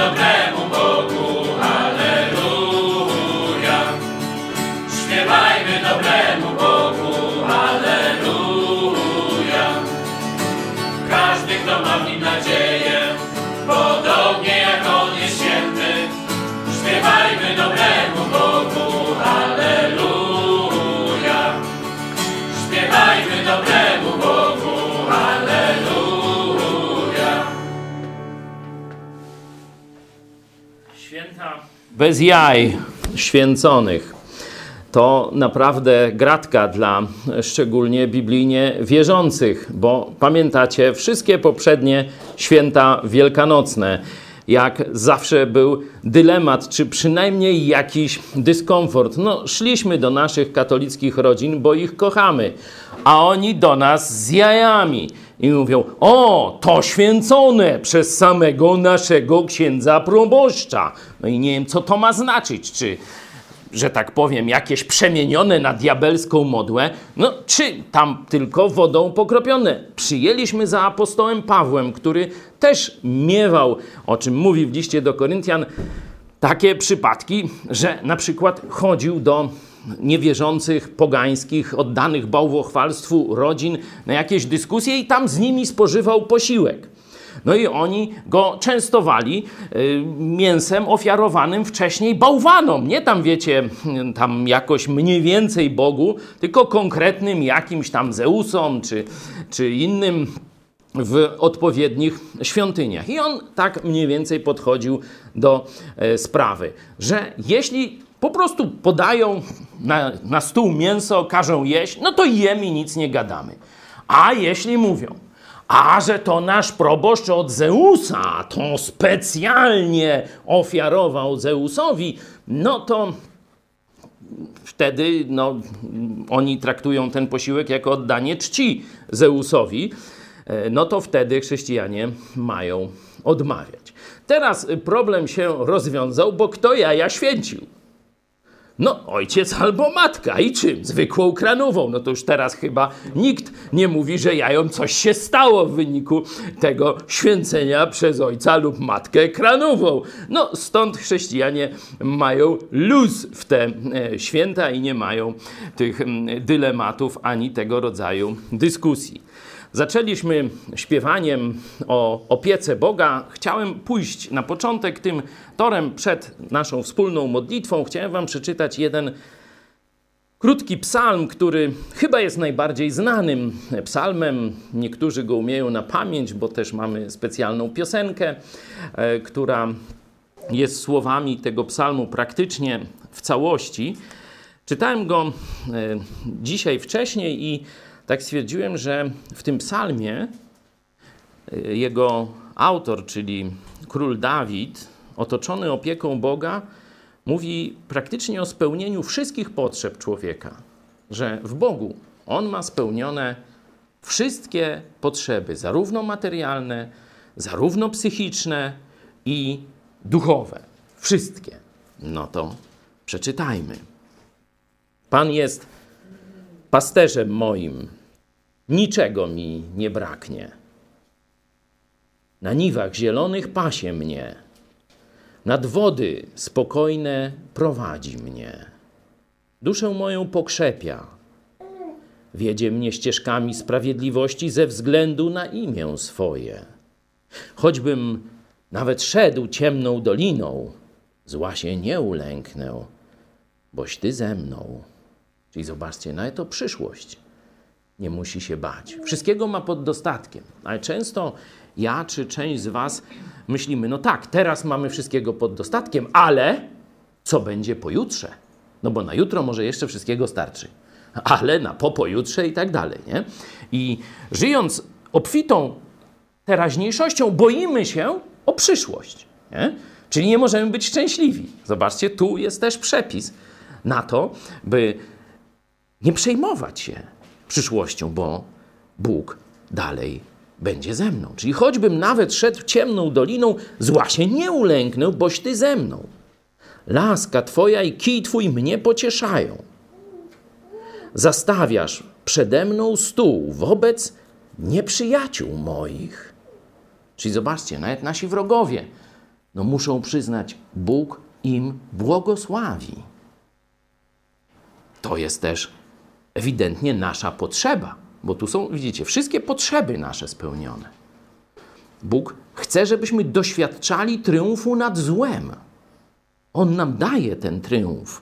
Śpiewajmy dobremu bez jaj święconych. To naprawdę gratka dla szczególnie biblijnie wierzących, bo pamiętacie wszystkie poprzednie święta wielkanocne, jak zawsze był dylemat, czy przynajmniej jakiś dyskomfort. No, szliśmy do naszych katolickich rodzin, bo ich kochamy, a oni do nas z jajami. I mówią, o, to święcone przez samego naszego księdza proboszcza. No i nie wiem, co to ma znaczyć, czy że tak powiem, jakieś przemienione na diabelską modłę, no czy tam tylko wodą pokropione. Przyjęliśmy za apostołem Pawłem, który też miewał, o czym mówi w liście do Koryntian, takie przypadki, że na przykład chodził do niewierzących, pogańskich, oddanych bałwochwalstwu rodzin na jakieś dyskusje i tam z nimi spożywał posiłek. No i oni go częstowali y, mięsem ofiarowanym wcześniej bałwanom. Nie tam, wiecie, tam jakoś mniej więcej Bogu, tylko konkretnym jakimś tam Zeusom czy, czy innym w odpowiednich świątyniach. I on tak mniej więcej podchodził do e, sprawy, że jeśli po prostu podają na, na stół mięso, każą jeść, no to jemy i nic nie gadamy. A jeśli mówią, a że to nasz proboszcz od Zeusa, to specjalnie ofiarował Zeusowi, no to wtedy no, oni traktują ten posiłek jako oddanie czci Zeusowi, e, no to wtedy chrześcijanie mają odmawiać. Teraz problem się rozwiązał, bo kto jaja święcił? No, ojciec albo matka. I czym? Zwykłą kranową. No to już teraz chyba nikt nie mówi, że jajom coś się stało w wyniku tego święcenia przez ojca lub matkę kranową. No, stąd chrześcijanie mają luz w te e, święta i nie mają tych dylematów ani tego rodzaju dyskusji. Zaczęliśmy śpiewaniem o opiece Boga. Chciałem pójść na początek tym torem przed naszą wspólną modlitwą. Chciałem Wam przeczytać jeden krótki psalm, który chyba jest najbardziej znanym psalmem. Niektórzy go umieją na pamięć, bo też mamy specjalną piosenkę, e, która jest słowami tego psalmu praktycznie w całości. Czytałem go e, dzisiaj wcześniej i tak stwierdziłem, że w tym psalmie y, jego autor, czyli król Dawid, otoczony opieką Boga, mówi praktycznie o spełnieniu wszystkich potrzeb człowieka, że w Bogu on ma spełnione wszystkie potrzeby, zarówno materialne, zarówno psychiczne i duchowe. Wszystkie. No to przeczytajmy. Pan jest pasterzem moim, niczego mi nie braknie. Na niwach zielonych pasie mnie, nad wody spokojne prowadzi mnie. Duszę moją pokrzepia, wiedzie mnie ścieżkami sprawiedliwości ze względu na imię swoje. Choćbym nawet szedł ciemną doliną, zła się nie ulęknę, boś Ty ze mną. Czyli zobaczcie, nawet to przyszłość nie musi się bać. Wszystkiego ma pod dostatkiem. Ale często ja czy część z Was myślimy, no tak, teraz mamy wszystkiego pod dostatkiem, ale co będzie pojutrze? No bo na jutro może jeszcze wszystkiego starczy, ale na po pojutrze i tak dalej. Nie? I żyjąc obfitą teraźniejszością, boimy się o przyszłość. Nie? Czyli nie możemy być szczęśliwi. Zobaczcie, tu jest też przepis na to, by nie przejmować się przyszłością, bo Bóg dalej będzie ze mną. Czyli choćbym nawet szedł ciemną doliną, zła się nie ulęknę, boś Ty ze mną. Laska Twoja i kij Twój mnie pocieszają. Zastawiasz przede mną stół wobec nieprzyjaciół moich. Czyli zobaczcie, nawet nasi wrogowie no muszą przyznać, Bóg im błogosławi. To jest też ewidentnie nasza potrzeba, bo tu są, widzicie, wszystkie potrzeby nasze spełnione. Bóg chce, żebyśmy doświadczali triumfu nad złem. On nam daje ten triumf.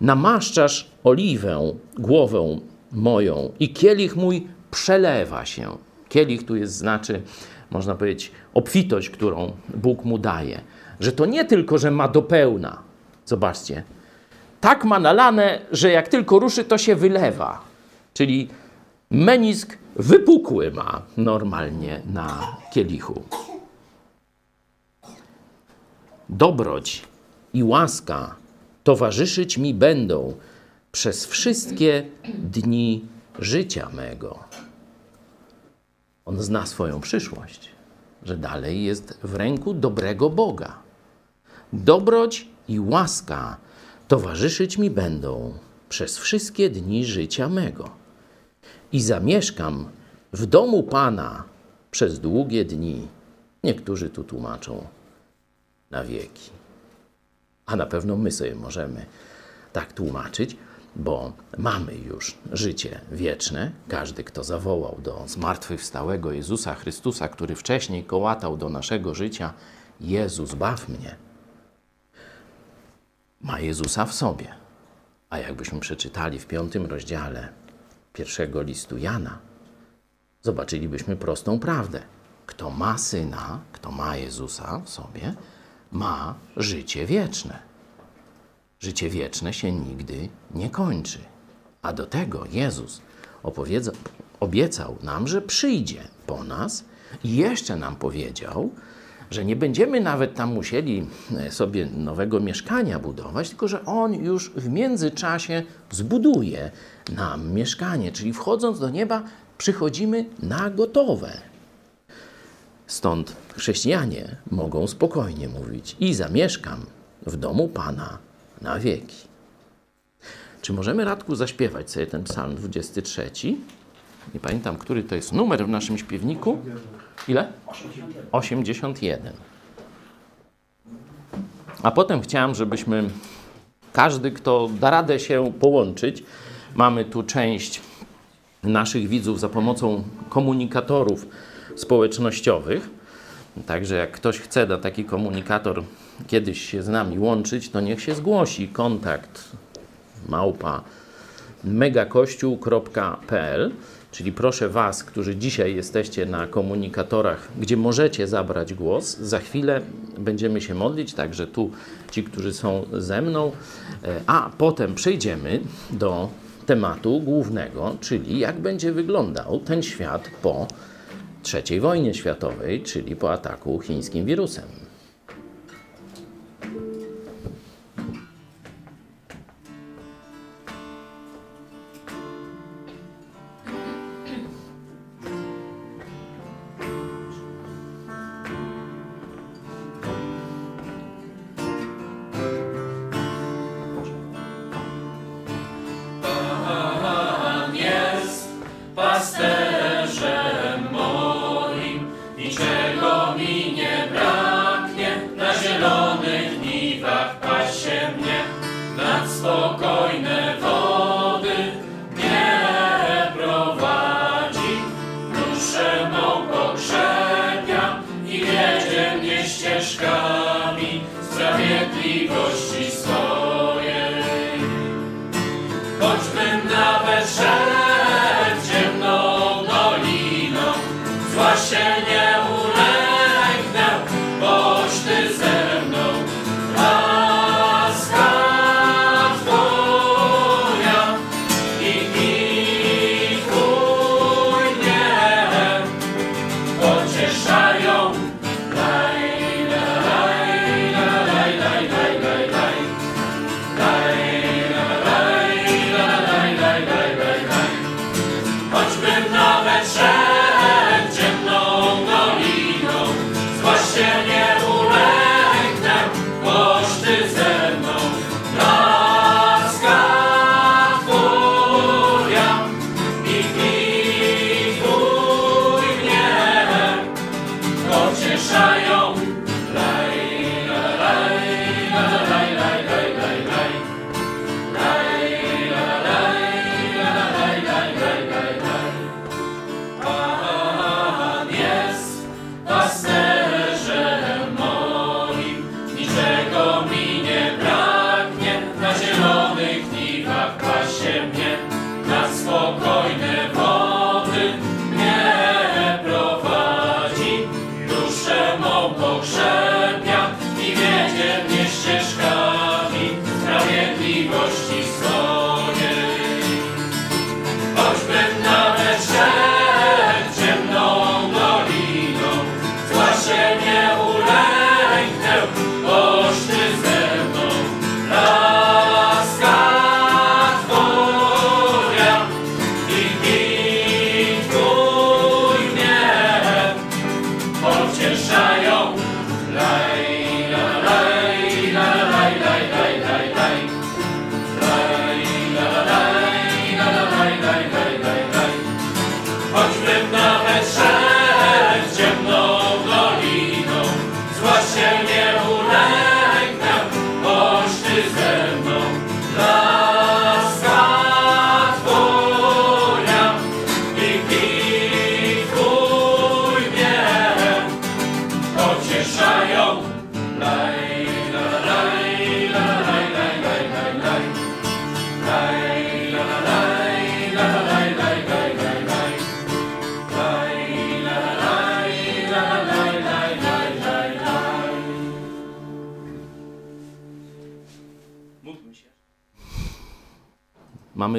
Namaszczasz oliwę, głowę moją i kielich mój przelewa się. Kielich tu jest znaczy, można powiedzieć, obfitość, którą Bóg mu daje. że to nie tylko, że ma do pełna. Zobaczcie. Tak ma nalane, że jak tylko ruszy, to się wylewa. Czyli menisk wypukły ma normalnie na kielichu. Dobroć i łaska towarzyszyć mi będą przez wszystkie dni życia mego. On zna swoją przyszłość, że dalej jest w ręku dobrego Boga. Dobroć i łaska towarzyszyć mi będą przez wszystkie dni życia mego. I zamieszkam w domu Pana przez długie dni. Niektórzy tu tłumaczą na wieki. A na pewno my sobie możemy tak tłumaczyć, bo mamy już życie wieczne. Każdy, kto zawołał do zmartwychwstałego Jezusa Chrystusa, który wcześniej kołatał do naszego życia, Jezus, baw mnie, ma Jezusa w sobie. A jakbyśmy przeczytali w piątym rozdziale pierwszego listu Jana, zobaczylibyśmy prostą prawdę. Kto ma syna, kto ma Jezusa w sobie, ma życie wieczne. Życie wieczne się nigdy nie kończy. A do tego Jezus obiecał nam, że przyjdzie po nas i jeszcze nam powiedział, że nie będziemy nawet tam musieli e, sobie nowego mieszkania budować, tylko że On już w międzyczasie zbuduje nam mieszkanie. Czyli wchodząc do nieba, przychodzimy na gotowe. Stąd chrześcijanie mogą spokojnie mówić: I zamieszkam w domu Pana na wieki. Czy możemy, Radku, zaśpiewać sobie ten psalm 23? Nie pamiętam, który to jest numer w naszym śpiewniku. Ile? 81. A potem chciałem, żebyśmy każdy, kto da radę się połączyć, mamy tu część naszych widzów za pomocą komunikatorów społecznościowych. Także jak ktoś chce na taki komunikator kiedyś się z nami łączyć, to niech się zgłosi. Kontakt małpa megakościół.pl Czyli proszę Was, którzy dzisiaj jesteście na komunikatorach, gdzie możecie zabrać głos, za chwilę będziemy się modlić, także tu ci, którzy są ze mną, e, a potem przejdziemy do tematu głównego, czyli jak będzie wyglądał ten świat po III wojnie światowej, czyli po ataku chińskim wirusem.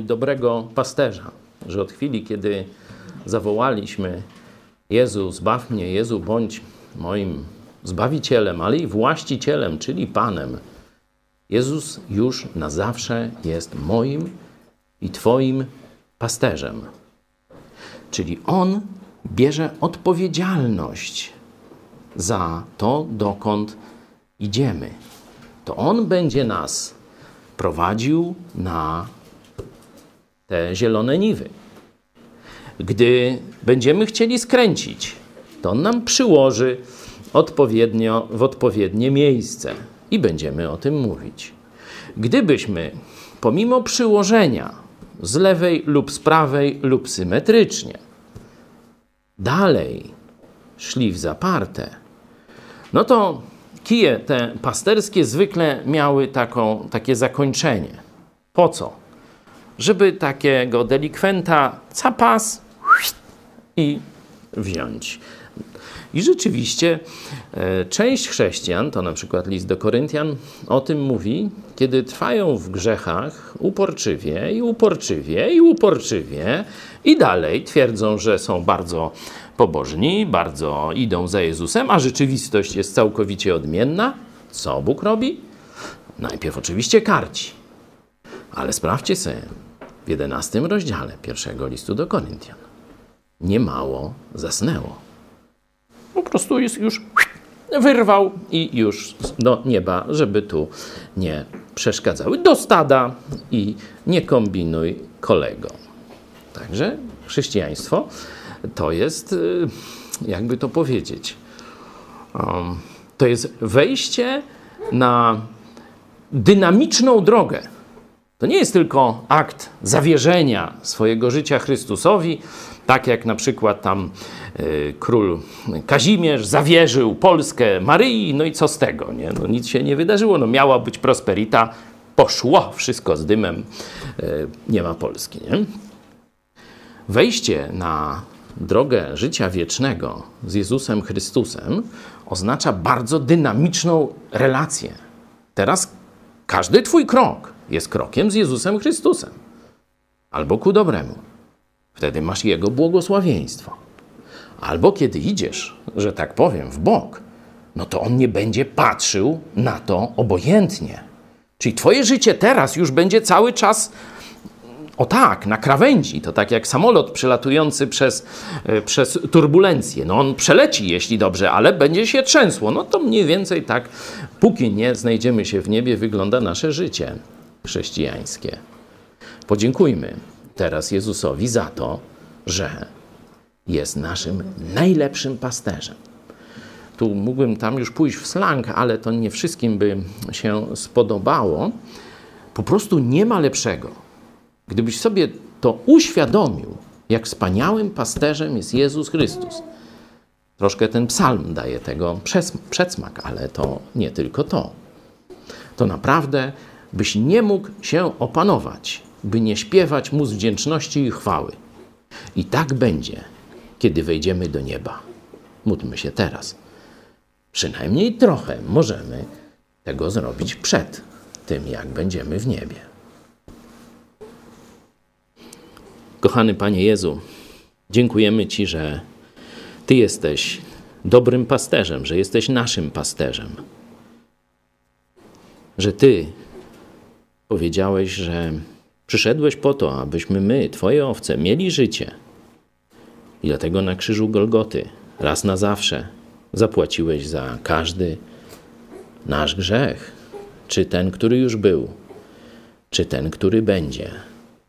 Dobrego pasterza, że od chwili, kiedy zawołaliśmy Jezu, zbaw mnie, Jezu, bądź moim zbawicielem, ale i właścicielem, czyli Panem, Jezus już na zawsze jest moim i Twoim pasterzem. Czyli On bierze odpowiedzialność za to, dokąd idziemy. To On będzie nas prowadził na te zielone niwy. Gdy będziemy chcieli skręcić, to On nam przyłoży odpowiednio w odpowiednie miejsce i będziemy o tym mówić. Gdybyśmy pomimo przyłożenia z lewej lub z prawej lub symetrycznie dalej szli w zaparte, no to kije te pasterskie zwykle miały taką, takie zakończenie. Po co? Żeby takiego delikwenta capas i wziąć. I rzeczywiście e, część chrześcijan, to na przykład list do Koryntian, o tym mówi, kiedy trwają w grzechach uporczywie i uporczywie i uporczywie i dalej twierdzą, że są bardzo pobożni, bardzo idą za Jezusem, a rzeczywistość jest całkowicie odmienna. Co Bóg robi? Najpierw oczywiście karci. Ale sprawdźcie sobie w 11 rozdziale pierwszego listu do Koryntian. Niemało zasnęło. Po prostu jest już wyrwał i już do nieba, żeby tu nie przeszkadzały. Do stada i nie kombinuj kolego. Także chrześcijaństwo to jest, y, jakby to powiedzieć, um, to jest wejście na dynamiczną drogę. To nie jest tylko akt zawierzenia swojego życia Chrystusowi, tak jak na przykład tam y, król Kazimierz zawierzył Polskę Maryi, no i co z tego? Nie? No, nic się nie wydarzyło, no, miała być prosperita, poszło wszystko z dymem, y, nie ma Polski. Nie? Wejście na drogę życia wiecznego z Jezusem Chrystusem oznacza bardzo dynamiczną relację. Teraz każdy Twój krok jest krokiem z Jezusem Chrystusem albo ku dobremu. Wtedy masz Jego błogosławieństwo. Albo kiedy idziesz, że tak powiem, w bok, no to On nie będzie patrzył na to obojętnie. Czyli Twoje życie teraz już będzie cały czas o tak, na krawędzi. To tak jak samolot przelatujący przez, e, przez turbulencję. No on przeleci, jeśli dobrze, ale będzie się trzęsło. No to mniej więcej tak, póki nie znajdziemy się w niebie, wygląda nasze życie chrześcijańskie. Podziękujmy teraz Jezusowi za to, że jest naszym najlepszym pasterzem. Tu mógłbym tam już pójść w slang, ale to nie wszystkim by się spodobało. Po prostu nie ma lepszego Gdybyś sobie to uświadomił, jak wspaniałym pasterzem jest Jezus Chrystus. Troszkę ten psalm daje tego przedsmak, ale to nie tylko to. To naprawdę byś nie mógł się opanować, by nie śpiewać mu z wdzięczności i chwały. I tak będzie, kiedy wejdziemy do nieba. Módlmy się teraz. Przynajmniej trochę możemy tego zrobić przed tym, jak będziemy w niebie. Kochany Panie Jezu, dziękujemy Ci, że Ty jesteś dobrym pasterzem, że jesteś naszym pasterzem. Że Ty powiedziałeś, że przyszedłeś po to, abyśmy my, Twoje owce, mieli życie. I dlatego na krzyżu Golgoty, raz na zawsze, zapłaciłeś za każdy nasz grzech, czy ten, który już był, czy ten, który będzie.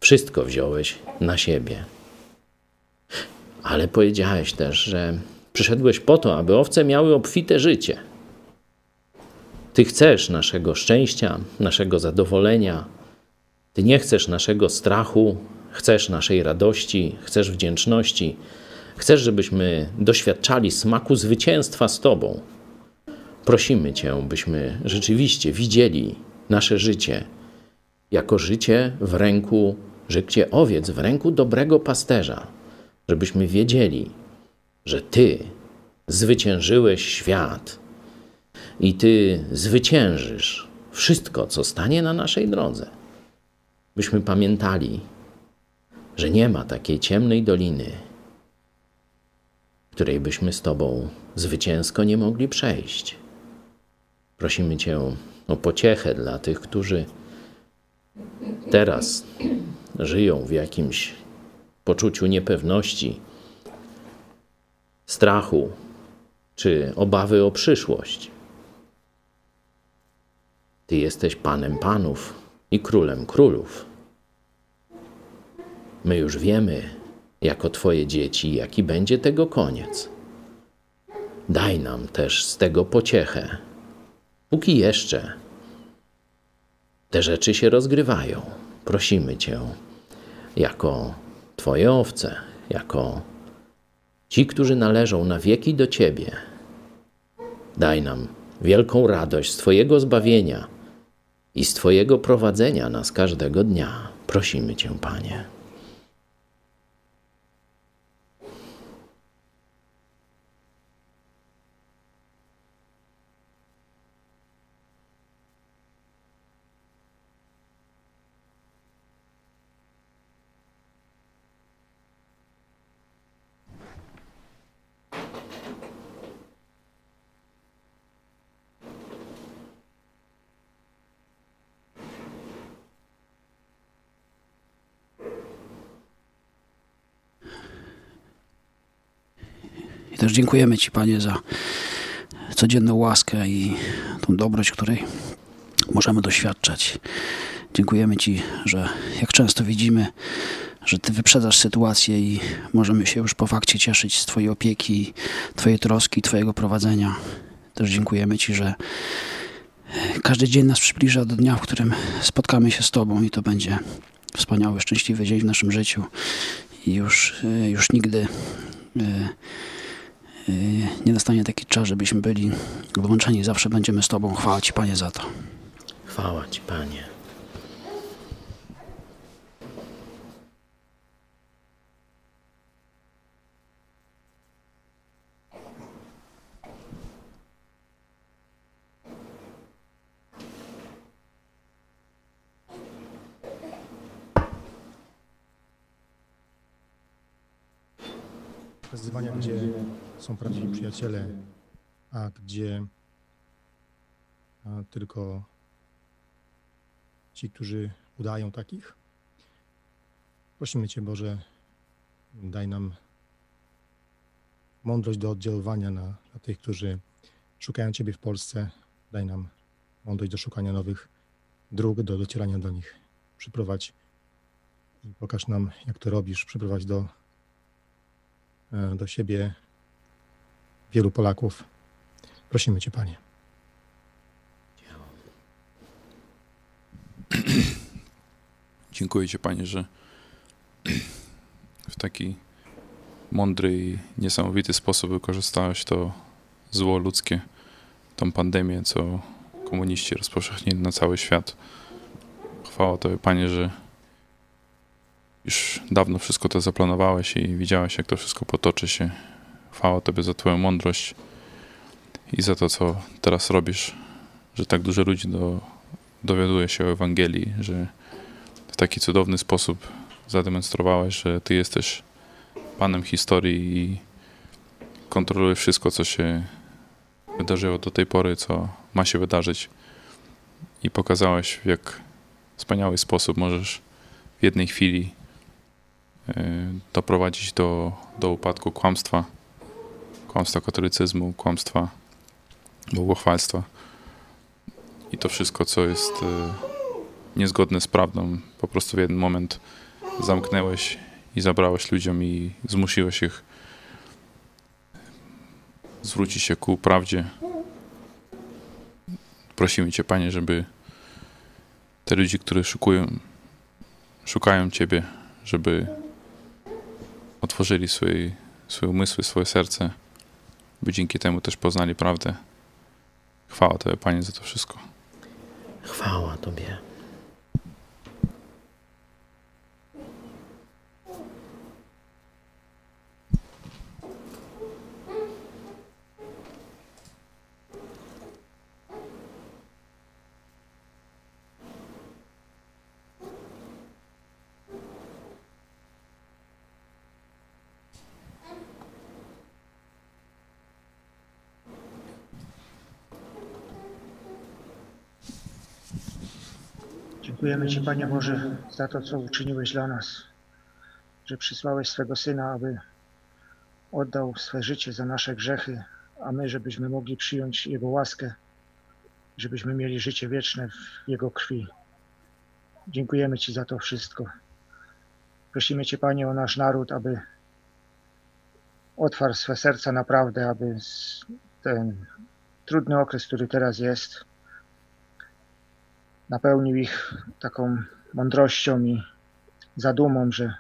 Wszystko wziąłeś na siebie. Ale powiedziałeś też, że przyszedłeś po to, aby owce miały obfite życie. Ty chcesz naszego szczęścia, naszego zadowolenia. Ty nie chcesz naszego strachu, chcesz naszej radości, chcesz wdzięczności. Chcesz, żebyśmy doświadczali smaku zwycięstwa z Tobą. Prosimy Cię, byśmy rzeczywiście widzieli nasze życie jako życie w ręku życie owiec w ręku dobrego pasterza, żebyśmy wiedzieli, że Ty zwyciężyłeś świat i Ty zwyciężysz wszystko, co stanie na naszej drodze. byśmy pamiętali, że nie ma takiej ciemnej doliny, której byśmy z Tobą zwycięsko nie mogli przejść. Prosimy Cię o pociechę dla tych, którzy teraz żyją w jakimś poczuciu niepewności, strachu czy obawy o przyszłość. Ty jesteś Panem Panów i Królem Królów. My już wiemy, jako Twoje dzieci, jaki będzie tego koniec. Daj nam też z tego pociechę, póki jeszcze te rzeczy się rozgrywają. Prosimy Cię, jako Twoje owce, jako ci, którzy należą na wieki do Ciebie. Daj nam wielką radość z Twojego zbawienia i z Twojego prowadzenia nas każdego dnia. Prosimy Cię, Panie. Też dziękujemy Ci, Panie, za codzienną łaskę i tą dobroć, której możemy doświadczać. Dziękujemy Ci, że jak często widzimy, że Ty wyprzedzasz sytuację i możemy się już po fakcie cieszyć z Twojej opieki, Twojej troski, Twojego prowadzenia. Też dziękujemy Ci, że każdy dzień nas przybliża do dnia, w którym spotkamy się z Tobą i to będzie wspaniały, szczęśliwy dzień w naszym życiu i już, y, już nigdy y, nie nastanie taki czas, żebyśmy byli odłączeni. Zawsze będziemy z Tobą. Chwała Ci, Panie, za to. Chwała Ci, Panie. wyzwania, gdzie są prawdziwi przyjaciele, a gdzie tylko ci, którzy udają takich. Prosimy Cię, Boże, daj nam mądrość do oddziaływania na, na tych, którzy szukają Ciebie w Polsce. Daj nam mądrość do szukania nowych dróg, do docierania do nich. Przyprowadź i pokaż nam, jak to robisz. Przyprowadź do e, do siebie wielu Polaków. Prosimy Cię, Panie. Dziękuję Ci, Panie, że w taki mądry i niesamowity sposób wykorzystałeś to zło ludzkie, tą pandemię, co komuniści rozpowszechnili na cały świat. Chwała Tobie, Panie, że już dawno wszystko to zaplanowałeś i widziałeś, jak to wszystko potoczy się. Chwała Tobie za Twoją mądrość i za to, co teraz robisz, że tak dużo ludzi do, dowiaduje się o Ewangelii, że w taki cudowny sposób zademonstrowałeś, że Ty jesteś Panem historii i kontrolujesz wszystko, co się wydarzyło do tej pory, co ma się wydarzyć. I pokazałeś, w jak wspaniały sposób możesz w jednej chwili y, doprowadzić do, do upadku kłamstwa, kłamstwa katolicyzmu, kłamstwa błogosławieństwa. I to wszystko, co jest y, niezgodne z prawdą, po prostu w jeden moment zamknęłeś i zabrałeś ludziom i zmusiłeś ich zwrócić się ku prawdzie. Prosimy Cię, Panie, żeby te ludzi, którzy szukują, szukają Ciebie, żeby otworzyli swoje, swoje umysły, swoje serce, by dzięki temu też poznali prawdę. Chwała Tobie, Panie, za to wszystko. Chwała Tobie. Dziękujemy Ci, Panie Boże, za to, co uczyniłeś dla nas, że przysłałeś swego Syna, aby oddał swe życie za nasze grzechy, a my, żebyśmy mogli przyjąć Jego łaskę, żebyśmy mieli życie wieczne w Jego krwi. Dziękujemy Ci za to wszystko. Prosimy Cię, Panie, o nasz naród, aby otwarł swe serca naprawdę, aby ten trudny okres, który teraz jest, napełnił ich taką mądrością i zadumą, że,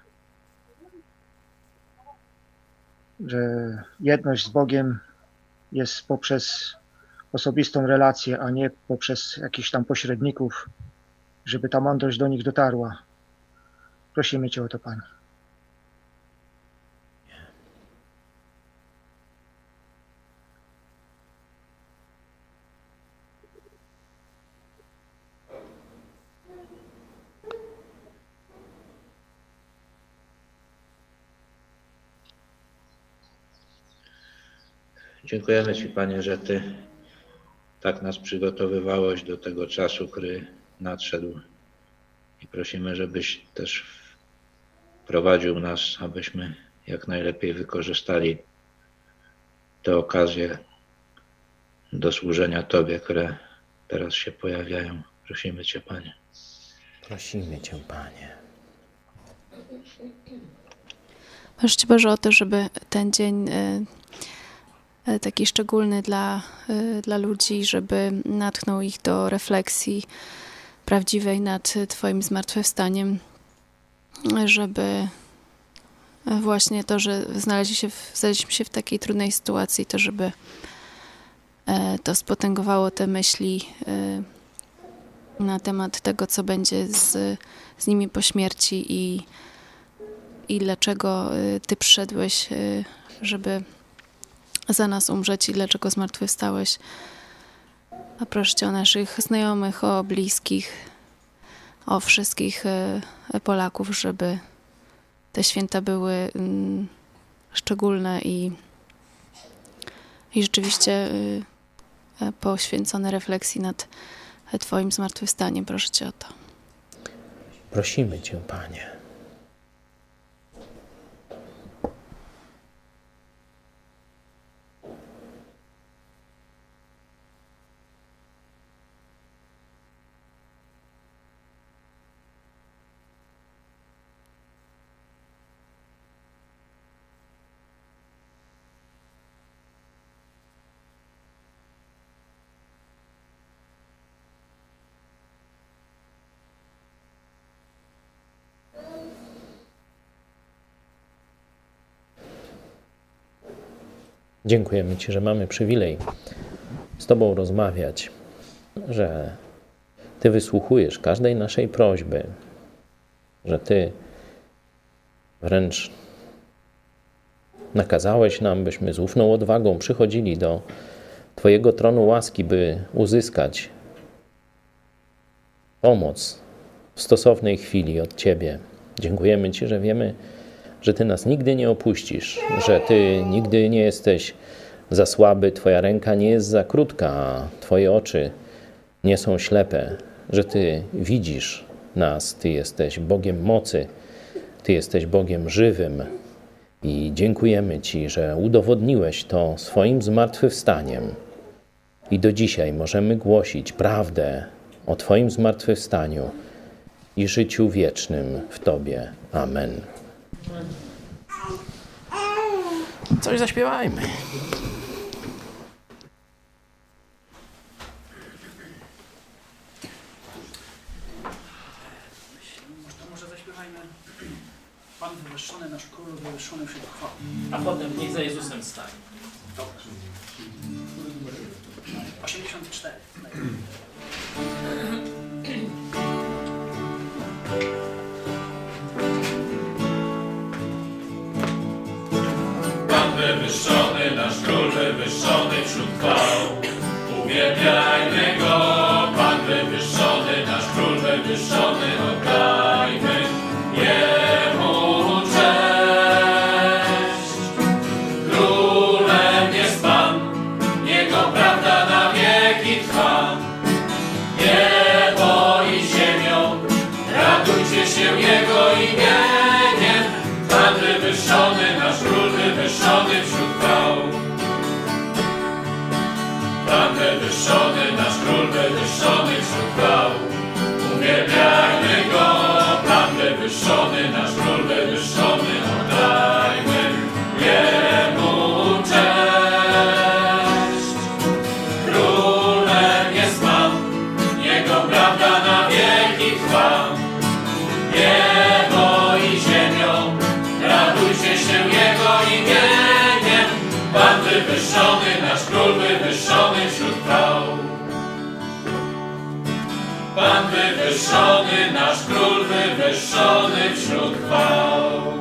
że jedność z Bogiem jest poprzez osobistą relację, a nie poprzez jakichś tam pośredników, żeby ta mądrość do nich dotarła. Prosimy Cię o to, Panie. Dziękujemy Ci, Panie, że Ty tak nas przygotowywałeś do tego czasu, który nadszedł. I prosimy, żebyś też prowadził nas, abyśmy jak najlepiej wykorzystali te okazje do służenia Tobie, które teraz się pojawiają. Prosimy Cię, Panie. Prosimy Cię, Panie. Proszę Cię Boże o to, żeby ten dzień y, taki szczególny dla, y, dla ludzi, żeby natchnął ich do refleksji prawdziwej nad Twoim zmartwychwstaniem, żeby właśnie to, że znaleźli się w, znaleźliśmy się w takiej trudnej sytuacji, to żeby e, to spotęgowało te myśli na temat tego, co będzie z, z nimi po śmierci i i dlaczego Ty przyszedłeś, żeby za nas umrzeć i dlaczego zmartwychwstałeś. A o naszych znajomych, o bliskich, o wszystkich y, Polaków, żeby te święta były mm, szczególne i, i rzeczywiście e, poświęcone refleksji nad Twoim zmartwychwstaniem. Proszę Cię o to. Prosimy Cię, Panie. Dziękujemy Ci, że mamy przywilej z Tobą rozmawiać, że Ty wysłuchujesz każdej naszej prośby, że Ty wręcz nakazałeś nam, byśmy z ufną odwagą przychodzili do Twojego tronu łaski, by uzyskać pomoc w stosownej chwili od Ciebie. Dziękujemy Ci, że wiemy, że Ty nas nigdy nie opuścisz, że Ty nigdy nie jesteś za słaby, Twoja ręka nie jest za krótka, Twoje oczy nie są ślepe, że Ty widzisz nas, Ty jesteś Bogiem mocy, Ty jesteś Bogiem żywym. I dziękujemy Ci, że udowodniłeś to swoim zmartwychwstaniem. I do dzisiaj możemy głosić prawdę o Twoim zmartwychwstaniu i życiu wiecznym w Tobie. Amen. Coś zaśpiewajmy. To może zaśpiewajmy Pan wywyższony, nasz król wywyższony wśród chwał. A potem niech za Jezusem stanie. Dobrze. 84. wywyższony, nasz król wywyższony wśród chwał. Uwielbiajmy go, Pan wywyższony, nasz król wywyższony, oddajmy Jemu wywyższony, nasz król wywyższony wśród chwał.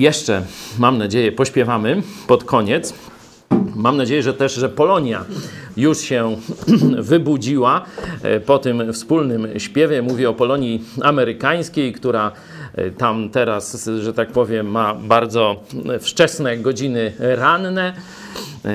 Jeszcze mam nadzieję, pośpiewamy pod koniec. Mam nadzieję, że też, że Polonia już się wybudziła e, po tym wspólnym śpiewie. Mówię o Polonii amerykańskiej, która tam teraz, że tak powiem, ma bardzo wczesne godziny ranne. E,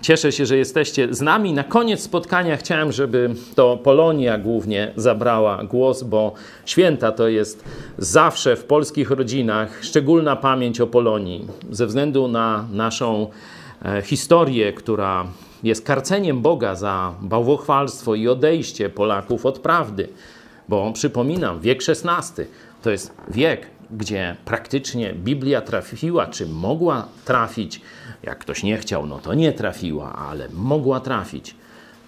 Cieszę się, że jesteście z nami. Na koniec spotkania chciałem, żeby to Polonia głównie zabrała głos, bo święta to jest zawsze w polskich rodzinach szczególna pamięć o Polonii ze względu na naszą e, historię, która jest karceniem Boga za bałwochwalstwo i odejście Polaków od prawdy. Bo przypominam, wiek XVI to jest wiek, gdzie praktycznie Biblia trafiła, czy mogła trafić, jak ktoś nie chciał, no to nie trafiła, ale mogła trafić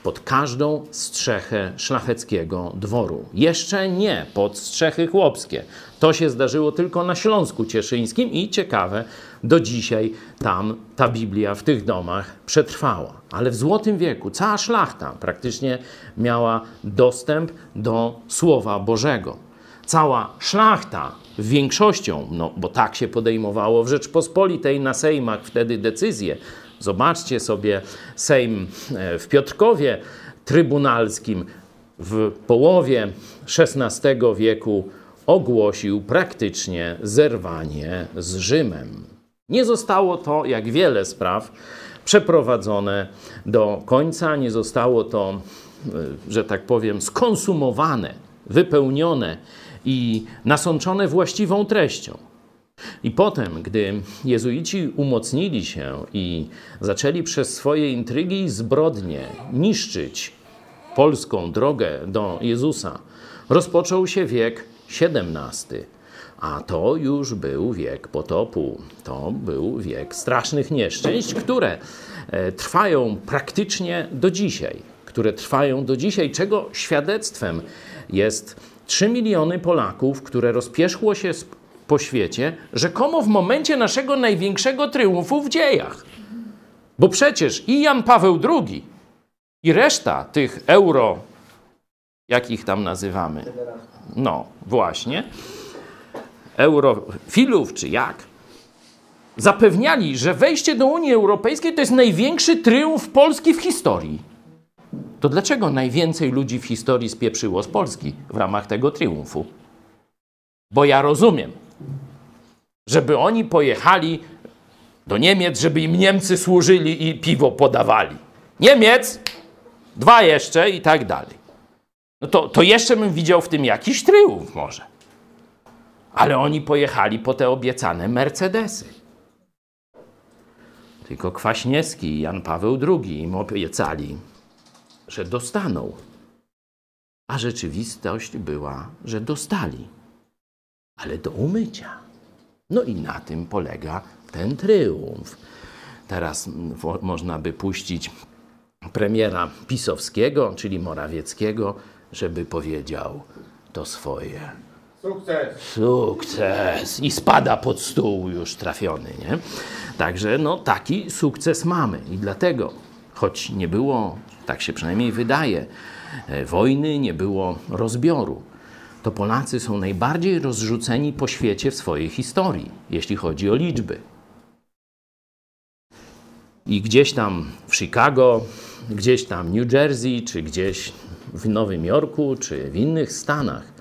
pod każdą strzechę szlacheckiego dworu. Jeszcze nie pod strzechy chłopskie. To się zdarzyło tylko na Śląsku Cieszyńskim i ciekawe, do dzisiaj tam ta Biblia w tych domach przetrwała. Ale w Złotym Wieku cała szlachta praktycznie miała dostęp do Słowa Bożego. Cała szlachta większością, no bo tak się podejmowało w Rzeczpospolitej na Sejmach wtedy decyzje. Zobaczcie sobie Sejm e, w Piotrkowie Trybunalskim w połowie XVI wieku ogłosił praktycznie zerwanie z Rzymem. Nie zostało to, jak wiele spraw, przeprowadzone do końca, nie zostało to, e, że tak powiem, skonsumowane, wypełnione i nasączone właściwą treścią. I potem, gdy jezuici umocnili się i zaczęli przez swoje intrygi i zbrodnie niszczyć polską drogę do Jezusa, rozpoczął się wiek XVII. A to już był wiek potopu. To był wiek strasznych nieszczęść, które e, trwają praktycznie do dzisiaj. Które trwają do dzisiaj, czego świadectwem jest 3 miliony Polaków, które rozpierzchło się po świecie, rzekomo w momencie naszego największego triumfu w dziejach. Bo przecież i Jan Paweł II, i reszta tych euro, jak ich tam nazywamy, no właśnie, eurofilów czy jak, zapewniali, że wejście do Unii Europejskiej to jest największy triumf Polski w historii. To dlaczego najwięcej ludzi w historii spieprzyło z Polski w ramach tego triumfu? Bo ja rozumiem, żeby oni pojechali Do Niemiec, żeby im Niemcy służyli i piwo podawali. Niemiec, dwa jeszcze i tak dalej. No to, to jeszcze bym widział w tym jakiś triumf może. Ale oni pojechali po te obiecane Mercedesy. Tylko Kwaśniewski i Jan Paweł II im obiecali, że dostaną. A rzeczywistość była, że dostali. Ale do umycia. No i na tym polega ten triumf. Teraz można by puścić premiera pisowskiego, czyli Morawieckiego, żeby powiedział to swoje. Sukces! Sukces! I spada pod stół już trafiony, nie? Także no taki sukces mamy i dlatego, choć nie było, tak się przynajmniej wydaje, e, wojny, nie było rozbioru, to Polacy są najbardziej rozrzuceni po świecie w swojej historii, jeśli chodzi o liczby. I gdzieś tam w Chicago, gdzieś tam New Jersey, czy gdzieś w Nowym Jorku, czy w innych stanach,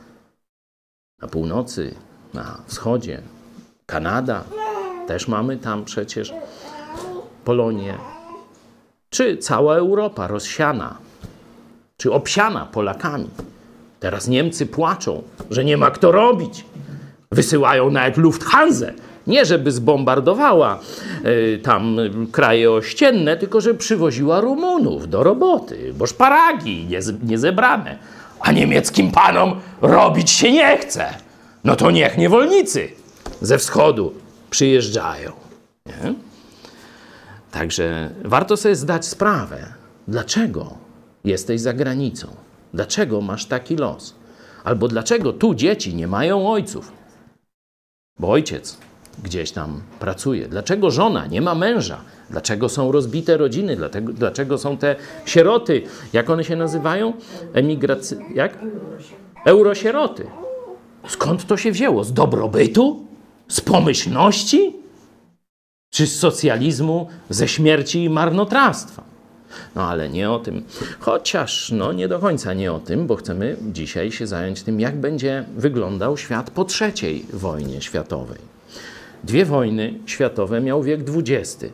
na północy, na wschodzie, Kanada, też mamy tam przecież Polonię, czy cała Europa rozsiana, czy obsiana Polakami. Teraz Niemcy płaczą, że nie ma kto robić. Wysyłają nawet Lufthansa. Nie, żeby zbombardowała y, tam y, kraje ościenne, tylko żeby przywoziła Rumunów do roboty, bo szparagi nie, nie zebrane. A niemieckim panom robić się nie chce. No to niech niewolnicy ze wschodu przyjeżdżają. Nie? Także warto sobie zdać sprawę, dlaczego jesteś za granicą, dlaczego masz taki los, albo dlaczego tu dzieci nie mają ojców, bo ojciec gdzieś tam pracuje. Dlaczego żona nie ma męża? Dlaczego są rozbite rodziny? Dlatego, dlaczego są te sieroty? Jak one się nazywają? Emigracy... Jak? Eurosieroty. Skąd to się wzięło? Z dobrobytu? Z pomyślności? Czy z socjalizmu, ze śmierci i marnotrawstwa? No ale nie o tym. Chociaż no nie do końca nie o tym, bo chcemy dzisiaj się zająć tym, jak będzie wyglądał świat po trzeciej wojnie światowej. Dwie wojny światowe miał wiek XX.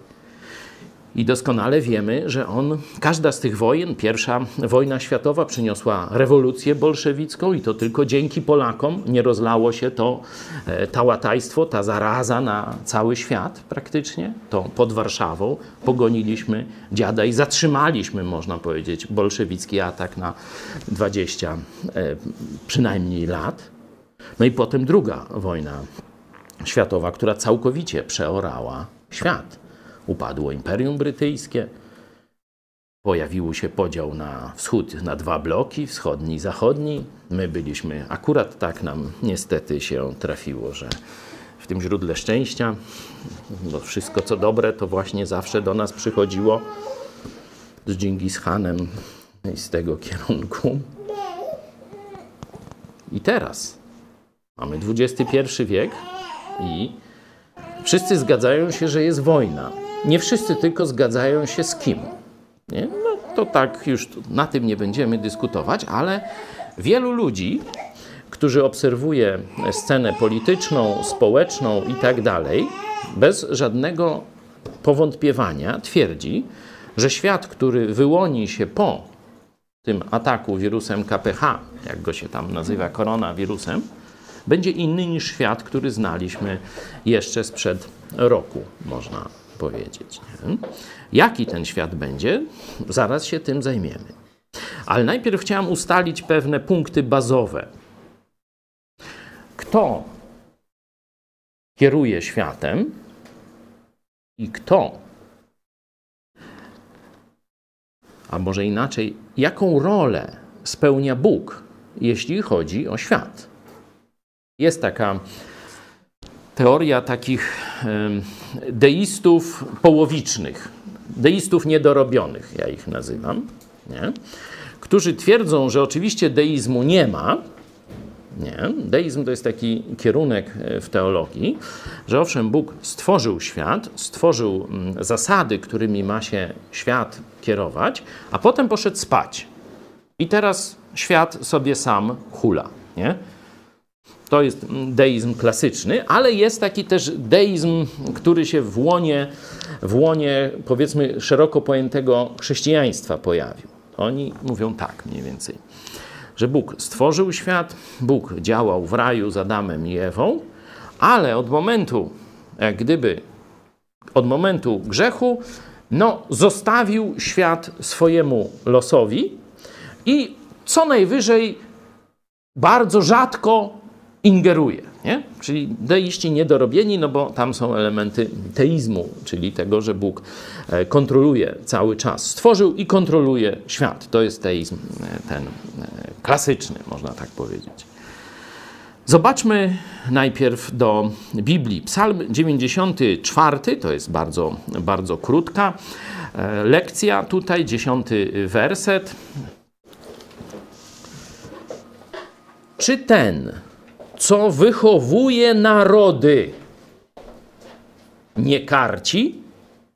I doskonale wiemy, że on, każda z tych wojen, pierwsza wojna światowa przyniosła rewolucję bolszewicką i to tylko dzięki Polakom nie rozlało się to e, ta łatajstwo, ta zaraza na cały świat praktycznie. To pod Warszawą pogoniliśmy dziada i zatrzymaliśmy, można powiedzieć, bolszewicki atak na 20 e, przynajmniej lat. No i potem druga wojna światowa, która całkowicie przeorała świat. Upadło Imperium Brytyjskie, pojawił się podział na wschód na dwa bloki, wschodni i zachodni. My byliśmy, akurat tak nam niestety się trafiło, że w tym źródle szczęścia, bo wszystko co dobre to właśnie zawsze do nas przychodziło z Dżingis Hanem i z tego kierunku. I teraz mamy XXI wiek i wszyscy zgadzają się, że jest wojna. Nie wszyscy tylko zgadzają się z kim. Nie? No to tak już na tym nie będziemy dyskutować, ale wielu ludzi, którzy obserwuje scenę polityczną, społeczną i tak dalej, bez żadnego powątpiewania twierdzi, że świat, który wyłoni się po tym ataku wirusem KPH, jak go się tam nazywa, koronawirusem, będzie inny niż świat, który znaliśmy jeszcze sprzed roku, można powiedzieć. Nie? Jaki ten świat będzie? Zaraz się tym zajmiemy. Ale najpierw chciałem ustalić pewne punkty bazowe. Kto kieruje światem i kto, a może inaczej, jaką rolę spełnia Bóg, jeśli chodzi o świat? Jest taka teoria takich deistów połowicznych, deistów niedorobionych, ja ich nazywam, nie? którzy twierdzą, że oczywiście deizmu nie ma. Nie. Deizm to jest taki kierunek e, w teologii, że owszem, Bóg stworzył świat, stworzył zasady, którymi ma się świat kierować, a potem poszedł spać. I teraz świat sobie sam hula. Nie? To jest deizm klasyczny, ale jest taki też deizm, który się w łonie, w łonie powiedzmy szeroko pojętego chrześcijaństwa pojawił. Oni mówią tak mniej więcej, że Bóg stworzył świat, Bóg działał w raju z Adamem i Ewą, ale od momentu, jak gdyby, od momentu grzechu, no, zostawił świat swojemu losowi i co najwyżej bardzo rzadko ingeruje. Nie? Czyli deiści niedorobieni, no bo tam są elementy teizmu, czyli tego, że Bóg e, kontroluje cały czas. Stworzył i kontroluje świat. To jest teizm e, ten e, klasyczny, można tak powiedzieć. Zobaczmy najpierw do Biblii. Psalm 94 to jest bardzo, bardzo krótka lekcja tutaj, dziesiąty werset. Czy ten, co wychowuje narody, nie karci?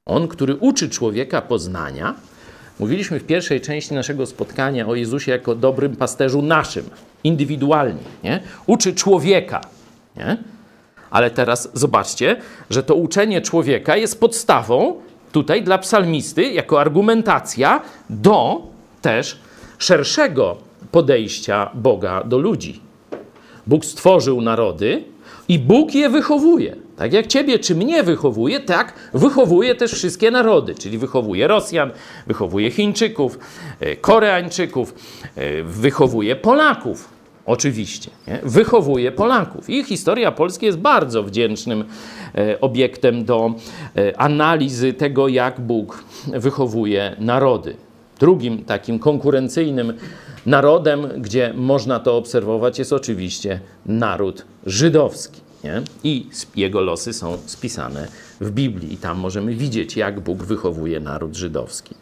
On, który uczy człowieka poznania. Mówiliśmy w pierwszej części naszego spotkania o Jezusie jako dobrym pasterzu naszym, indywidualnie. Nie? Uczy człowieka. Nie? Ale teraz zobaczcie, że to uczenie człowieka jest podstawą tutaj dla psalmisty jako argumentacja do też szerszego podejścia Boga do ludzi. Bóg stworzył narody i Bóg je wychowuje. Tak jak ciebie czy mnie wychowuje, tak wychowuje też wszystkie narody, czyli wychowuje Rosjan, wychowuje Chińczyków, e, Koreańczyków, e, wychowuje Polaków. Oczywiście, nie? wychowuje Polaków. I historia Polski jest bardzo wdzięcznym e, obiektem do analizy tego, jak Bóg wychowuje narody. Drugim takim konkurencyjnym Narodem, gdzie można to obserwować, jest oczywiście naród żydowski. Nie? I jego losy są spisane w Biblii, i tam możemy widzieć, jak Bóg wychowuje naród żydowski.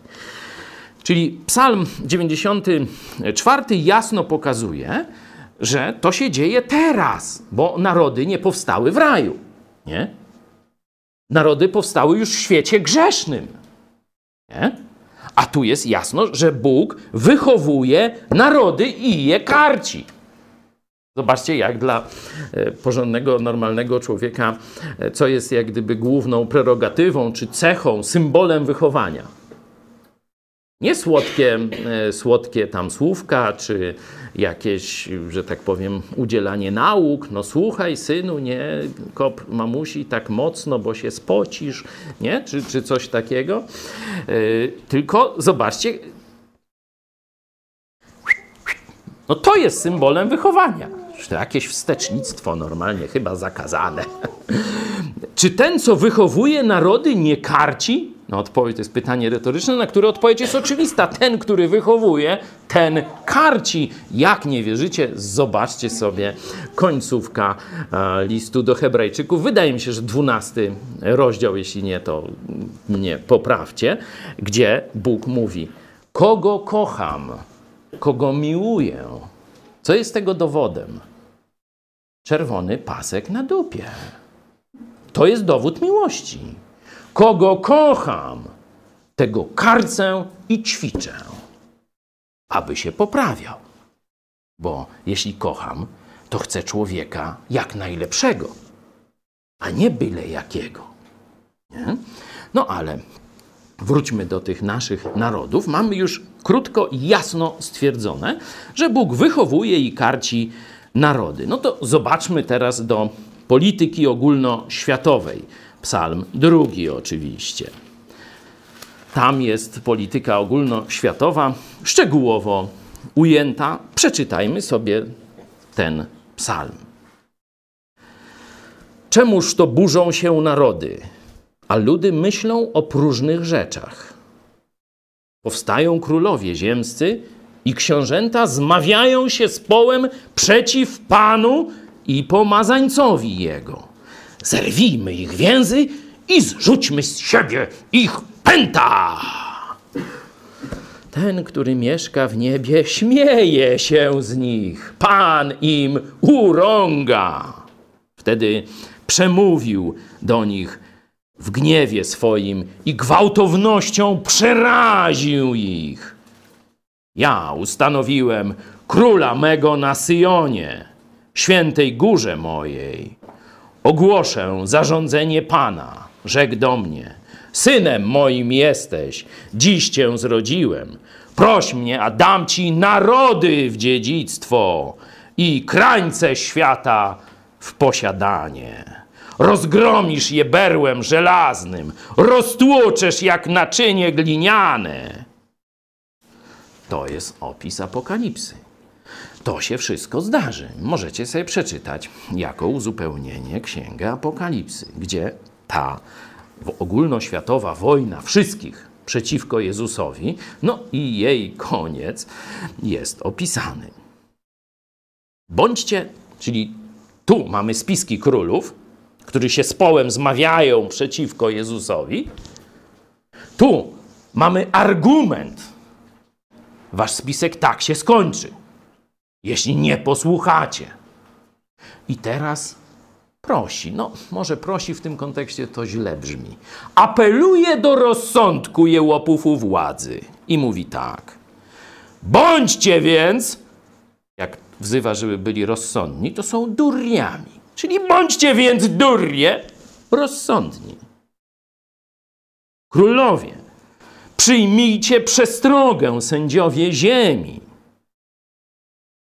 Czyli Psalm 94 jasno pokazuje, że to się dzieje teraz, bo narody nie powstały w raju. Nie? Narody powstały już w świecie grzesznym. Nie? A tu jest jasno, że Bóg wychowuje narody i je karci. Zobaczcie, jak dla e, porządnego, normalnego człowieka, e, co jest jak gdyby główną prerogatywą czy cechą, symbolem wychowania. Nie słodkie, e, słodkie tam słówka, czy jakieś, że tak powiem, udzielanie nauk. No słuchaj, synu, nie kop mamusi tak mocno, bo się spocisz, nie? Czy, czy coś takiego. Yy, tylko zobaczcie, no to jest symbolem wychowania. To jakieś wstecznictwo normalnie, chyba zakazane. Czy ten, co wychowuje narody, nie karci? No odpowiedź to jest pytanie retoryczne, na które odpowiedź jest oczywista. Ten, który wychowuje, ten karci. Jak nie wierzycie, zobaczcie sobie końcówka e, listu do Hebrajczyków. Wydaje mi się, że dwunasty rozdział, jeśli nie, to mnie poprawcie, gdzie Bóg mówi: Kogo kocham, kogo miłuję. Co jest tego dowodem? Czerwony pasek na dupie. To jest dowód miłości. Kogo kocham, tego karcę i ćwiczę, aby się poprawiał. Bo jeśli kocham, to chcę człowieka jak najlepszego, a nie byle jakiego. Nie? No ale wróćmy do tych naszych narodów. Mamy już krótko i jasno stwierdzone, że Bóg wychowuje i karci narody. No to zobaczmy teraz do polityki ogólnoświatowej. Psalm drugi oczywiście. Tam jest polityka ogólnoświatowa szczegółowo ujęta. Przeczytajmy sobie ten psalm. Czemuż to burzą się narody, a ludy myślą o próżnych rzeczach? Powstają królowie ziemscy i książęta zmawiają się z połem przeciw Panu i pomazańcowi Jego. Zerwijmy ich więzy i zrzućmy z siebie ich pęta. Ten, który mieszka w niebie, śmieje się z nich. Pan im urąga. Wtedy przemówił do nich w gniewie swoim i gwałtownością przeraził ich. Ja ustanowiłem króla mego na Syjonie świętej górze mojej, ogłoszę zarządzenie Pana. Rzekł do mnie: Synem moim jesteś, dziś cię zrodziłem. Proś mnie, a dam ci narody w dziedzictwo i krańce świata w posiadanie. Rozgromisz je berłem żelaznym, roztłoczesz jak naczynie gliniane. To jest opis apokalipsy. To się wszystko zdarzy. Możecie sobie przeczytać jako uzupełnienie Księgę Apokalipsy, gdzie ta ogólnoświatowa wojna wszystkich przeciwko Jezusowi, no i jej koniec jest opisany. Bądźcie, czyli tu mamy spiski królów, którzy się z połem zmawiają przeciwko Jezusowi. Tu mamy argument. Wasz spisek tak się skończy, jeśli nie posłuchacie. I teraz prosi, no może prosi w tym kontekście to źle brzmi. Apeluje do rozsądku jełopów u władzy i mówi tak. Bądźcie więc, jak wzywa, żeby byli rozsądni, to są durniami. Czyli bądźcie więc durnie rozsądni. Królowie, przyjmijcie przestrogę, sędziowie ziemi.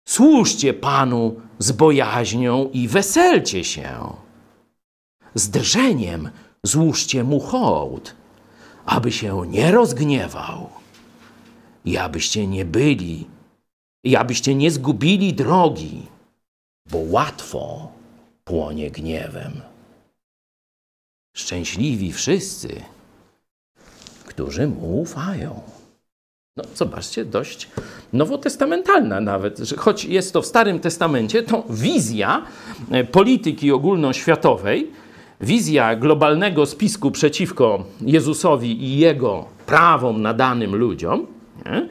Służcie Panu z bojaźnią i weselcie się. Z drżeniem złóżcie mu hołd, aby się nie rozgniewał i abyście nie byli, i abyście nie zgubili drogi, bo łatwo płonie gniewem. Szczęśliwi wszyscy, którzy mu ufają. No, zobaczcie, dość nowotestamentalna nawet, że choć jest to w Starym Testamencie, to wizja e, polityki ogólnoświatowej, wizja globalnego spisku przeciwko Jezusowi i jego prawom nadanym ludziom, nie,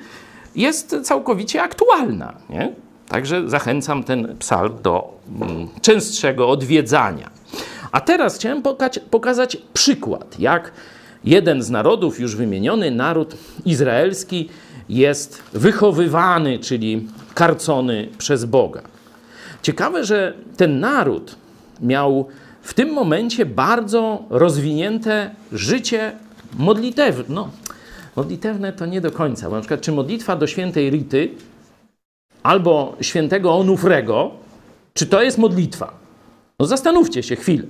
jest całkowicie aktualna. Nie? Także zachęcam ten psalm do mm, częstszego odwiedzania. A teraz chciałem pokazać przykład, jak jeden z narodów, już wymieniony, naród izraelski, jest wychowywany, czyli karcony przez Boga. Ciekawe, że ten naród miał w tym momencie bardzo rozwinięte życie modlitewne. No, modlitewne to nie do końca. Bo na przykład, czy modlitwa do świętej Rity albo świętego Onufrego, czy to jest modlitwa? No zastanówcie się chwilę.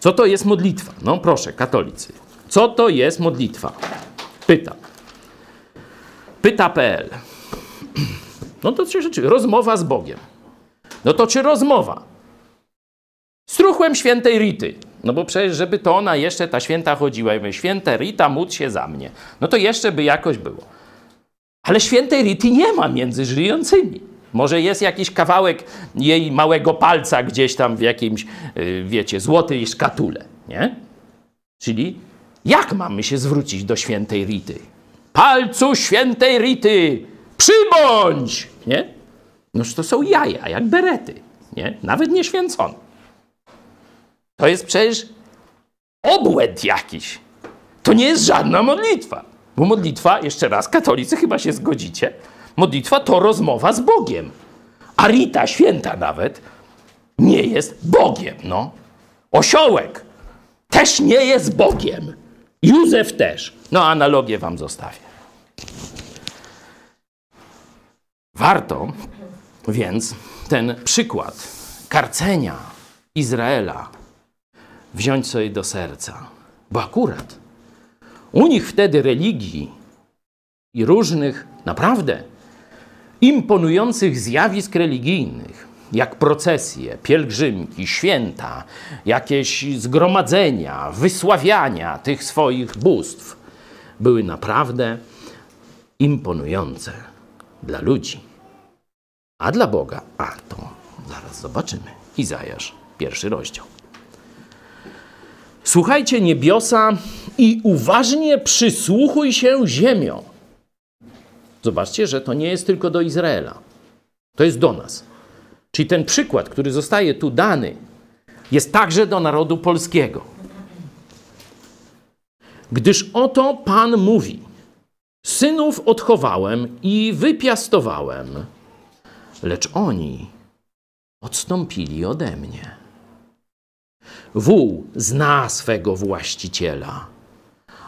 Co to jest modlitwa? No proszę, katolicy. Co to jest modlitwa? Pyta. Pyta.pl. No to trzy rzeczy. Rozmowa z Bogiem. No to czy rozmowa? Struchłem świętej Rity. No bo przecież, żeby to ona jeszcze, ta święta chodziła i mówi, święta Rita, módl się za mnie. No to jeszcze by jakoś było. Ale świętej Rity nie ma między żyjącymi. Może jest jakiś kawałek jej małego palca gdzieś tam w jakimś, y, wiecie, złotej szkatule, nie? Czyli jak mamy się zwrócić do świętej Rity? Palcu świętej Rity, przybądź! Nie? Noż to są jaja, jak berety, nie? Nawet nie święcone. To jest przecież obłęd jakiś. To nie jest żadna modlitwa. Bo modlitwa, jeszcze raz, katolicy chyba się zgodzicie, modlitwa to rozmowa z Bogiem. A Rita, święta nawet, nie jest Bogiem, no. Osiołek też nie jest Bogiem. Józef też. No, analogię wam zostawię. Warto więc ten przykład karcenia Izraela wziąć sobie do serca, bo akurat u nich wtedy religii i różnych naprawdę imponujących zjawisk religijnych, jak procesje, pielgrzymki, święta, jakieś zgromadzenia, wysławiania tych swoich bóstw, były naprawdę imponujące dla ludzi. A dla Boga, a to zaraz zobaczymy. Izajasz, pierwszy rozdział. Słuchajcie niebiosa i uważnie przysłuchuj się ziemią. Zobaczcie, że to nie jest tylko do Izraela. To jest do nas. Czyli ten przykład, który zostaje tu dany, jest także do narodu polskiego. Gdyż oto Pan mówi: Synów odchowałem i wypiastowałem, lecz oni odstąpili ode mnie. Wół zna swego właściciela,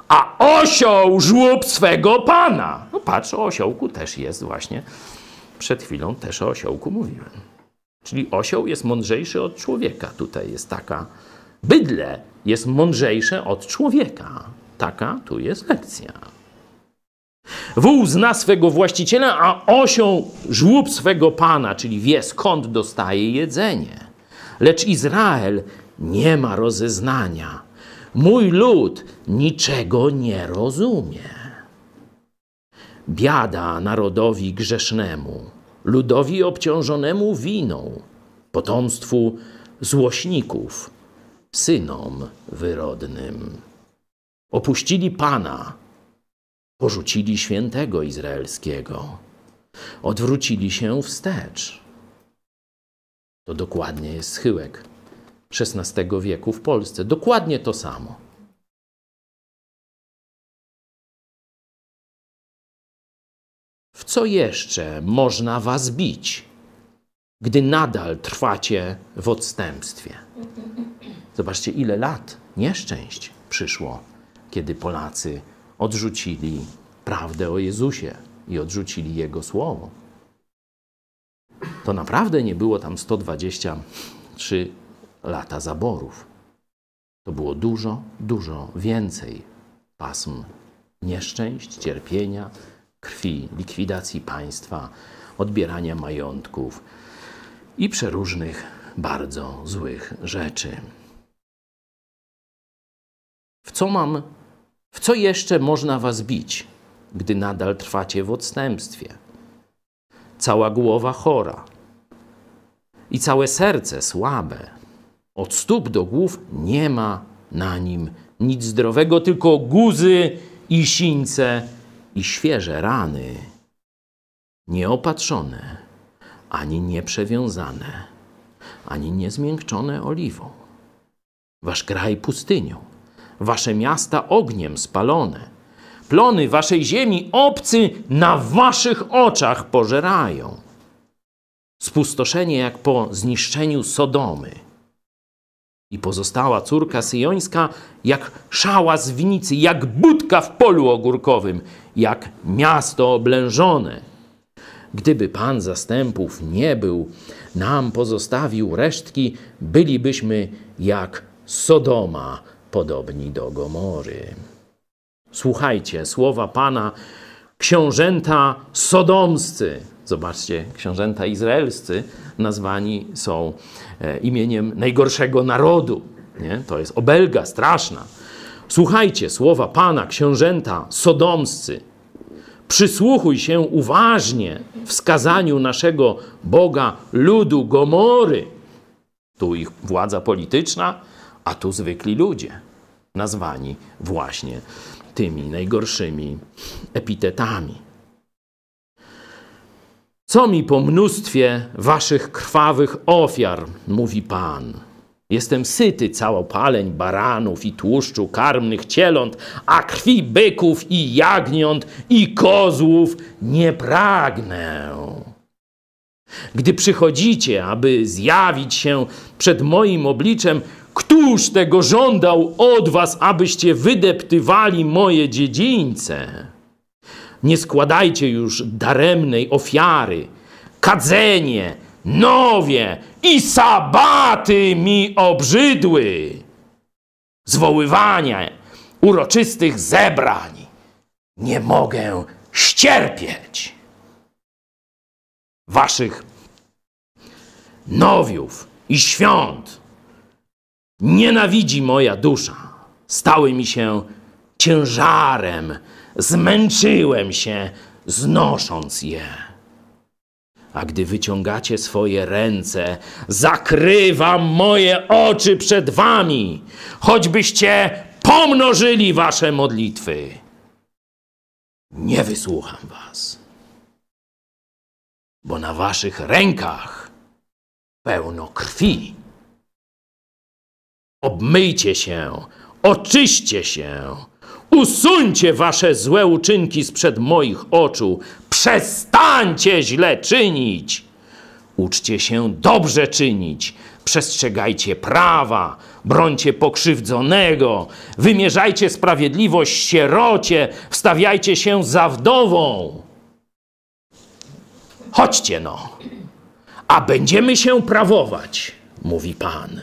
a osioł żłób swego pana. No patrz, o osiołku też jest właśnie. Przed chwilą też o osiołku mówiłem. Czyli osioł jest mądrzejszy od człowieka. Tutaj jest taka. Bydle jest mądrzejsze od człowieka. Taka tu jest lekcja. Wół zna swego właściciela, a osioł żłób swego pana, czyli wie skąd dostaje jedzenie. Lecz Izrael nie ma rozeznania. Mój lud niczego nie rozumie. Biada narodowi grzesznemu, ludowi obciążonemu winą, potomstwu złośników, synom wyrodnym. Opuścili Pana, porzucili świętego izraelskiego, odwrócili się wstecz. To dokładnie jest schyłek XVI wieku w Polsce. Dokładnie to samo. W co jeszcze można was bić, gdy nadal trwacie w odstępstwie? Zobaczcie, ile lat nieszczęść przyszło, kiedy Polacy odrzucili prawdę o Jezusie i odrzucili Jego słowo. To naprawdę nie było tam 123 lata zaborów. To było dużo, dużo więcej pasm nieszczęść, cierpienia, krwi, likwidacji państwa, odbierania majątków i przeróżnych bardzo złych rzeczy. W co mam, w co jeszcze można was bić, gdy nadal trwacie w odstępstwie? Cała głowa chora i całe serce słabe. Od stóp do głów nie ma na nim nic zdrowego, tylko guzy i sińce i świeże rany, nieopatrzone, ani nieprzewiązane, ani niezmiękczone oliwą. Wasz kraj pustynią, wasze miasta ogniem spalone, plony waszej ziemi obcy na waszych oczach pożerają. Spustoszenie jak po zniszczeniu Sodomy. I pozostała córka syjońska jak szała z winicy, jak budka w polu ogórkowym, jak miasto oblężone. Gdyby Pan zastępów nie był, nam pozostawił resztki, bylibyśmy jak Sodoma, podobni do Gomory. Słuchajcie słowa Pana, książęta sodomscy. Zobaczcie, książęta izraelscy nazwani są e, imieniem najgorszego narodu. Nie? To jest obelga straszna. Słuchajcie słowa Pana, książęta sodomscy. Przysłuchuj się uważnie wskazaniu naszego Boga ludu Gomory. Tu ich władza polityczna, a tu zwykli ludzie, nazwani właśnie tymi najgorszymi epitetami. Co mi po mnóstwie waszych krwawych ofiar, mówi Pan. Jestem syty całopaleń baranów i tłuszczu karmnych cieląt, a krwi byków i jagniąt i kozłów nie pragnę. Gdy przychodzicie, aby zjawić się przed moim obliczem, Któż tego żądał od was, abyście wydeptywali moje dziedzińce? Nie składajcie już daremnej ofiary. Kadzenie, nowie i sabaty mi obrzydły. Zwoływania uroczystych zebrań nie mogę ścierpieć. Waszych nowiów i świąt Nienawidzi moja dusza. Stały mi się ciężarem. Zmęczyłem się, znosząc je. A gdy wyciągacie swoje ręce, zakrywam moje oczy przed wami, choćbyście pomnożyli wasze modlitwy. Nie wysłucham was, bo na waszych rękach pełno krwi. Obmyjcie się, oczyście się, usuńcie wasze złe uczynki sprzed moich oczu, przestańcie źle czynić. Uczcie się dobrze czynić, przestrzegajcie prawa, brońcie pokrzywdzonego, wymierzajcie sprawiedliwość sierocie, wstawiajcie się za wdową. Chodźcie no, a będziemy się prawować, mówi Pan.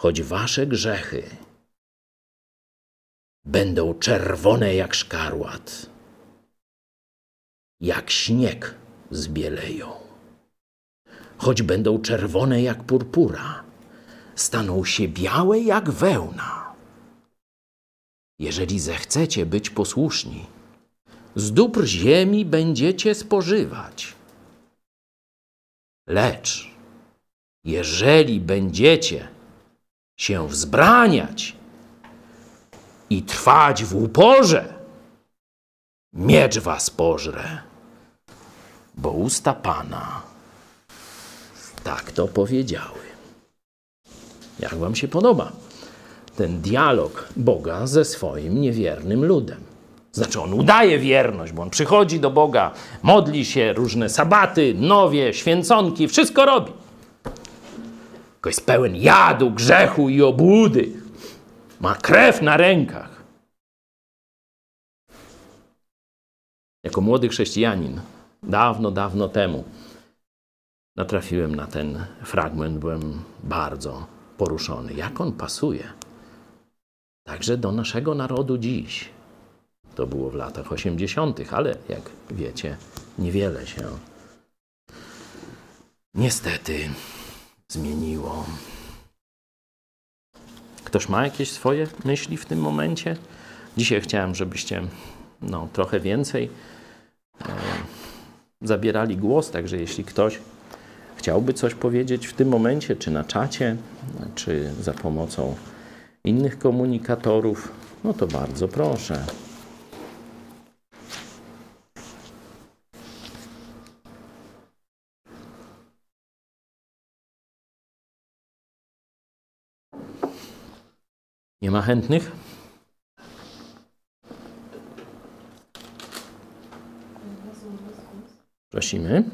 Choć wasze grzechy będą czerwone jak szkarłat, jak śnieg zbieleją. Choć będą czerwone jak purpura, staną się białe jak wełna. Jeżeli zechcecie być posłuszni, z dóbr ziemi będziecie spożywać. Lecz jeżeli będziecie się wzbraniać i trwać w uporze, miecz was pożre, bo usta Pana tak to powiedziały. Jak wam się podoba ten dialog Boga ze swoim niewiernym ludem? Znaczy, on udaje wierność, bo on przychodzi do Boga, modli się, różne sabaty, nowie, święconki, wszystko robi. Tylko jest pełen jadu, grzechu i obłudy. Ma krew na rękach. Jako młody chrześcijanin, dawno, dawno temu, natrafiłem na ten fragment, byłem bardzo poruszony. Jak on pasuje także do naszego narodu dziś. To było w latach 80., ale jak wiecie, niewiele się niestety zmieniło. Ktoś ma jakieś swoje myśli w tym momencie? Dzisiaj chciałem, żebyście no, trochę więcej e, zabierali głos, także jeśli ktoś chciałby coś powiedzieć w tym momencie, czy na czacie, czy za pomocą innych komunikatorów, no to bardzo proszę. Nie ma chętnych? Prosimy.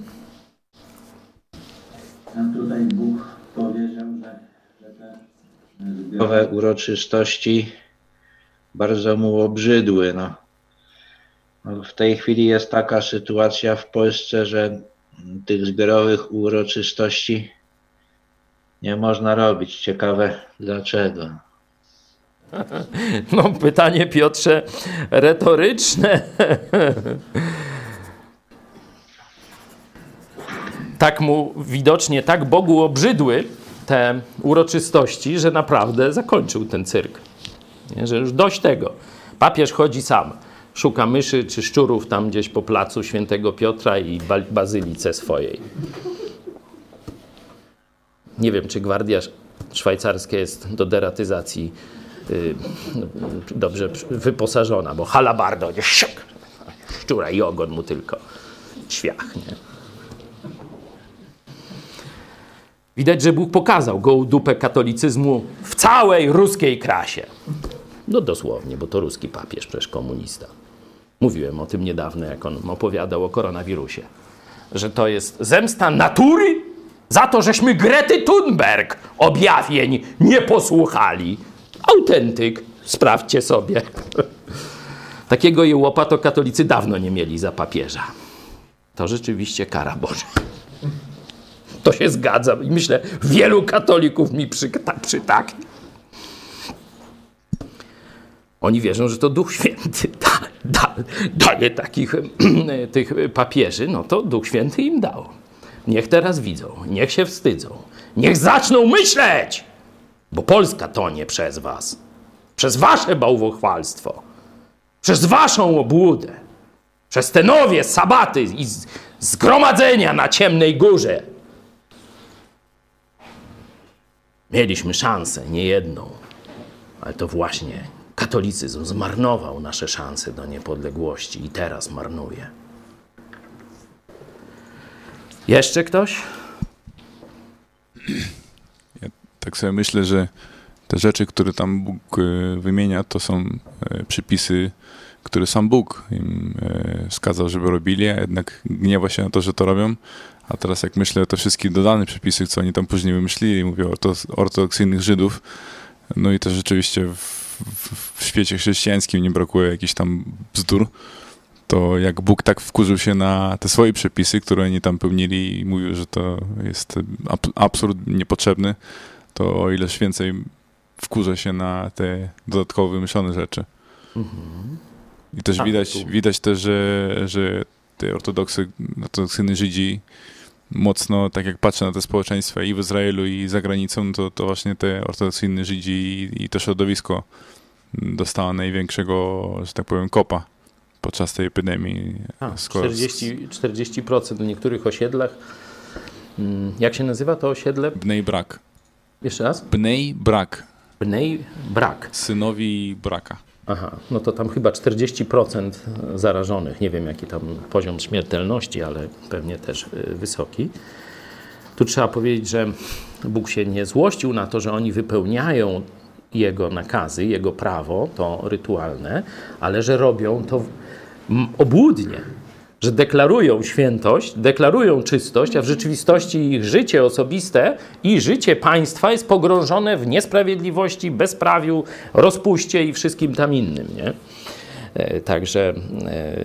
Nam tutaj Bóg powiedział, że, że te zbiorowe uroczystości bardzo mu obrzydły. No. No, W tej chwili jest taka sytuacja w Polsce, że tych zbiorowych uroczystości nie można robić. Ciekawe dlaczego. No, pytanie, Piotrze, retoryczne. tak mu widocznie, tak Bogu obrzydły te uroczystości, że naprawdę zakończył ten cyrk. Nie? Że już dość tego. Papież chodzi sam. Szuka myszy czy szczurów tam gdzieś po placu świętego Piotra i ba- bazylice swojej. Nie wiem, czy gwardia sz- szwajcarska jest do deratyzacji dobrze przy- wyposażona, bo halabardo, nie, szczura i ogon mu tylko świach, nie? Widać, że Bóg pokazał gołą dupę katolicyzmu w całej ruskiej krasie. No dosłownie, bo to ruski papież, przecież komunista. Mówiłem o tym niedawno, jak on opowiadał o koronawirusie. Że to jest zemsta natury za to, żeśmy Grety Thunberg objawień nie posłuchali. Autentyk, sprawdźcie sobie. Takiego jełopa to katolicy dawno nie mieli za papieża. To rzeczywiście kara Boża. To się zgadzam i myślę, wielu katolików mi przyta- przytaknie. Oni wierzą, że to Duch Święty da, da, daje takich tych papieży, no to Duch Święty im dał. Niech teraz widzą, niech się wstydzą, niech zaczną myśleć, bo Polska tonie przez was, przez wasze bałwochwalstwo, przez waszą obłudę, przez te nowie sabaty i zgromadzenia na ciemnej górze. Mieliśmy szansę, nie jedną, ale to właśnie katolicyzm zmarnował nasze szanse do niepodległości i teraz marnuje. Jeszcze ktoś? Tak sobie myślę, że te rzeczy, które tam Bóg e, wymienia, to są e, przypisy który sam Bóg im e, wskazał, żeby robili, a jednak gniewa się na to, że to robią. A teraz jak myślę o te wszystkie dodane przepisy, co oni tam później wymyślili, mówię o ortodoks- ortodoksyjnych Żydów, no i też rzeczywiście w, w, w świecie chrześcijańskim nie brakuje jakichś tam bzdur, to jak Bóg tak wkurzył się na te swoje przepisy, które oni tam pełnili i mówił, że to jest ab- absurd niepotrzebny, to o ileż więcej wkurza się na te dodatkowo wymyślone rzeczy. I też Tak, widać, tu- widać też, że, że te ortodoksy, ortodoksyjni Żydzi mocno, tak jak patrzę na te społeczeństwa i w Izraelu i za granicą, to, to właśnie te ortodoksyjni Żydzi i, i to środowisko dostała największego, że tak powiem, kopa podczas tej epidemii. A, Skoro- 40, 40% w niektórych osiedlach. Mm, Jak się nazywa to osiedle? Bnej brak. Jeszcze raz? Bnej brak. Bnej brak. Synowi braka. Aha, no to tam chyba 40% zarażonych. Nie wiem, jaki tam poziom śmiertelności, ale pewnie też y, wysoki. Tu trzeba powiedzieć, że Bóg się nie złościł na to, że oni wypełniają Jego nakazy, Jego prawo, to rytualne, ale że robią to obłudnie. Że deklarują świętość, deklarują czystość, a w rzeczywistości ich życie osobiste i życie państwa jest pogrążone w niesprawiedliwości, bezprawiu, rozpuście i wszystkim tam innym. Nie? E, Także e,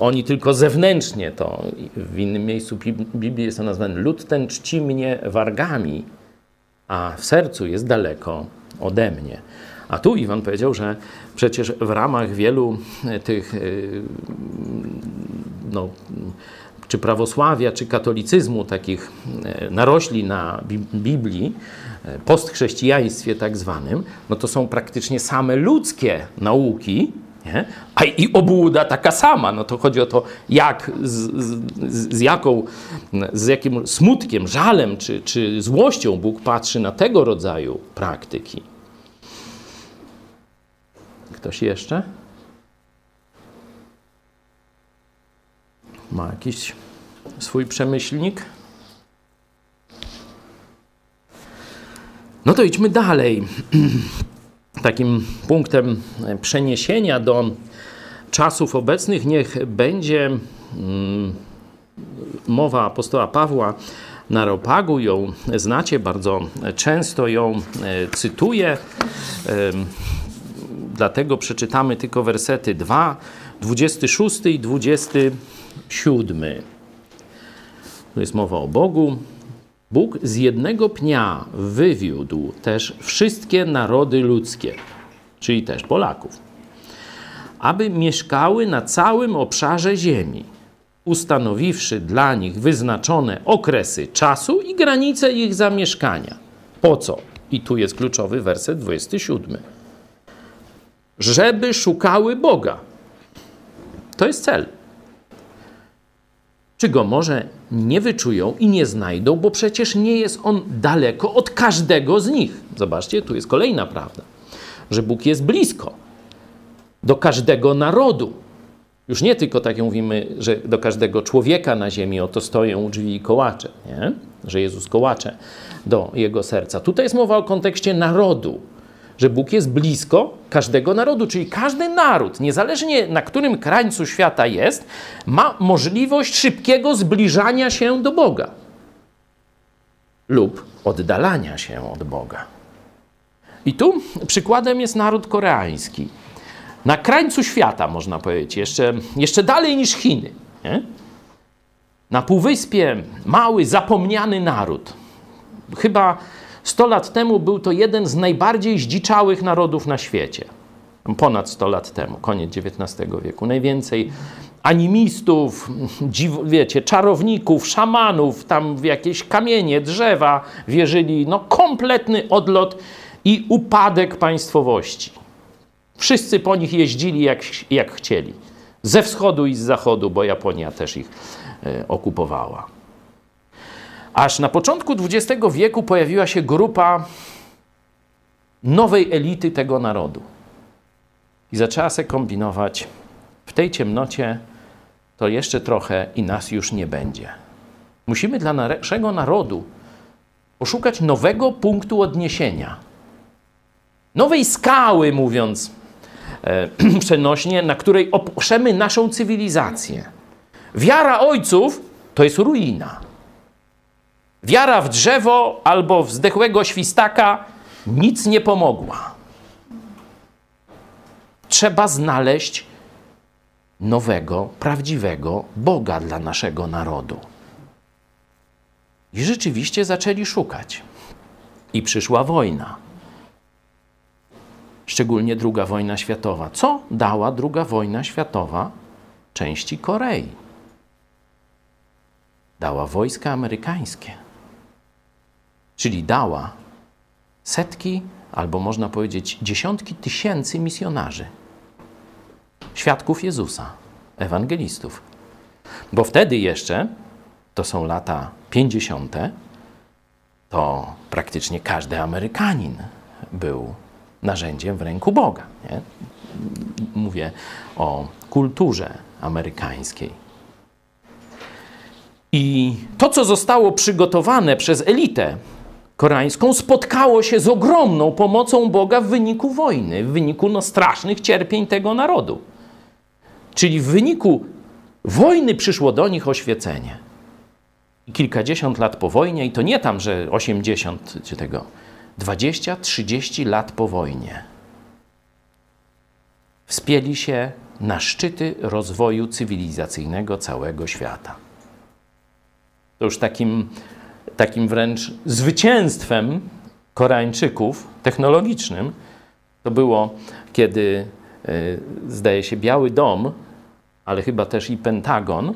oni tylko zewnętrznie to, w innym miejscu Bib- Biblii jest to nazwane, lud ten czci mnie wargami, a w sercu jest daleko ode mnie. A tu Iwan powiedział, że przecież w ramach wielu e, tych e, no, czy prawosławia, czy katolicyzmu, takich e, narośli na Bi- Biblii, postchrześcijaństwie tak zwanym, no to są praktycznie same ludzkie nauki, nie? a i obłuda taka sama. No to chodzi o to, jak, z, z, z, jaką, z jakim smutkiem, żalem czy, czy złością Bóg patrzy na tego rodzaju praktyki. Ktoś jeszcze? Ma jakiś swój przemyślnik? No to idźmy dalej. Takim punktem przeniesienia do czasów obecnych niech będzie mm, mowa apostoła Pawła na Ropagu. Ją znacie, bardzo często ją e, cytuję. Dlatego przeczytamy tylko wersety 2, 26 i 27. Tu jest mowa o Bogu. Bóg z jednego pnia wywiódł też wszystkie narody ludzkie, czyli też Polaków, aby mieszkały na całym obszarze ziemi, ustanowiwszy dla nich wyznaczone okresy czasu i granice ich zamieszkania. Po co? I tu jest kluczowy werset 27 żeby szukały Boga. To jest cel. Czy go może nie wyczują i nie znajdą, bo przecież nie jest on daleko od każdego z nich. Zobaczcie, tu jest kolejna prawda, że Bóg jest blisko do każdego narodu. Już nie tylko tak jak mówimy, że do każdego człowieka na ziemi oto stoją drzwi i kołacze, nie? że Jezus kołacze do jego serca. Tutaj jest mowa o kontekście narodu, że Bóg jest blisko każdego narodu, czyli każdy naród, niezależnie na którym krańcu świata jest, ma możliwość szybkiego zbliżania się do Boga lub oddalania się od Boga. I tu przykładem jest naród koreański. Na krańcu świata, można powiedzieć, jeszcze, jeszcze dalej niż Chiny. Nie? Na półwyspie mały, zapomniany naród. Chyba 100 lat temu był to jeden z najbardziej zdziczałych narodów na świecie. Ponad 100 lat temu, koniec XIX wieku. Najwięcej animistów, dziw, wiecie, czarowników, szamanów, tam w jakieś kamienie, drzewa wierzyli. No kompletny odlot i upadek państwowości. Wszyscy po nich jeździli jak, jak chcieli. Ze wschodu i z zachodu, bo Japonia też ich e, okupowała. Aż na początku XX wieku pojawiła się grupa nowej elity tego narodu. I zaczęła się kombinować, w tej ciemnocie to jeszcze trochę i nas już nie będzie. Musimy dla naszego narodu poszukać nowego punktu odniesienia. Nowej skały, mówiąc e, przenośnie, na której oprzemy naszą cywilizację. Wiara ojców to jest ruina. Wiara w drzewo albo w zdechłego świstaka nic nie pomogła. Trzeba znaleźć nowego, prawdziwego Boga dla naszego narodu. I rzeczywiście zaczęli szukać. I przyszła wojna. Szczególnie II wojna światowa. Co dała II wojna światowa części Korei? Dała wojska amerykańskie. Czyli dała setki, albo można powiedzieć dziesiątki tysięcy misjonarzy, świadków Jezusa, ewangelistów. Bo wtedy jeszcze, to są lata 50., to praktycznie każdy Amerykanin był narzędziem w ręku Boga. Nie? Mówię o kulturze amerykańskiej. I to, co zostało przygotowane przez elitę koreańską, spotkało się z ogromną pomocą Boga w wyniku wojny, w wyniku no, strasznych cierpień tego narodu. Czyli w wyniku wojny przyszło do nich oświecenie. I kilkadziesiąt lat po wojnie, i to nie tam, że 80 czy tego, 20-30 lat po wojnie, wspięli się na szczyty rozwoju cywilizacyjnego całego świata. To już takim, takim wręcz zwycięstwem Koreańczyków technologicznym to było, kiedy zdaje się Biały Dom, ale chyba też i Pentagon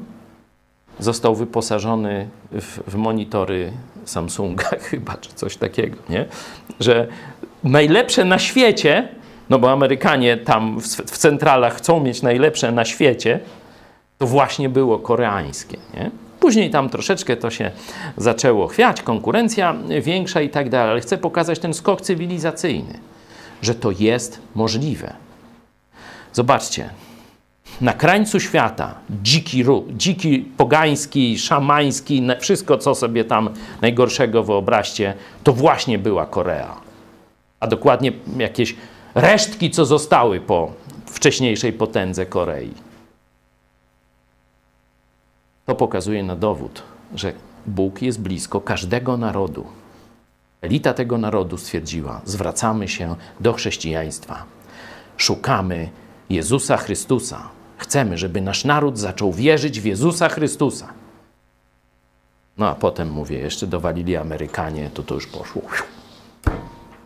został wyposażony w, w monitory Samsunga chyba, czy coś takiego, nie? Że najlepsze na świecie, no bo Amerykanie tam w, w centralach chcą mieć najlepsze na świecie, to właśnie było koreańskie, nie? Później tam troszeczkę to się zaczęło chwiać, konkurencja większa i tak dalej, ale chcę pokazać ten skok cywilizacyjny, że to jest możliwe. Zobaczcie, na krańcu świata dziki dziki pogański, szamański, wszystko co sobie tam najgorszego wyobraźcie, to właśnie była Korea. A dokładnie jakieś resztki, co zostały po wcześniejszej potędze Korei. To pokazuje na dowód, że Bóg jest blisko każdego narodu. Elita tego narodu stwierdziła: zwracamy się do chrześcijaństwa. Szukamy Jezusa Chrystusa. Chcemy, żeby nasz naród zaczął wierzyć w Jezusa Chrystusa. No a potem, mówię, jeszcze dowalili Amerykanie, to to już poszło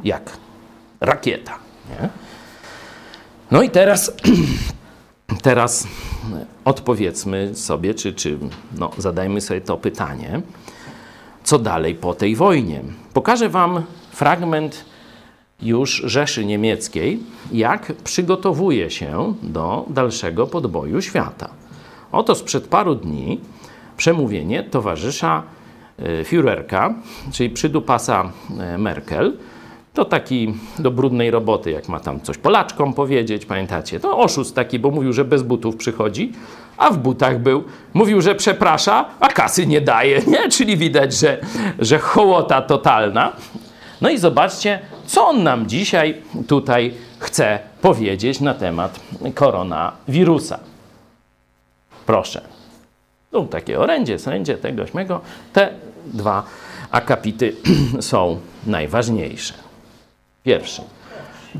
jak rakieta. Nie? No i teraz, teraz odpowiedzmy sobie, czy, czy no, zadajmy sobie to pytanie, co dalej po tej wojnie. Pokażę Wam fragment już Rzeszy Niemieckiej, jak przygotowuje się do dalszego podboju świata. Oto sprzed paru dni przemówienie towarzysza Führerka, czyli przydupasa Merkel. To taki do brudnej roboty, jak ma tam coś Polaczkom powiedzieć, pamiętacie? To oszust taki, bo mówił, że bez butów przychodzi, a w butach był. Mówił, że przeprasza, a kasy nie daje, nie? Czyli widać, że, że hołota totalna. No i zobaczcie, co on nam dzisiaj tutaj chce powiedzieć na temat koronawirusa. Proszę. Tu takie orędzie, sędzie, tego, śmego. Te dwa akapity są najważniejsze. Pierwszy.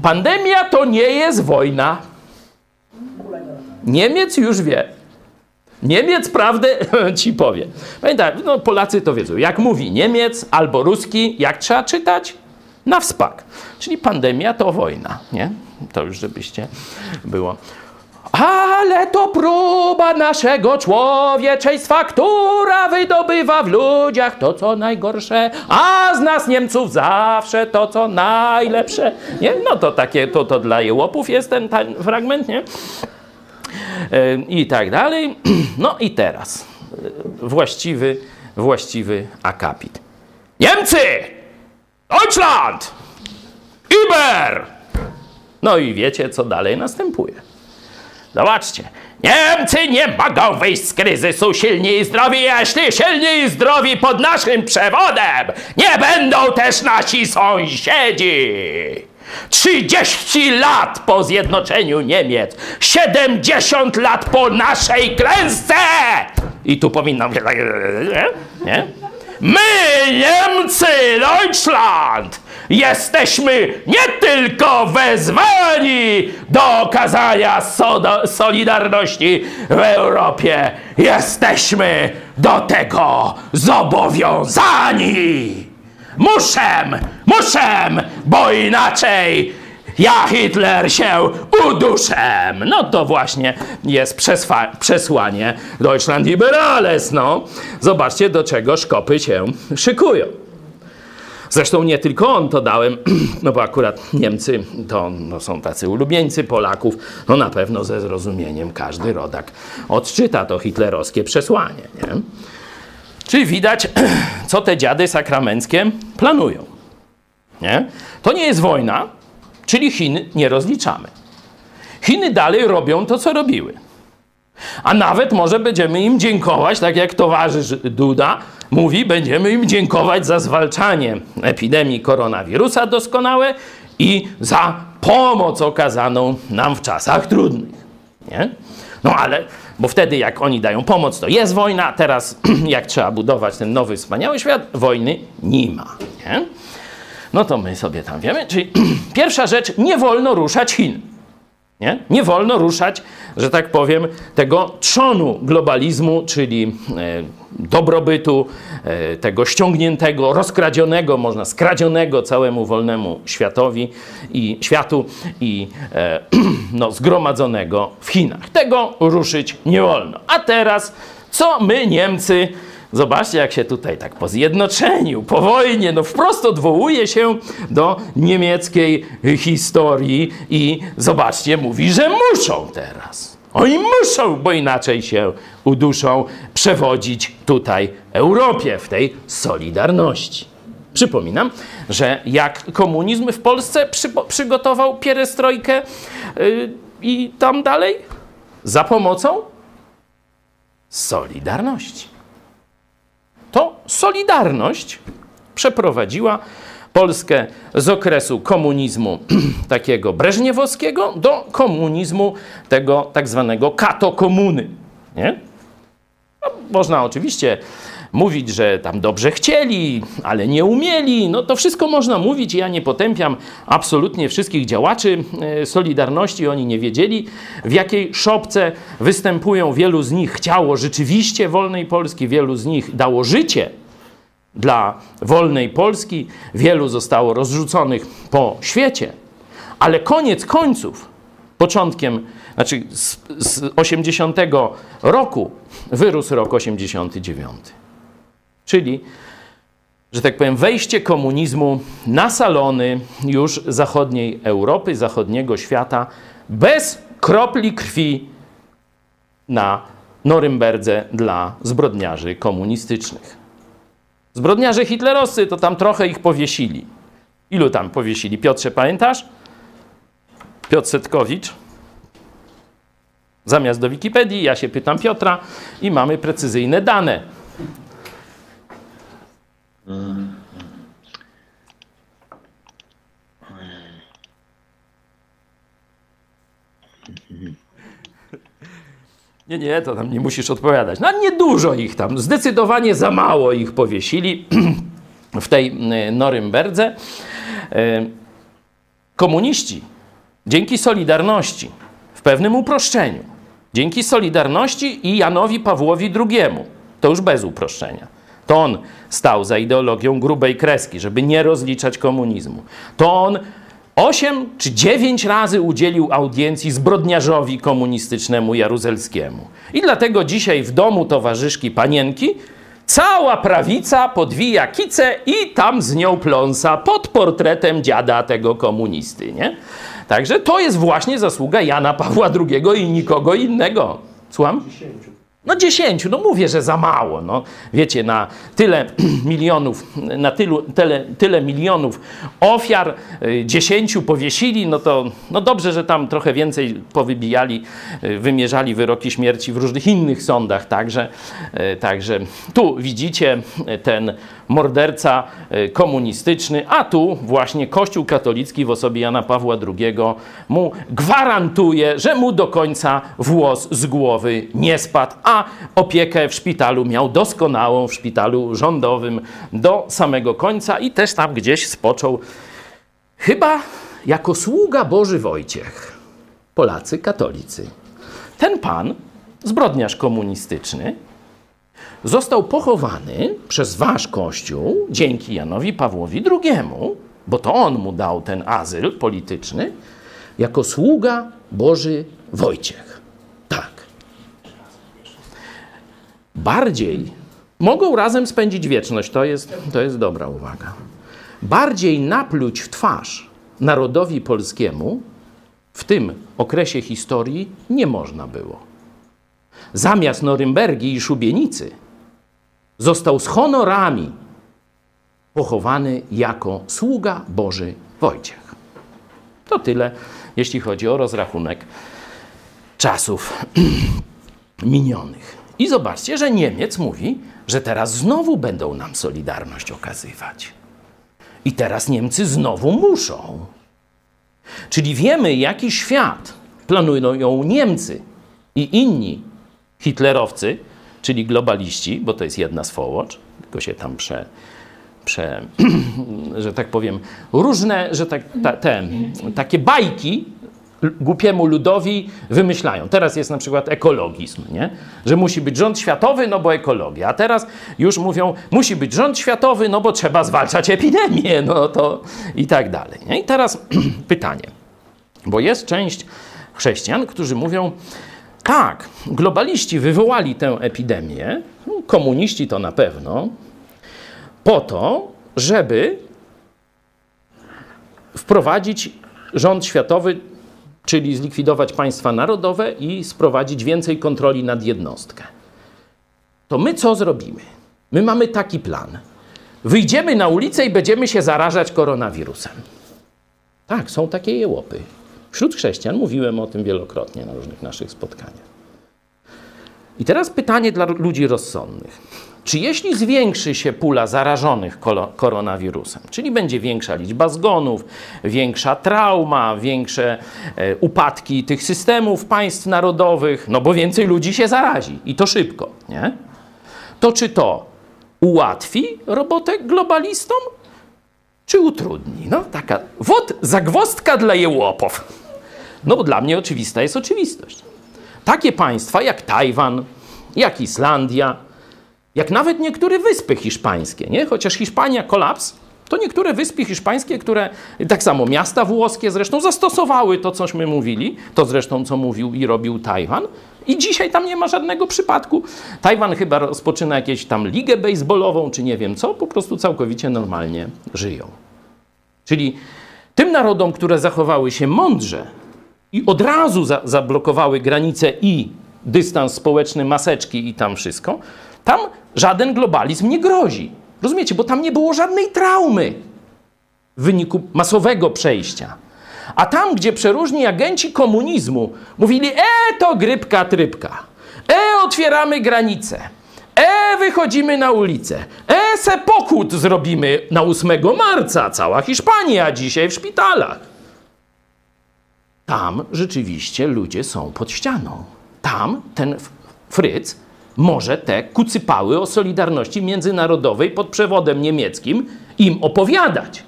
Pandemia to nie jest wojna. Niemiec już wie. Niemiec prawdę ci powie. Pamiętaj, no Polacy to wiedzą. Jak mówi Niemiec albo Ruski, jak trzeba czytać? Na wspak. Czyli pandemia to wojna, nie? To już żebyście było. Ale to próba naszego człowieczeństwa, która wydobywa w ludziach to, co najgorsze, a z nas Niemców zawsze to, co najlepsze. Nie? No to takie, to, to dla jełopów jest ten, ten fragment, nie? I tak dalej. No i teraz właściwy, właściwy akapit. Niemcy! Deutschland! Iber! No i wiecie, co dalej następuje. Zobaczcie. Niemcy nie mogą wyjść z kryzysu silni i zdrowi, jeśli silni i zdrowi pod naszym przewodem nie będą też nasi sąsiedzi. 30 lat po zjednoczeniu Niemiec, 70 lat po naszej klęsce! I tu powinnam się tak, nie? My, Niemcy, Deutschland, jesteśmy nie tylko wezwani do okazania solidarności w Europie, jesteśmy do tego zobowiązani. Muszę, muszę, bo inaczej ja Hitler się uduszę. No to właśnie jest przeswa- przesłanie Deutschland Liberales. No, zobaczcie do czego szkopy się szykują. Zresztą nie tylko on to dałem, no bo akurat Niemcy to no, są tacy ulubieńcy Polaków, no na pewno ze zrozumieniem każdy rodak odczyta to hitlerowskie przesłanie. Nie? Czyli widać, co te dziady sakramenckie planują. Nie? To nie jest wojna, czyli Chin nie rozliczamy. Chiny dalej robią to, co robiły. A nawet może będziemy im dziękować, tak jak towarzysz Duda mówi, będziemy im dziękować za zwalczanie epidemii koronawirusa doskonałe i za pomoc okazaną nam w czasach trudnych. Nie? No ale, bo wtedy jak oni dają pomoc, to jest wojna, teraz jak trzeba budować ten nowy, wspaniały świat, wojny nie ma. Nie? No to my sobie tam wiemy. Czyli pierwsza rzecz, nie wolno ruszać Chin. Nie? nie wolno ruszać, że tak powiem, tego trzonu globalizmu, czyli e, dobrobytu, e, tego ściągniętego, rozkradzionego, można skradzionego całemu wolnemu światowi i światu i e, no, zgromadzonego w Chinach. Tego ruszyć nie wolno. A teraz, co my Niemcy Zobaczcie, jak się tutaj tak po zjednoczeniu, po wojnie, no wprost odwołuje się do niemieckiej historii i zobaczcie, mówi, że muszą teraz. Oni muszą, bo inaczej się uduszą, przewodzić tutaj Europie w tej solidarności. Przypominam, że jak komunizm w Polsce przy, przygotował pierestrojkę yy, i tam dalej, za pomocą Solidarności to Solidarność przeprowadziła Polskę z okresu komunizmu takiego breżniewowskiego do komunizmu tego tak zwanego kato-komuny. Nie? No, można oczywiście mówić, że tam dobrze chcieli, ale nie umieli. No to wszystko można mówić. Ja nie potępiam absolutnie wszystkich działaczy e, Solidarności. Oni nie wiedzieli, w jakiej szopce występują. Wielu z nich chciało rzeczywiście wolnej Polski, wielu z nich dało życie dla wolnej Polski, wielu zostało rozrzuconych po świecie. Ale koniec końców, początkiem, znaczy z, z 80 roku wyrósł rok 89. Czyli, że tak powiem, wejście komunizmu na salony już zachodniej Europy, zachodniego świata, bez kropli krwi na Norymberdze dla zbrodniarzy komunistycznych. Zbrodniarze hitlerowscy to tam trochę ich powiesili. Ilu tam powiesili? Piotrze, pamiętasz? Piotr Setkowicz. Zamiast do Wikipedii, ja się pytam Piotra i mamy precyzyjne dane. Nie, nie, to tam nie musisz odpowiadać. No niedużo ich tam, zdecydowanie za mało ich powiesili w tej e, Norymberdze. E, komuniści dzięki Solidarności, w pewnym uproszczeniu, dzięki Solidarności i Janowi Pawłowi II, to już bez uproszczenia, to on stał za ideologią grubej kreski, żeby nie rozliczać komunizmu. To on osiem czy dziewięć razy udzielił audiencji zbrodniarzowi komunistycznemu Jaruzelskiemu. I dlatego dzisiaj w domu towarzyszki Panienki cała prawica podwija kicę i tam z nią pląsa pod portretem dziada tego komunisty, nie? Także to jest właśnie zasługa Jana Pawła II i nikogo innego. Słucham? No 10, no mówię, że za mało. No, wiecie, na tyle milionów, na tylu, tyle, tyle milionów ofiar, y, 10 powiesili, no to no dobrze, że tam trochę więcej powybijali, y, wymierzali wyroki śmierci w różnych innych sądach także. y, Także tu widzicie ten morderca komunistyczny, a tu właśnie Kościół katolicki w osobie Jana Pawła II mu gwarantuje, że mu do końca włos z głowy nie spadł, a opiekę w szpitalu miał doskonałą, w szpitalu rządowym do samego końca i też tam gdzieś spoczął. Chyba jako sługa Boży Wojciech, Polacy katolicy. Ten pan, zbrodniarz komunistyczny, został pochowany przez wasz kościół dzięki Janowi Pawłowi II, bo to on mu dał ten azyl polityczny, jako sługa Boży Wojciech. Bardziej mogą razem spędzić wieczność, to jest, to jest dobra uwaga. Bardziej napluć w twarz narodowi polskiemu w tym okresie historii nie można było. Zamiast Norymbergi i Szubienicy został z honorami pochowany jako sługa Boży Wojciech. To tyle, jeśli chodzi o rozrachunek czasów minionych. I zobaczcie, że Niemiec mówi, że teraz znowu będą nam solidarność okazywać. I teraz Niemcy znowu muszą. Czyli wiemy, jaki świat planują Niemcy i inni hitlerowcy, czyli globaliści, bo to jest jedna swołocz, tylko się tam prze, prze że tak powiem, różne, że tak, ta, te, takie bajki głupiemu ludowi wymyślają. Teraz jest na przykład ekologizm, nie? że musi być rząd światowy, no bo ekologia. A teraz już mówią, musi być rząd światowy, no bo trzeba zwalczać epidemię, no to i tak dalej. Nie? I teraz pytanie, bo jest część chrześcijan, którzy mówią, tak, globaliści wywołali tę epidemię, komuniści to na pewno, po to, żeby wprowadzić rząd światowy, czyli zlikwidować państwa narodowe i sprowadzić więcej kontroli nad jednostkę. To my co zrobimy? My mamy taki plan. Wyjdziemy na ulicę i będziemy się zarażać koronawirusem. Tak, są takie jełopy. Wśród chrześcijan mówiłem o tym wielokrotnie na różnych naszych spotkaniach. I teraz pytanie dla ludzi rozsądnych. Czy jeśli zwiększy się pula zarażonych koronawirusem, czyli będzie większa liczba zgonów, większa trauma, większe e, upadki tych systemów państw narodowych, no bo więcej ludzi się zarazi i to szybko, nie? To czy to ułatwi robotę globalistom, czy utrudni? No taka, wod, zagwostka dla jełopów. No dla mnie oczywista jest oczywistość. Takie państwa jak Tajwan, jak Islandia, jak nawet niektóre wyspy hiszpańskie, nie? chociaż Hiszpania kolaps, to niektóre wyspy hiszpańskie, które, tak samo miasta włoskie zresztą, zastosowały to, cośmy mówili, to zresztą, co mówił i robił Tajwan. I dzisiaj tam nie ma żadnego przypadku. Tajwan chyba rozpoczyna jakieś tam ligę baseballową, czy nie wiem co, po prostu całkowicie normalnie żyją. Czyli tym narodom, które zachowały się mądrze i od razu za zablokowały granice i dystans społeczny, maseczki i tam wszystko, tam żaden globalizm nie grozi. Rozumiecie? Bo tam nie było żadnej traumy w wyniku masowego przejścia. A tam, gdzie przeróżni agenci komunizmu mówili, e, to grypka, trypka, e, otwieramy granice, e, wychodzimy na ulicę, e, se pokut zrobimy na 8 marca, cała Hiszpania dzisiaj w szpitalach. Tam rzeczywiście ludzie są pod ścianą. Tam ten Fryc może te kucypały o solidarności międzynarodowej pod przewodem niemieckim im opowiadać.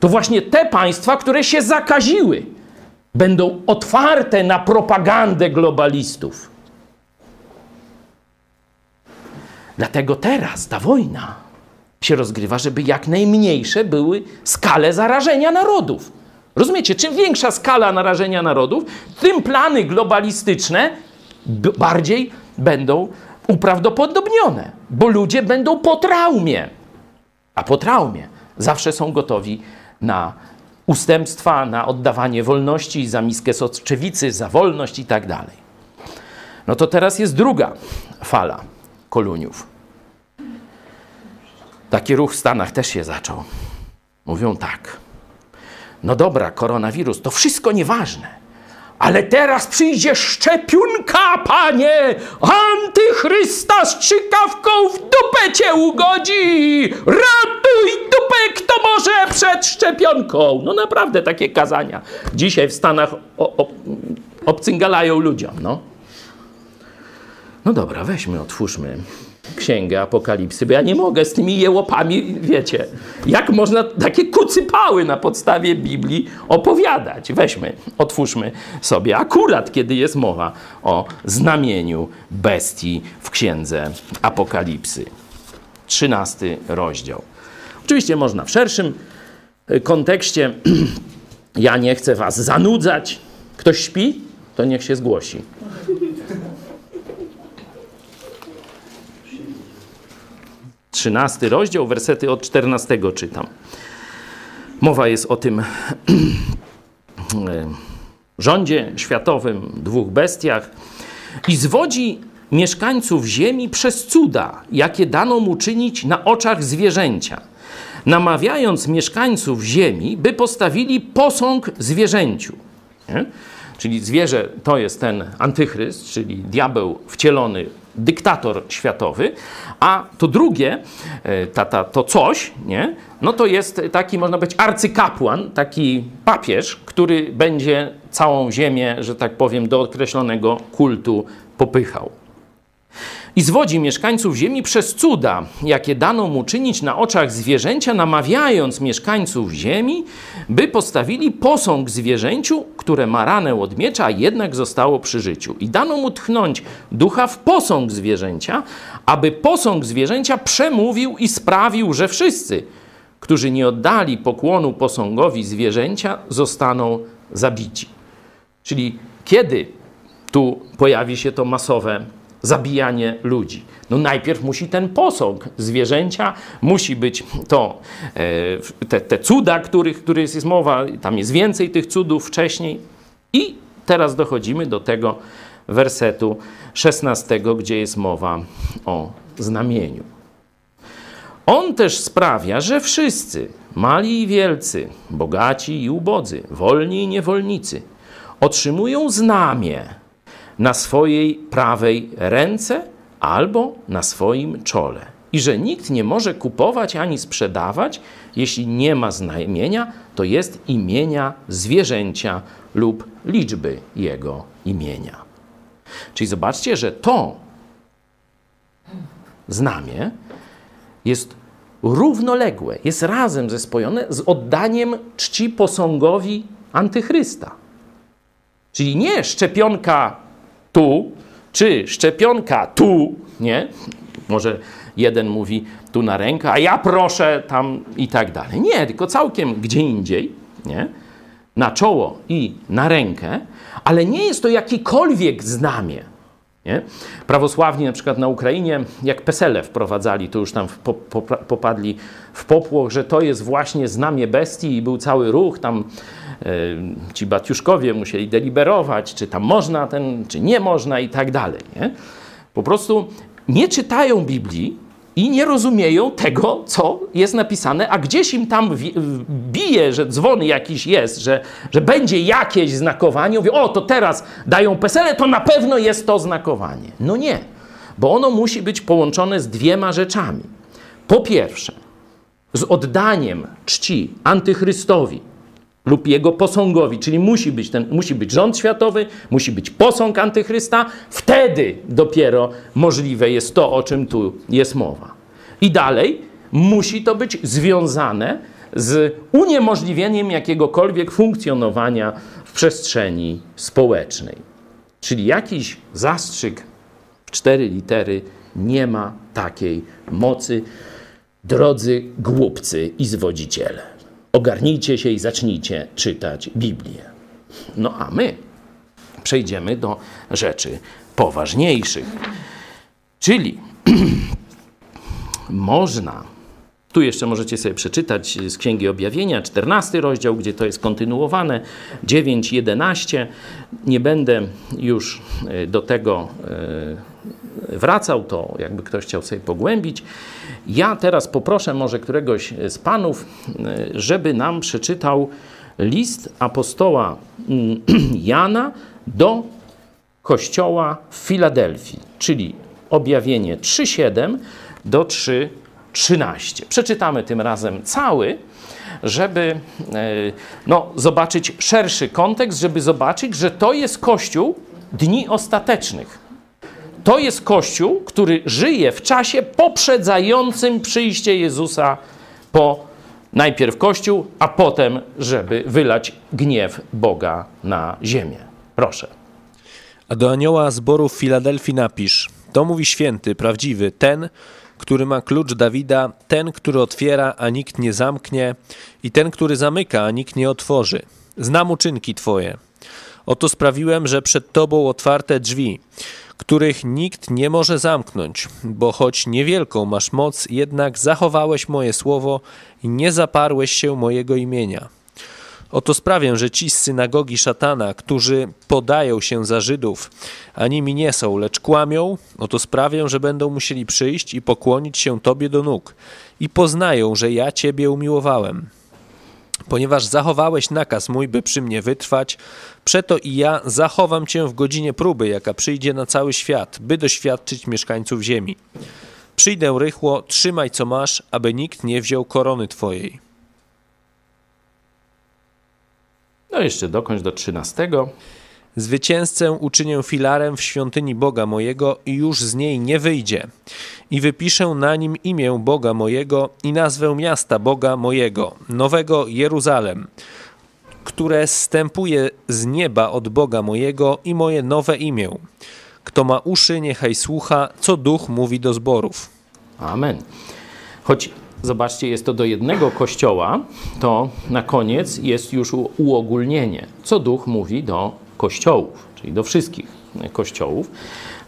To właśnie te państwa, które się zakaziły, będą otwarte na propagandę globalistów. Dlatego teraz ta wojna się rozgrywa, żeby jak najmniejsze były skale zarażenia narodów. Rozumiecie? Czym większa skala narażenia narodów, tym plany globalistyczne bardziej będą uprawdopodobnione, bo ludzie będą po traumie. A po traumie zawsze są gotowi na ustępstwa, na oddawanie wolności za miskę soczewicy, za wolność i tak dalej. No to teraz jest druga fala koluniów. Taki ruch w Stanach też się zaczął. Mówią tak. No dobra, koronawirus to wszystko nieważne. Ale teraz przyjdzie szczepionka, panie! Antychrysta strzykawką w dupę cię ugodzi! Ratuj dupę, kto może przed szczepionką! No naprawdę takie kazania dzisiaj w Stanach o, o, obcyngalają ludziom, no. No dobra, weźmy, otwórzmy Księgę Apokalipsy, bo ja nie mogę z tymi jełopami, wiecie, jak można takie kucypały na podstawie Biblii opowiadać. Weźmy, otwórzmy sobie akurat, kiedy jest mowa o znamieniu bestii w Księdze Apokalipsy. Trzynasty rozdział. Oczywiście można w szerszym y, kontekście. Ja nie chcę was zanudzać. Ktoś śpi? To niech się zgłosi. Trzynasty rozdział, wersety od 14 czytam. Mowa jest o tym rządzie światowym, dwóch bestiach i zwodzi mieszkańców ziemi przez cuda, jakie dano mu czynić na oczach zwierzęcia, namawiając mieszkańców ziemi, by postawili posąg zwierzęciu. Nie? Czyli zwierzę to jest ten antychryst, czyli diabeł wcielony, dyktator światowy, a to drugie, e, ta, ta, to coś, nie? no to jest taki, można być arcykapłan, taki papież, który będzie całą ziemię, że tak powiem, do określonego kultu popychał i zwodzi mieszkańców ziemi przez cuda, jakie dano mu czynić na oczach zwierzęcia, namawiając mieszkańców ziemi, by postawili posąg zwierzęciu, które ma ranę od miecza, a jednak zostało przy życiu. I dano mu tchnąć ducha w posąg zwierzęcia, aby posąg zwierzęcia przemówił i sprawił, że wszyscy, którzy nie oddali pokłonu posągowi zwierzęcia, zostaną zabici. Czyli kiedy tu pojawi się to masowe zabijanie ludzi. No najpierw musi ten posąg zwierzęcia, musi być to, e, te, te cuda, których, których jest mowa, tam jest więcej tych cudów wcześniej. I teraz dochodzimy do tego wersetu 16, gdzie jest mowa o znamieniu. On też sprawia, że wszyscy, mali i wielcy, bogaci i ubodzy, wolni i niewolnicy, otrzymują znamię na swojej prawej ręce albo na swoim czole. I że nikt nie może kupować ani sprzedawać, jeśli nie ma znamienia, to jest imienia zwierzęcia lub liczby jego imienia. Czyli zobaczcie, że to znamie jest równoległe, jest razem zespojone z oddaniem czci posągowi antychrysta. Czyli nie szczepionka tu, czy szczepionka tu, nie? Może jeden mówi tu na rękę, a ja proszę tam i tak dalej. Nie, tylko całkiem gdzie indziej, nie? Na czoło i na rękę, ale nie jest to jakikolwiek znamie. Nie? Prawosławni na przykład na Ukrainie, jak Pesele wprowadzali, to już tam po, po, popadli w popłoch, że to jest właśnie znamie bestii i był cały ruch tam ci Batiuszkowie musieli deliberować, czy tam można ten, czy nie można i tak dalej. Nie? Po prostu nie czytają Biblii i nie rozumieją tego, co jest napisane, a gdzieś im tam bije, że dzwon jakiś jest, że, że będzie jakieś znakowanie. Mówią, o, to teraz dają pesele, to na pewno jest to znakowanie. No nie, bo ono musi być połączone z dwiema rzeczami. Po pierwsze, z oddaniem czci antychrystowi, lub jego posągowi, czyli musi być, ten, musi być rząd światowy, musi być posąg antychrysta, wtedy dopiero możliwe jest to, o czym tu jest mowa. I dalej musi to być związane z uniemożliwieniem jakiegokolwiek funkcjonowania w przestrzeni społecznej. Czyli jakiś zastrzyk w cztery litery nie ma takiej mocy, drodzy głupcy i zwodziciele ogarnijcie się i zacznijcie czytać Biblię. No a my przejdziemy do rzeczy poważniejszych. Czyli można, tu jeszcze możecie sobie przeczytać z Księgi Objawienia, 14 rozdział, gdzie to jest kontynuowane, 9, 11. Nie będę już e, do tego e, wracał, to jakby ktoś chciał sobie pogłębić. Ja teraz poproszę może któregoś z panów, żeby nam przeczytał list apostoła mm, Jana do kościoła w Filadelfii, czyli objawienie 3:7 do 3:13. Przeczytamy tym razem cały, żeby e, no, zobaczyć szerszy kontekst, żeby zobaczyć, że to jest kościół dni ostatecznych. To jest kościół, który żyje w czasie poprzedzającym przyjście Jezusa po najpierw Kościół, a potem, żeby wylać gniew Boga na ziemię. Proszę. A do anioła zboru w Filadelfii napisz: To mówi święty, prawdziwy, ten, który ma klucz Dawida, ten, który otwiera, a nikt nie zamknie, i ten, który zamyka, a nikt nie otworzy. Znam uczynki Twoje. Oto sprawiłem, że przed Tobą otwarte drzwi, których nikt nie może zamknąć, bo choć niewielką masz moc, jednak zachowałeś moje słowo i nie zaparłeś się mojego imienia. Oto sprawię, że ci z synagogi szatana, którzy podają się za Żydów, a nimi nie są, lecz kłamią, oto sprawię, że będą musieli przyjść i pokłonić się Tobie do nóg i poznają, że ja Ciebie umiłowałem. Ponieważ zachowałeś nakaz mój, by przy mnie wytrwać, przeto i ja zachowam Cię w godzinie próby, jaka przyjdzie na cały świat, by doświadczyć mieszkańców ziemi. Przyjdę rychło, trzymaj co masz, aby nikt nie wziął korony Twojej. No jeszcze dokończ do 13. Zwycięzcę uczynię filarem w świątyni Boga mojego i już z niej nie wyjdzie. I wypiszę na nim imię Boga mojego i nazwę miasta Boga mojego, nowego Jeruzalem, które zstępuje z nieba od Boga mojego i moje nowe imię. Kto ma uszy, niechaj słucha, co duch mówi do zborów. Amen. Choć zobaczcie, jest to do jednego kościoła, to na koniec jest już uogólnienie, co duch mówi do kościołów, czyli do wszystkich kościołów.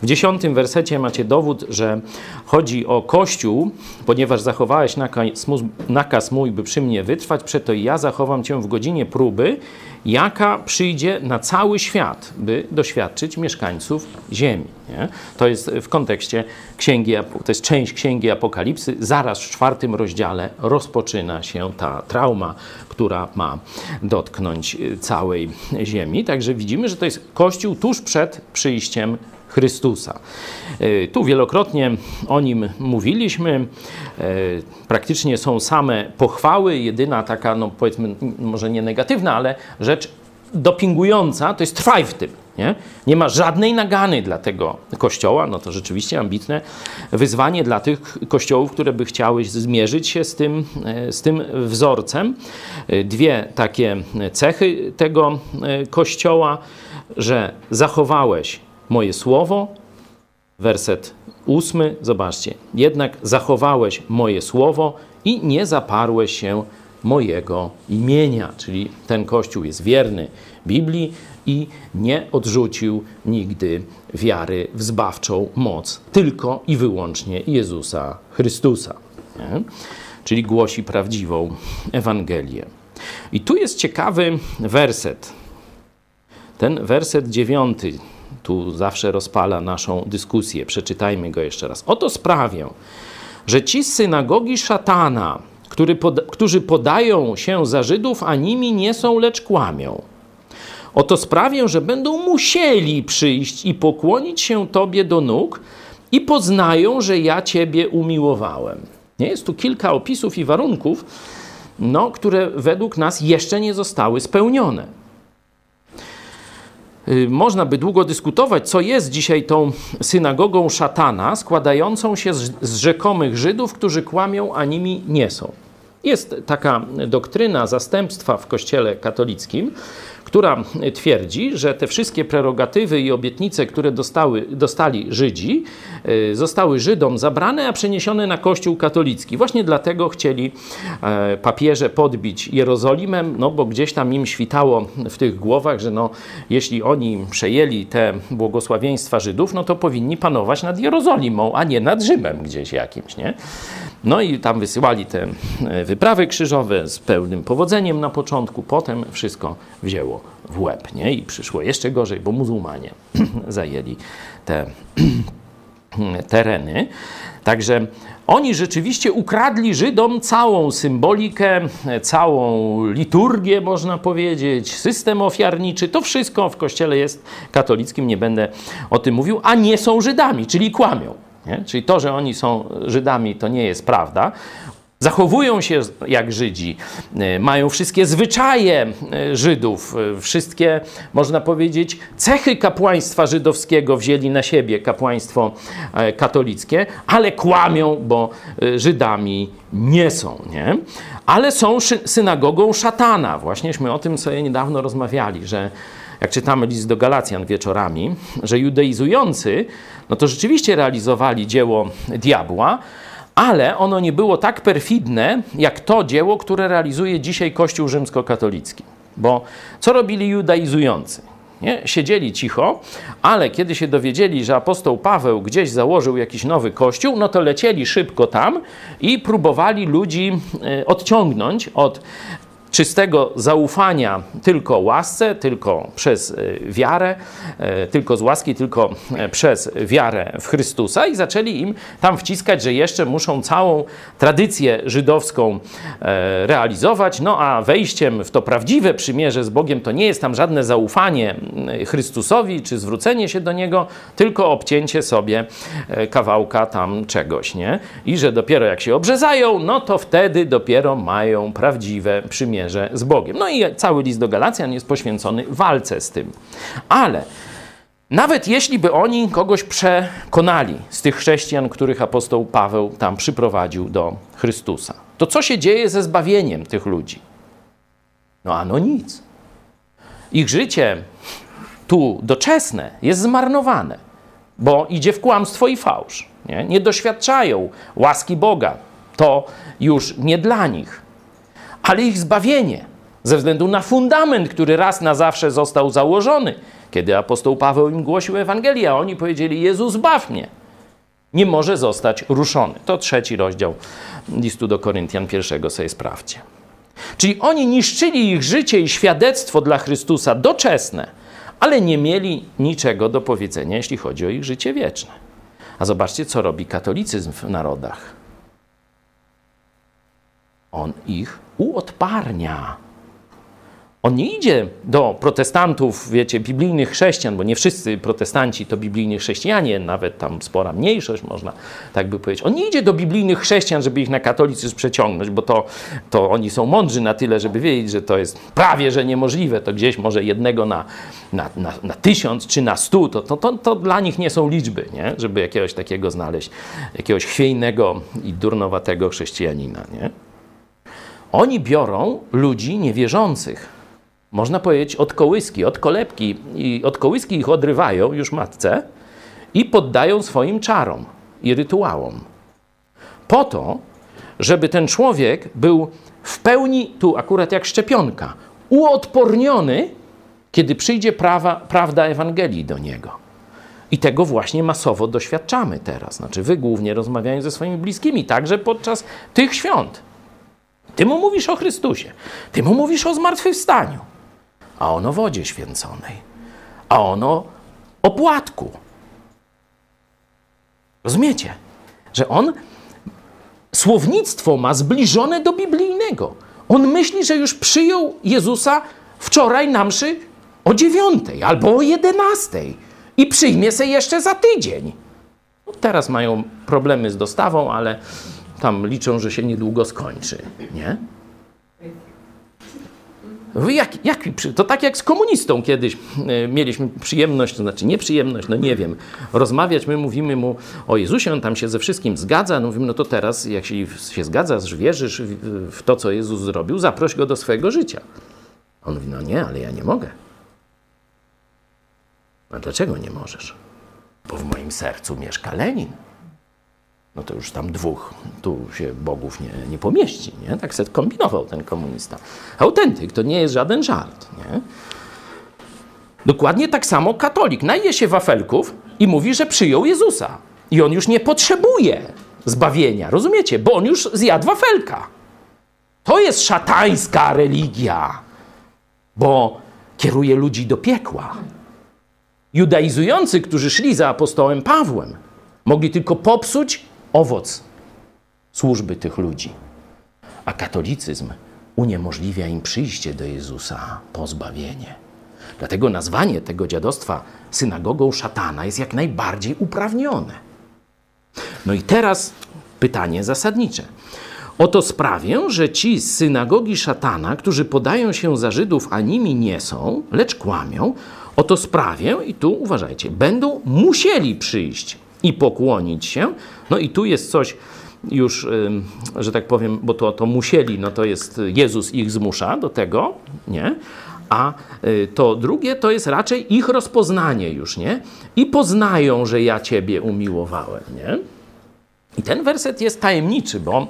W dziesiątym wersecie macie dowód, że chodzi o Kościół, ponieważ zachowałeś nakaz mój, by przy mnie wytrwać, przeto ja zachowam cię w godzinie próby, jaka przyjdzie na cały świat, by doświadczyć mieszkańców ziemi. Nie? To jest w kontekście księgi, to jest część księgi Apokalipsy. Zaraz w czwartym rozdziale rozpoczyna się ta trauma, która ma dotknąć całej ziemi. Także widzimy, że to jest Kościół tuż przed przyjściem Chrystusa. E, tu wielokrotnie o nim mówiliśmy. E, praktycznie są same pochwały. Jedyna taka, no powiedzmy, może nie negatywna, ale rzecz dopingująca to jest trwaj w tym. Nie? nie ma żadnej nagany dla tego kościoła. No to rzeczywiście ambitne wyzwanie dla tych kościołów, które by chciały zmierzyć się z tym, e, z tym wzorcem. Dwie takie cechy tego kościoła, że zachowałeś moje słowo. Werset ósmy, zobaczcie. Jednak zachowałeś moje słowo i nie zaparłeś się mojego imienia. Czyli ten Kościół jest wierny Biblii i nie odrzucił nigdy wiary w zbawczą moc tylko i wyłącznie Jezusa Chrystusa. Nie? Czyli głosi prawdziwą Ewangelię. I tu jest ciekawy werset. Ten werset dziewiąty tu zawsze rozpala naszą dyskusję. Przeczytajmy go jeszcze raz. Oto sprawię, że ci z synagogi szatana, który pod, którzy podają się za Żydów, a nimi nie są, lecz kłamią. Oto sprawię, że będą musieli przyjść i pokłonić się Tobie do nóg i poznają, że ja Ciebie umiłowałem. Nie? Jest tu kilka opisów i warunków, no, które według nas jeszcze nie zostały spełnione. Y, można by długo dyskutować, co jest dzisiaj tą synagogą szatana, składającą się z, z rzekomych Żydów, którzy kłamią, a nimi nie są. Jest taka doktryna zastępstwa w Kościele katolickim, która twierdzi, że te wszystkie prerogatywy i obietnice, które dostały, dostali Żydzi, y, zostały Żydom zabrane, a przeniesione na Kościół katolicki. Właśnie dlatego chcieli e, papieże podbić Jerozolimę, no bo gdzieś tam im świtało w tych głowach, że no, jeśli oni przejęli te błogosławieństwa Żydów, no to powinni panować nad Jerozolimą, a nie nad Rzymem gdzieś jakimś, nie? No i tam wysyłali te e, wyprawy krzyżowe z pełnym powodzeniem na początku, potem wszystko wzięło w łeb, nie? I przyszło jeszcze gorzej, bo muzułmanie zajęli te tereny. Także oni rzeczywiście ukradli Żydom całą symbolikę, całą liturgię, można powiedzieć, system ofiarniczy. To wszystko w kościele jest katolickim, nie będę o tym mówił, a nie są Żydami, czyli kłamią. Nie? Czyli to, że oni są Żydami, to nie jest prawda. Zachowują się jak Żydzi, y, mają wszystkie zwyczaje y, Żydów, y, wszystkie, można powiedzieć, cechy kapłaństwa żydowskiego wzięli na siebie kapłaństwo e, katolickie, ale kłamią, bo Żydami nie są, nie? Ale są synagogą szatana. Właśnieśmy o tym sobie niedawno rozmawiali, że jak czytamy list do Galacjan wieczorami, że judeizujący, no to rzeczywiście realizowali dzieło diabła, ale ono nie było tak perfidne, jak to dzieło, które realizuje dzisiaj Kościół rzymskokatolicki. Bo co robili judaizujący? Nie? Siedzieli cicho, ale kiedy się dowiedzieli, że apostoł Paweł gdzieś założył jakiś nowy kościół, no to lecieli szybko tam i próbowali ludzi e, odciągnąć od czystego zaufania tylko łasce, tylko przez e, wiarę, e, tylko z łaski, tylko e, przez wiarę w Chrystusa i zaczęli im tam wciskać, że jeszcze muszą całą tradycję żydowską realizować, no a wejściem w to prawdziwe przymierze z Bogiem to nie jest tam żadne zaufanie Chrystusowi czy zwrócenie się do Niego, tylko obcięcie sobie kawałka tam czegoś, nie? I że dopiero jak się obrzezają, no to wtedy dopiero mają prawdziwe przymierze przymierze z Bogiem. No i cały list do Galacjan jest poświęcony walce z tym. Ale nawet jeśli by oni kogoś przekonali z tych chrześcijan, których apostoł Paweł tam przyprowadził do Chrystusa, to co się dzieje ze zbawieniem tych ludzi? No ano nic. Ich życie tu doczesne jest zmarnowane, bo idzie w kłamstwo i fałsz. Nie, nie doświadczają łaski Boga. To już nie dla nich ale ich zbawienie ze względu na fundament, który raz na zawsze został założony. Kiedy apostoł Paweł im głosił Ewangelię, a oni powiedzieli: Jezus, zbaw mnie, nie może zostać ruszony. To trzeci rozdział listu do Koryntian pierwszego sobie sprawdźcie. Czyli oni niszczyli ich życie i świadectwo dla Chrystusa doczesne, ale nie mieli niczego do powiedzenia, jeśli chodzi o ich życie wieczne. A zobaczcie, co robi katolicyzm w narodach. On ich uodparnia. On nie idzie do protestantów, wiecie, biblijnych chrześcijan, bo nie wszyscy protestanci to biblijni chrześcijanie, nawet tam spora mniejszość, można tak by powiedzieć. On nie idzie do biblijnych chrześcijan, żeby ich na katolicyzm przeciągnąć, bo to, to oni są mądrzy na tyle, żeby wiedzieć, że to jest prawie, że niemożliwe. To gdzieś może jednego na, na, na, na tysiąc czy na stu, to, to, to, to dla nich nie są liczby, nie? żeby jakiegoś takiego znaleźć, jakiegoś chwiejnego i durnowatego chrześcijanina. Nie? Oni biorą ludzi niewierzących. Można powiedzieć od kołyski, od kolebki i od kołyski ich odrywają już matce i poddają swoim czarom i rytuałom. Po to, żeby ten człowiek był w pełni, tu akurat jak szczepionka, uodporniony, kiedy przyjdzie prawa, prawda Ewangelii do niego. I tego właśnie masowo doświadczamy teraz. Znaczy, wy głównie rozmawiając ze swoimi bliskimi, także podczas tych świąt. Ty mu mówisz o Chrystusie, ty mu mówisz o zmartwychwstaniu, a on o wodzie święconej, a ono o płatku. Rozumiecie? Że on słownictwo ma zbliżone do biblijnego. On myśli, że już przyjął Jezusa wczoraj na mszy o dziewiątej albo o jedenastej i przyjmie se jeszcze za tydzień. No, teraz mają problemy z dostawą, ale tam liczą, że się niedługo skończy, nie? Jak, jak, to tak jak z komunistą kiedyś e, mieliśmy przyjemność, to znaczy nieprzyjemność, no nie wiem, rozmawiać. My mówimy mu o Jezusie, on tam się ze wszystkim zgadza. No mówimy, no to teraz, jak się, się zgadzasz, wierzysz w, to, co Jezus zrobił, zaproś go do swojego życia. On mówi, no nie, ale ja nie mogę. A dlaczego nie możesz? Bo w moim sercu mieszka Lenin no to już tam dwóch, tu się bogów nie, nie pomieści, nie? Tak sobie kombinował ten komunista. Autentyk, to nie jest żaden żart, nie? Dokładnie tak samo katolik naje się wafelków i mówi, że przyjął Jezusa. I on już nie potrzebuje zbawienia, rozumiecie? Bo on już zjadł wafelka. To jest szatańska religia, bo kieruje ludzi do piekła. Judaizujący, którzy szli za apostołem Pawłem, Mogli tylko popsuć owoc służby tych ludzi. A katolicyzm uniemożliwia im przyjście do Jezusa, pozbawienie. Dlatego nazwanie tego dziadostwa synagogą szatana jest jak najbardziej uprawnione. No i teraz pytanie zasadnicze. Oto sprawię, że ci z synagogi szatana, którzy podają się za Żydów, a nimi nie są, lecz kłamią, oto sprawię, i tu uważajcie, będą musieli przyjść i pokłonić się. No i tu jest coś już, że tak powiem, bo to, to musieli, no to jest Jezus ich zmusza do tego, nie? A y, to drugie to jest raczej ich rozpoznanie już, nie? I poznają, że ja Ciebie umiłowałem, nie? I ten werset jest tajemniczy, bo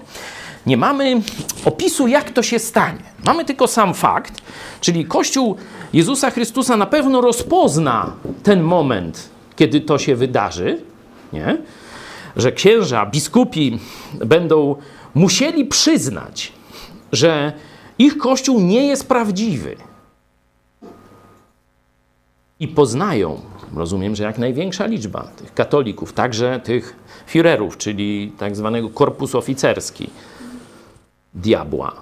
nie mamy opisu, jak to się stanie. Mamy tylko sam fakt, czyli Kościół Jezusa Chrystusa na pewno rozpozna ten moment, kiedy to się wydarzy, nie? że księża, biskupi będą musieli przyznać, że ich Kościół nie jest prawdziwy. I poznają, rozumiem, że jak największa liczba tych katolików, także tych Führerów, czyli tak zwanego korpus oficerski diabła,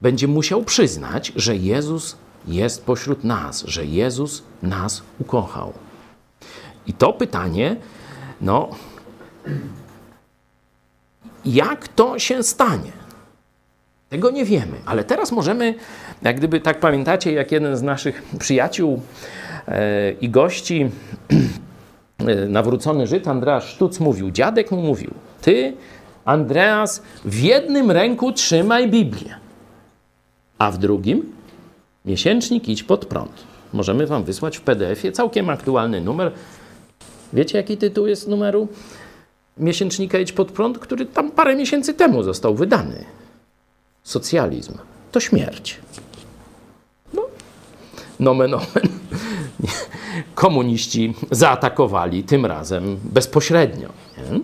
będzie musiał przyznać, że Jezus jest pośród nas, że Jezus nas ukochał. I to pytanie, no, jak to się stanie? Tego nie wiemy, ale teraz możemy, jak gdyby tak pamiętacie, jak jeden z naszych przyjaciół e, i gości, e, nawrócony Żyd, Andreas Sztuc, mówił, dziadek mu mówił, ty, Andreas, w jednym ręku trzymaj Biblię, a w drugim miesięcznik idź pod prąd. Możemy wam wysłać w PDF-ie całkiem aktualny numer. Wiecie, jaki tytuł jest numeru? miesięcznika Idź Pod Prąd, który tam parę miesięcy temu został wydany. Socjalizm to śmierć. No, nomen omen. Komuniści zaatakowali tym razem bezpośrednio. Nie?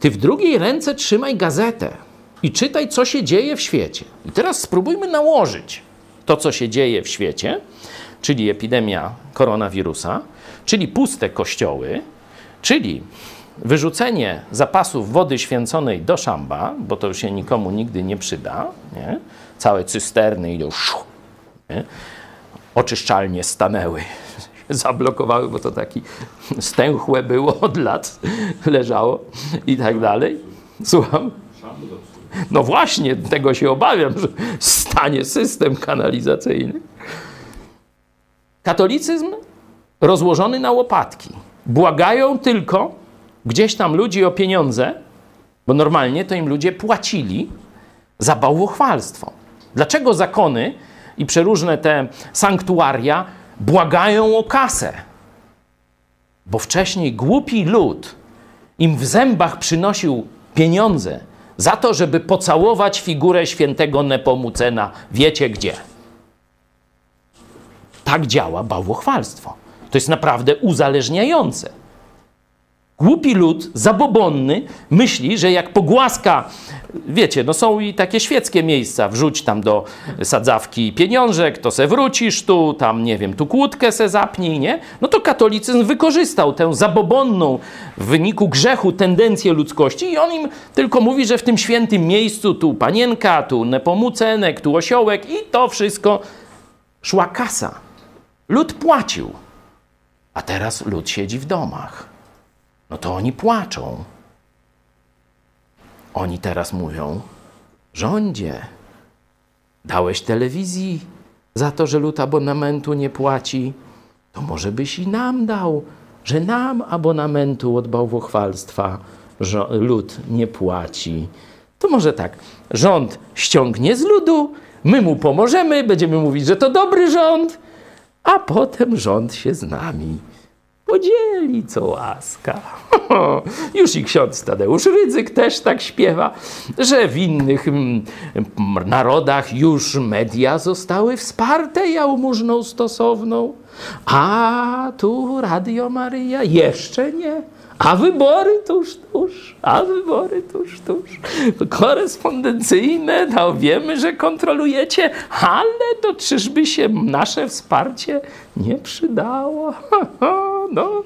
Ty w drugiej ręce trzymaj gazetę i czytaj, co się dzieje w świecie. I teraz spróbujmy nałożyć to, co się dzieje w świecie, czyli epidemia koronawirusa, czyli puste kościoły, czyli wyrzucenie zapasów wody święconej do szamba, bo to już się nikomu nigdy nie przyda, nie? całe cysterny idą, nie? oczyszczalnie stanęły, zablokowały, bo to taki stęchłe było od lat, leżało i tak dalej. Słucham? No właśnie, tego się obawiam, że stanie system kanalizacyjny. Katolicyzm rozłożony na łopatki. Błagają tylko gdzieś tam ludzi o pieniądze, bo normalnie to im ludzie płacili za bałwochwalstwo. Dlaczego zakony i przeróżne te sanktuaria błagają o kasę? Bo wcześniej głupi lud im w zębach przynosił pieniądze za to, żeby pocałować figurę świętego Nepomucena, wiecie gdzie. Tak działa bałwochwalstwo. To jest naprawdę uzależniające. Głupi lud, zabobonny, myśli, że jak pogłaska, wiecie, no są i takie świeckie miejsca, wrzuć tam do sadzawki pieniążek, to se wrócisz tu, tam nie wiem, tu kłódkę se zapnij, nie? No to katolicyzm wykorzystał tę zabobonną w wyniku grzechu tendencję ludzkości i on im tylko mówi, że w tym świętym miejscu tu panienka, tu nepomucenek, tu osiołek i to wszystko szła kasa. Lud płacił, a teraz lud siedzi w domach no to oni płaczą. Oni teraz mówią: Rządzie, dałeś telewizji za to, że lud abonamentu nie płaci, to może byś i nam dał, że nam abonamentu od bałwochwalstwa lud nie płaci. To może tak, rząd ściągnie z ludu, my mu pomożemy, będziemy mówić, że to dobry rząd, a potem rząd się z nami podzieli, co łaska. Już i ksiądz Tadeusz Rydzyk też tak śpiewa, że w innych mm, narodach już media zostały wsparte jałmużną stosowną, a tu Radio Maryja jeszcze nie, A wybory tuż, tuż, a wybory tuż, tuż. Korespondencyjne, no wiemy, że kontrolujecie, ale to czyżby się nasze wsparcie nie przydało? No.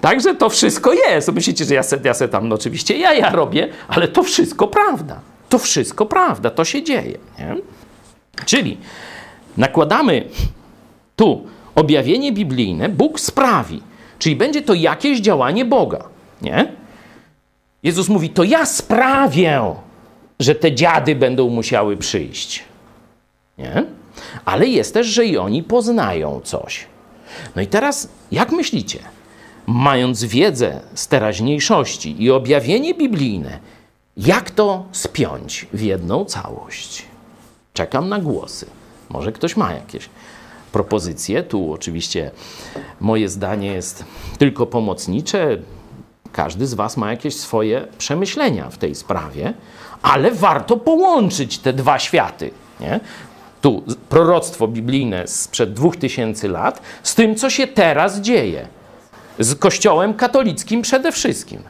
Także to wszystko jest. Myślicie, że ja se, ja se tam no, oczywiście ja, ja robię, ale to wszystko prawda. To wszystko prawda, to się dzieje. Nie? Czyli nakładamy tu objawienie biblijne, Bóg sprawi, czyli będzie to jakieś działanie Boga. Nie? Jezus mówi: To ja sprawię, że te dziady będą musiały przyjść. Nie? Ale jest też, że i oni poznają coś. No i teraz, jak myślicie, mając wiedzę z teraźniejszości i objawienie biblijne, jak to spiąć w jedną całość? Czekam na głosy. Może ktoś ma jakieś propozycje. Tu oczywiście moje zdanie jest tylko pomocnicze. Każdy z Was ma jakieś swoje przemyślenia w tej sprawie, ale warto połączyć te dwa światy. Nie? Tu proroctwo biblijne sprzed dwóch tysięcy lat z tym, co się teraz dzieje. Z Kościołem katolickim przede wszystkim.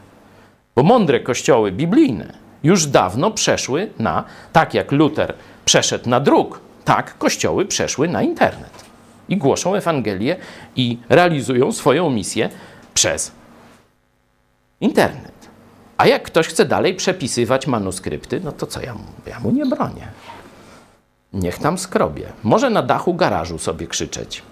Bo mądre kościoły biblijne już dawno przeszły na, tak jak Luter przeszedł na druk, tak kościoły przeszły na internet. I głoszą Ewangelię i realizują swoją misję przez internet. A jak ktoś chce dalej przepisywać manuskrypty, no to co ja mu, ja mu nie bronię. Niech tam skrobie. Może na dachu garażu sobie krzyczeć.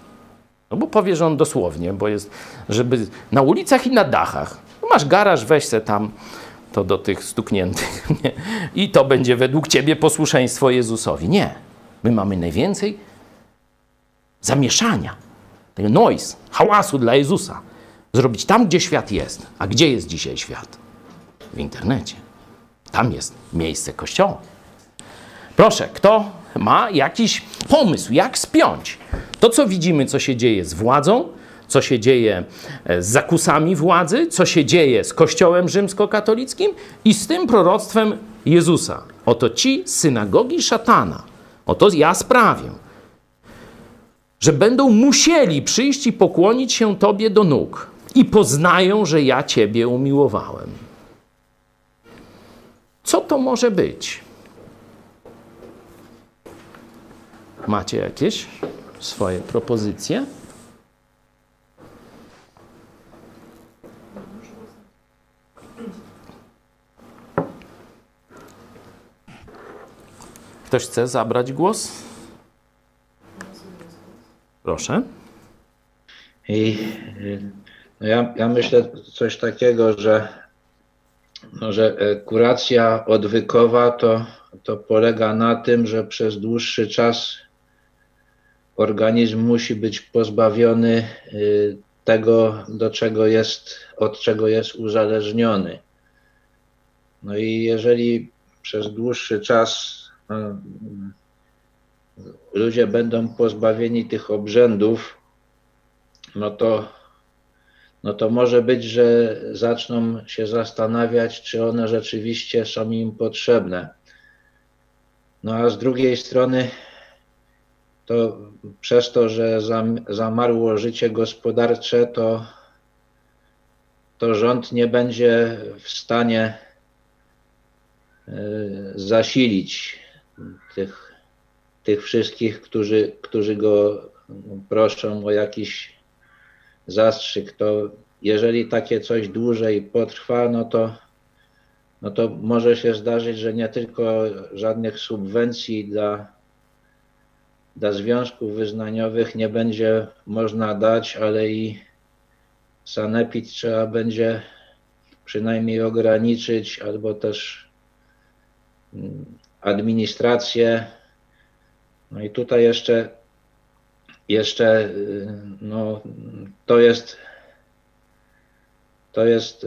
No bo powie, że on dosłownie, bo jest, żeby na ulicach i na dachach. No masz garaż, weź se tam to do tych stukniętych. Nie? I to będzie według ciebie posłuszeństwo Jezusowi. Nie. My mamy najwięcej zamieszania, tego noise, hałasu dla Jezusa. Zrobić tam, gdzie świat jest. A gdzie jest dzisiaj świat? W internecie. Tam jest miejsce kościoła. Proszę, kto ma jakiś pomysł, jak spiąć to, co widzimy, co się dzieje z władzą, co się dzieje z zakusami władzy, co się dzieje z Kościołem rzymskokatolickim i z tym proroctwem Jezusa. Oto ci synagogi szatana, oto ja sprawię, że będą musieli przyjść i pokłonić się Tobie do nóg i poznają, że ja Ciebie umiłowałem. Co to może być? Macie jakieś swoje propozycje? Ktoś chce zabrać głos? Proszę. I no ja, ja myślę coś takiego, że, no, że kuracja odwykowa to, to polega na tym, że przez dłuższy czas organizm musi być pozbawiony tego, do czego jest, od czego jest uzależniony. No i jeżeli przez dłuższy czas ludzie będą pozbawieni tych obrzędów, no to, no to może być, że zaczną się zastanawiać, czy one rzeczywiście są im potrzebne. No a z drugiej strony, to przez to, że zamarło życie gospodarcze, to, to rząd nie będzie w stanie zasilić tych, tych wszystkich, którzy, którzy go proszą o jakiś zastrzyk, to jeżeli takie coś dłużej potrwa, no to, no to może się zdarzyć, że nie tylko żadnych subwencji dla, dla związków wyznaniowych nie będzie można dać, ale i sanepid trzeba będzie przynajmniej ograniczyć albo też administrację. No i tutaj jeszcze, jeszcze no, to jest, to jest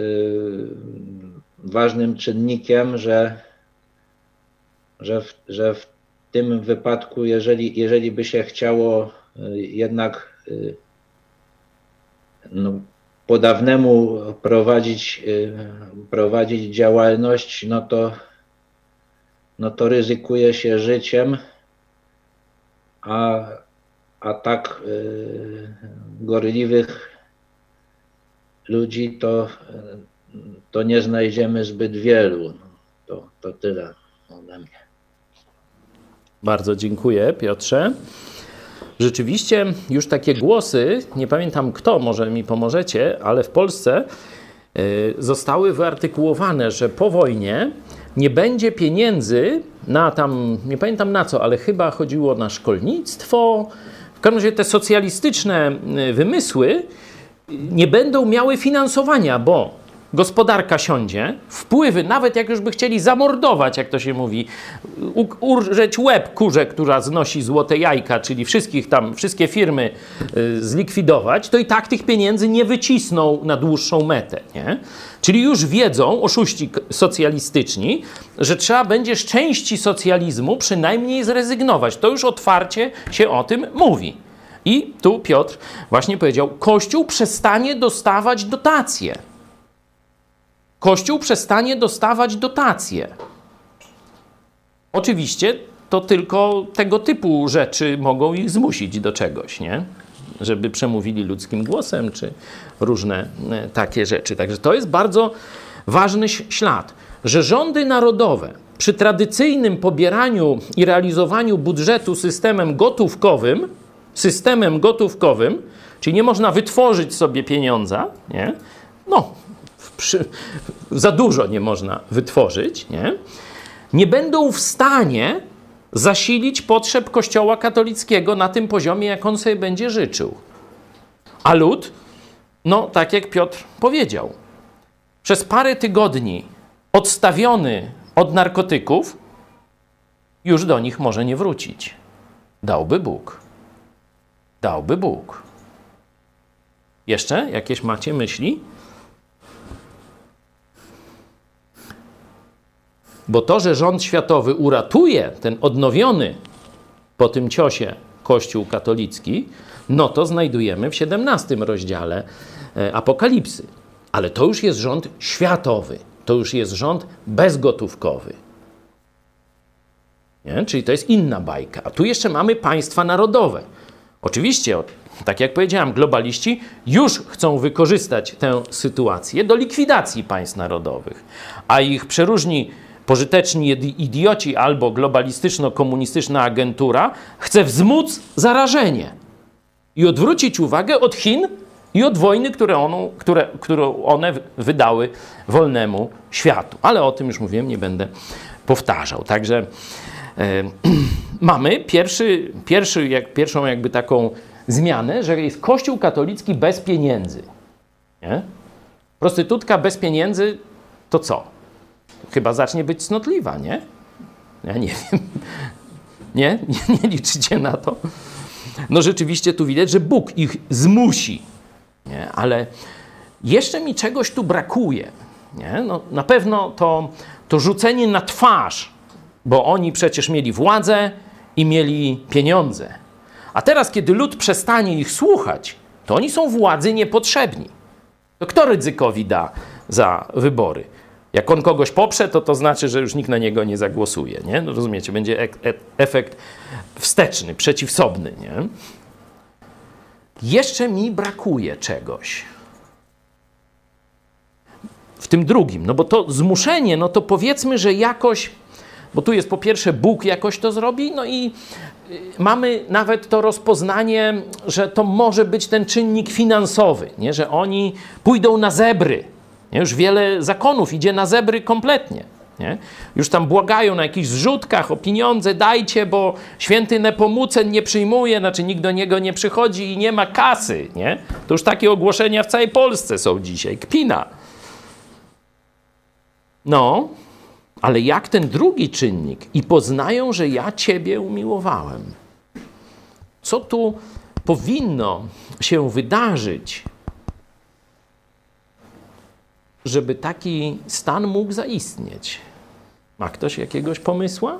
ważnym czynnikiem, że, że, w, że w tym wypadku, jeżeli, jeżeli by się chciało jednak no, po dawnemu prowadzić, prowadzić działalność, no to no to ryzykuje się życiem, a, a tak y, gorliwych ludzi, to, to nie znajdziemy zbyt wielu. To, to tyle ode mnie. Bardzo dziękuję, Piotrze. Rzeczywiście już takie głosy, nie pamiętam kto, może mi pomożecie, ale w Polsce y, zostały wyartykułowane, że po wojnie nie będzie pieniędzy na tam, nie pamiętam na co, ale chyba chodziło na szkolnictwo. W każdym razie te socjalistyczne y, wymysły nie będą miały finansowania, bo gospodarka siądzie, wpływy, nawet jak już by chcieli zamordować, jak to się mówi, urżeć łeb kurze, która znosi złote jajka, czyli wszystkich tam, wszystkie firmy y, zlikwidować, to i tak tych pieniędzy nie wycisną na dłuższą metę, nie? Czyli już wiedzą, oszuści socjalistyczni, że trzeba będzie z części socjalizmu przynajmniej zrezygnować. To już otwarcie się o tym mówi. I tu Piotr właśnie powiedział, Kościół przestanie dostawać dotacje. Kościół przestanie dostawać dotacje. Oczywiście to tylko tego typu rzeczy mogą ich zmusić do czegoś, nie? Żeby przemówili ludzkim głosem, czy różne e, takie rzeczy. Także to jest bardzo ważny ślad, że rządy narodowe przy tradycyjnym pobieraniu i realizowaniu budżetu systemem gotówkowym, systemem gotówkowym, czyli nie można wytworzyć sobie pieniądza, nie? No, przy, za dużo nie można wytworzyć, nie? nie będą w stanie zasilić potrzeb Kościoła katolickiego na tym poziomie, jak on sobie będzie życzył. A lud, no tak jak Piotr powiedział, przez parę tygodni odstawiony od narkotyków, już do nich może nie wrócić. Dałby Bóg. Dałby Bóg. Jeszcze jakieś macie myśli? Bo to, że rząd światowy uratuje ten odnowiony po tym ciosie Kościół katolicki, no to znajdujemy w 17 rozdziale e, Apokalipsy. Ale to już jest rząd światowy, to już jest rząd bezgotówkowy. Nie? Czyli to jest inna bajka. A tu jeszcze mamy państwa narodowe. Oczywiście, tak jak powiedziałem, globaliści już chcą wykorzystać tę sytuację do likwidacji państw narodowych, a ich przeróżni pożyteczni idi- idioci albo globalistyczno-komunistyczna agentura chce wzmóc zarażenie i odwrócić uwagę od Chin i od wojny, które one, które, którą one wydały wolnemu światu. Ale o tym już mówiłem, nie będę powtarzał. Także mamy pierwszy, pierwszy, jak, pierwszą jakby taką zmianę, że jest Kościół katolicki bez pieniędzy. Nie? Prostytutka bez pieniędzy to co? Chyba zacznie być cnotliwa, nie? Ja nie wiem. Nie? Nie, nie liczycie na to? No rzeczywiście tu widać, że Bóg ich zmusi. Nie? Ale jeszcze mi czegoś tu brakuje. Nie? No, na pewno to, to rzucenie na twarz, bo oni przecież mieli władzę i mieli pieniądze. A teraz, kiedy lud przestanie ich słuchać, to oni są władzy niepotrzebni. To kto ryzykowi da za wybory? Jak on kogoś poprze, to to znaczy, że już nikt na niego nie zagłosuje. Nie? No rozumiecie, będzie ek- e- efekt wsteczny, przeciwsobny. Nie? Jeszcze mi brakuje czegoś. W tym drugim, no bo to zmuszenie, no to powiedzmy, że jakoś, bo tu jest po pierwsze Bóg jakoś to zrobi, no i y, mamy nawet to rozpoznanie, że to może być ten czynnik finansowy, nie? że oni pójdą na zebry. Nie? Już wiele zakonów idzie na zebry kompletnie. Nie? Już tam błagają na jakichś zrzutkach o pieniądze, dajcie, bo święty Nepomucen nie przyjmuje, znaczy nikt do niego nie przychodzi i nie ma kasy. Nie? To już takie ogłoszenia w całej Polsce są dzisiaj. Kpina. No, ale jak ten drugi czynnik? I poznają, że ja Ciebie umiłowałem. Co tu powinno się wydarzyć, żeby taki stan mógł zaistnieć? Ma ktoś jakiegoś pomysła?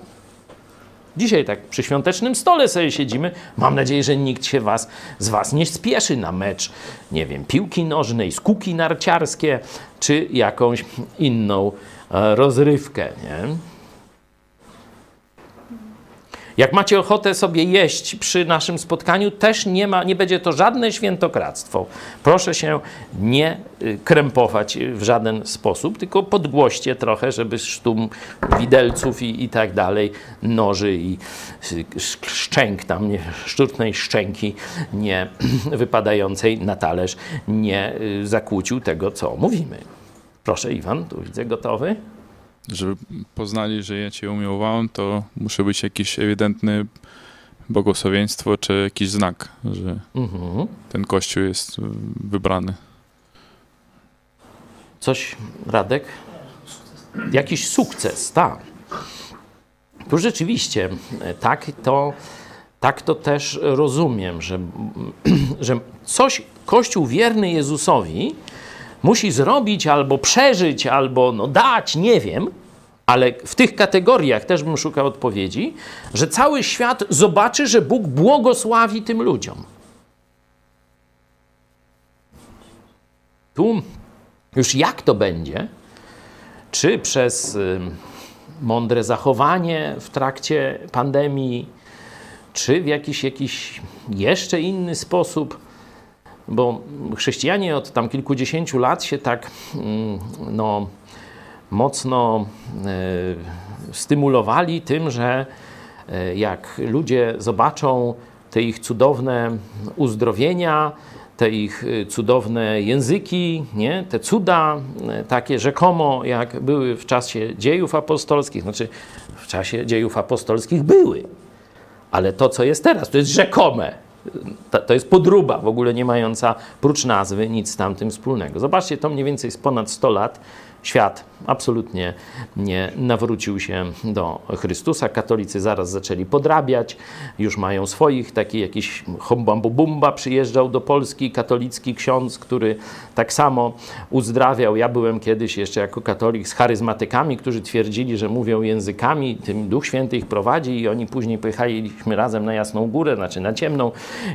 Dzisiaj tak przy świątecznym stole sobie siedzimy. Mam nadzieję, że nikt się was, z was nie spieszy na mecz, nie wiem, piłki nożnej, skuki narciarskie, czy jakąś inną e, rozrywkę, nie? Jak macie ochotę sobie jeść przy naszym spotkaniu, też nie, ma, nie będzie to żadne świętokradztwo. Proszę się nie y, krępować w żaden sposób, tylko podgłoście trochę, żeby sztum widelców i, i tak dalej, noży i y, sz- szczęk tam, nie, sztucznej szczęki nie wypadającej na talerz nie y, zakłócił tego, co mówimy. Proszę Iwan, tu widzę gotowy. Żeby poznali, że ja Cię umiłowałem, to musi być jakiś ewidentny błogosławieństwo, czy jakiś znak, że Mhm. ten kościół jest wybrany. Coś, Radek? Jakiś sukces, tak. Tu rzeczywiście tak to, tak to też rozumiem, że, że coś Kościół wierny Jezusowi musi zrobić albo przeżyć, albo no dać, nie wiem, ale w tych kategoriach też bym szukał odpowiedzi, że cały świat zobaczy, że Bóg błogosławi tym ludziom. Tu już jak to będzie, czy przez y, mądre zachowanie w trakcie pandemii, czy w jakiś, jakiś jeszcze inny sposób, bo chrześcijanie od tam kilkudziesięciu lat się tak mm, no, mocno y, stymulowali tym, że y, jak ludzie zobaczą te ich cudowne uzdrowienia, te ich y, cudowne języki, nie? te cuda takie rzekomo, jak były w czasie dziejów apostolskich, znaczy w czasie dziejów apostolskich były, ale to, co jest teraz, to jest rzekome. To, jest podruba, w ogóle nie mająca prócz nazwy nic z tamtym wspólnego. Zobaczcie, to mniej więcej jest ponad 100 lat. Świat absolutnie nie nawrócił się do Chrystusa. Katolicy zaraz zaczęli podrabiać, już mają swoich, taki jakiś hombambubumba przyjeżdżał do Polski, katolicki ksiądz, który tak samo uzdrawiał. Ja byłem kiedyś jeszcze jako katolik z charyzmatykami, którzy twierdzili, że mówią językami, tym Duch Święty ich prowadzi i oni później pojechaliśmy razem na Jasną Górę, znaczy na Ciemną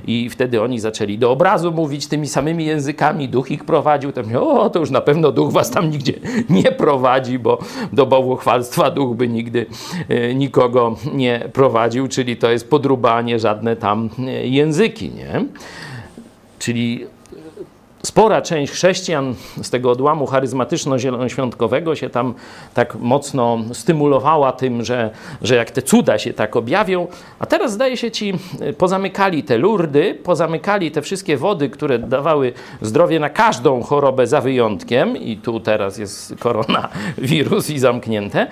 i wtedy oni zaczęli do obrazu mówić tymi samymi językami, Duch ich prowadził. Tam, o, to już na pewno Duch was tam nigdzie nie prowadzi, bo do bałwochwalstwa Duch by nigdy e, nikogo nie prowadził, czyli to jest podruba, a nie żadne tam e, języki, nie? Czyli spora część chrześcijan z tego odłamu charyzmatyczno-zielonoświątkowego się tam tak mocno stymulowała tym, że, że jak te cuda się tak objawią. A teraz zdaje się ci, y, pozamykali te lurdy, pozamykali te wszystkie wody, które dawały zdrowie na każdą chorobę za wyjątkiem i tu teraz jest koronawirus i zamknięte,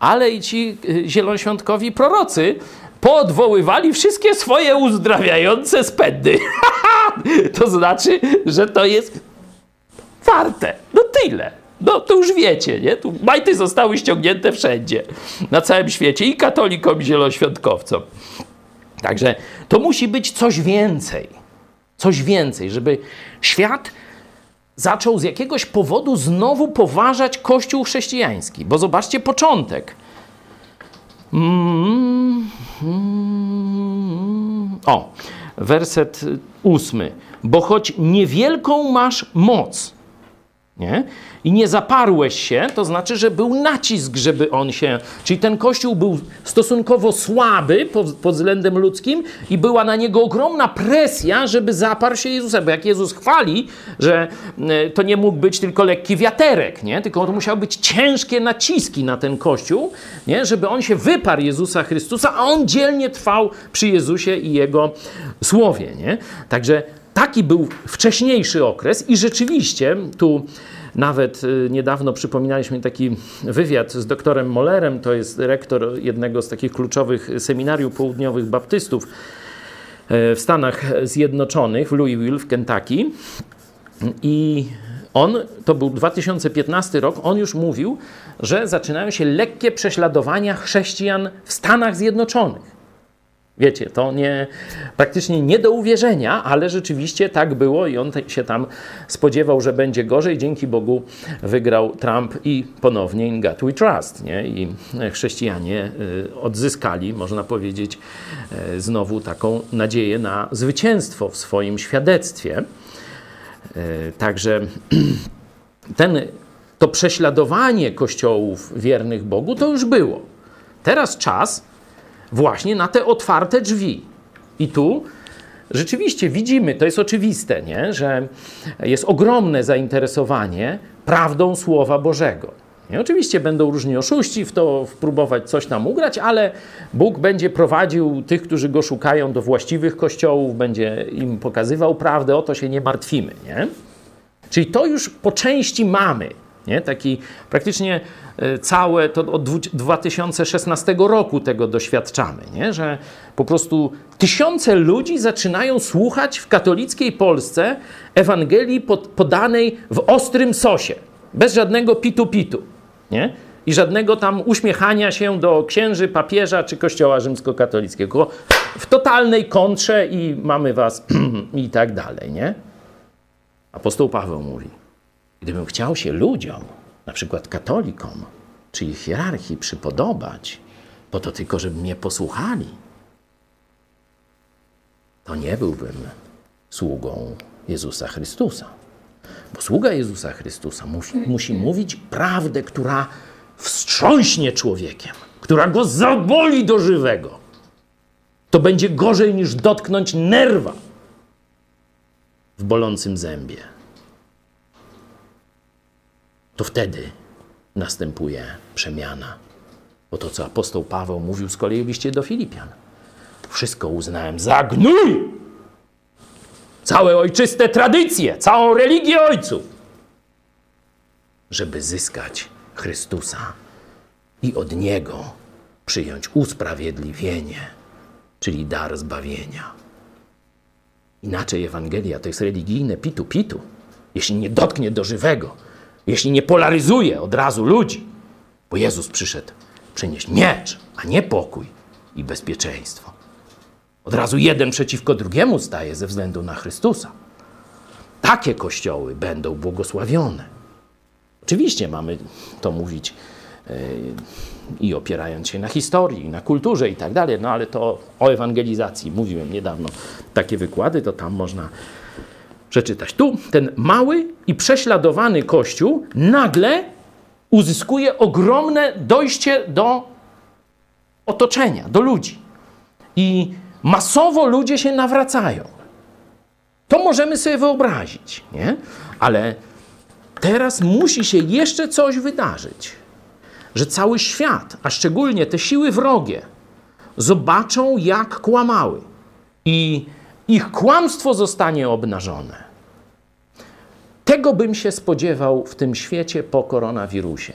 ale i ci y, zielonoświątkowi prorocy poodwoływali wszystkie swoje uzdrawiające spędy. to znaczy, że to jest warte. No tyle. No to już wiecie, nie? Tu majty zostały ściągnięte wszędzie, na całym świecie i katolikom, i zielonoświątkowcom. Także to musi być coś więcej. Coś więcej, żeby świat zaczął z jakiegoś powodu znowu poważać Kościół chrześcijański. Bo zobaczcie początek. Mm, o, werset ósmy. Bo choć niewielką masz moc, nie? I nie zaparłeś się, to znaczy, że był nacisk, żeby on się. Czyli ten kościół był stosunkowo słaby pod, względem ludzkim i była na niego ogromna presja, żeby zaparł się Jezusa. Bo jak Jezus chwali, że e, to nie mógł być tylko lekki wiaterek, nie? tylko to musiały być ciężkie naciski na ten kościół, nie? żeby on się wyparł Jezusa Chrystusa, a on dzielnie trwał przy Jezusie i jego słowie. Nie? Także taki był wcześniejszy okres i rzeczywiście tu nawet y, niedawno przypominaliśmy taki wywiad z doktorem Mollerem, to jest rektor jednego z takich kluczowych seminariów południowych baptystów e, w Stanach Zjednoczonych, w Louisville w Kentucky. I on, to był 2015 rok, on już mówił, że zaczynają się lekkie prześladowania chrześcijan w Stanach Zjednoczonych. Wiecie, to nie, praktycznie nie do uwierzenia, ale rzeczywiście tak było i on się tam spodziewał, że będzie gorzej. Dzięki Bogu wygrał Trump i ponownie in God we trust. Nie? I chrześcijanie y, odzyskali, można powiedzieć, y, znowu taką nadzieję na zwycięstwo w swoim świadectwie. Także ten, to prześladowanie kościołów wiernych Bogu to już było. Teraz czas, właśnie na te otwarte drzwi. I tu rzeczywiście widzimy, to jest oczywiste, nie? że jest ogromne zainteresowanie prawdą Słowa Bożego. I oczywiście będą różni oszuści w to próbować coś tam ugrać, ale Bóg będzie prowadził tych, którzy go szukają do właściwych kościołów, będzie im pokazywał prawdę, o to się nie martwimy. Nie? Czyli to już po części mamy. Nie? Taki praktycznie e, całe, to od 2016 roku tego doświadczamy, nie? że po prostu tysiące ludzi zaczynają słuchać w katolickiej Polsce Ewangelii pod, podanej w ostrym sosie, bez żadnego pitu-pitu. Nie? I żadnego tam uśmiechania się do księży, papieża czy kościoła rzymskokatolickiego. W totalnej kontrze i mamy was i tak dalej, nie? Apostoł Paweł mówi, gdybym chciał się ludziom, na przykład katolikom, czy ich hierarchii przypodobać, po to tylko, żeby mnie posłuchali, to nie byłbym sługą Jezusa Chrystusa. Bo sługa Jezusa Chrystusa musi, musi mówić prawdę, która wstrząśnie człowiekiem, która go zaboli do żywego. To będzie gorzej niż dotknąć nerwa w bolącym zębie. To wtedy następuje przemiana. Bo to, co apostoł Paweł mówił z kolei w liście do Filipian. Wszystko uznałem za gnój całe ojczyste tradycje, całą religię ojców, żeby zyskać Chrystusa i od Niego przyjąć usprawiedliwienie, czyli dar zbawienia. Inaczej Ewangelia to jest religijne pitu-pitu, jeśli nie dotknie do żywego, jeśli nie polaryzuje od razu ludzi, bo Jezus przyszedł przynieść miecz, a nie pokój i bezpieczeństwo. Od razu jeden przeciwko drugiemu staje ze względu na Chrystusa. Takie kościoły będą błogosławione. Oczywiście mamy to mówić yy, i opierając się na historii, na kulturze i tak dalej, no ale to o ewangelizacji mówiłem niedawno. Takie wykłady to tam można przeczytać. Tu ten mały i prześladowany kościół nagle uzyskuje ogromne dojście do otoczenia, do ludzi. I Masowo ludzie się nawracają. To możemy sobie wyobrazić, nie? Ale teraz musi się jeszcze coś wydarzyć, że cały świat, a szczególnie te siły wrogie, zobaczą, jak kłamały i ich kłamstwo zostanie obnażone. Tego bym się spodziewał w tym świecie po koronawirusie.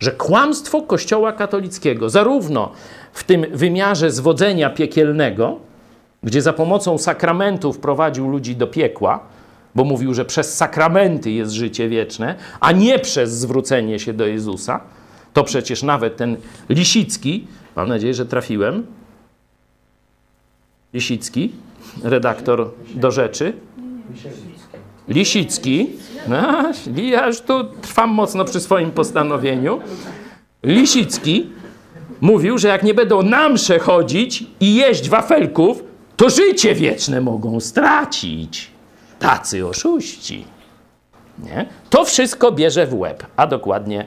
Że kłamstwo Kościoła katolickiego, zarówno w tym wymiarze zwodzenia piekielnego, gdzie za pomocą sakramentów prowadził ludzi do piekła, bo mówił, że przez sakramenty jest życie wieczne, a nie przez zwrócenie się do Jezusa, to przecież nawet ten Lisicki, mam nadzieję, że trafiłem, Lisicki, redaktor do rzeczy, Lisicki, no, ja już tu trwam mocno przy swoim postanowieniu, Lisicki mówił, że jak nie będą na msze chodzić i jeść wafelków, to życie wieczne mogą stracić. Tacy oszuści. Nie? To wszystko bierze w łeb, a dokładnie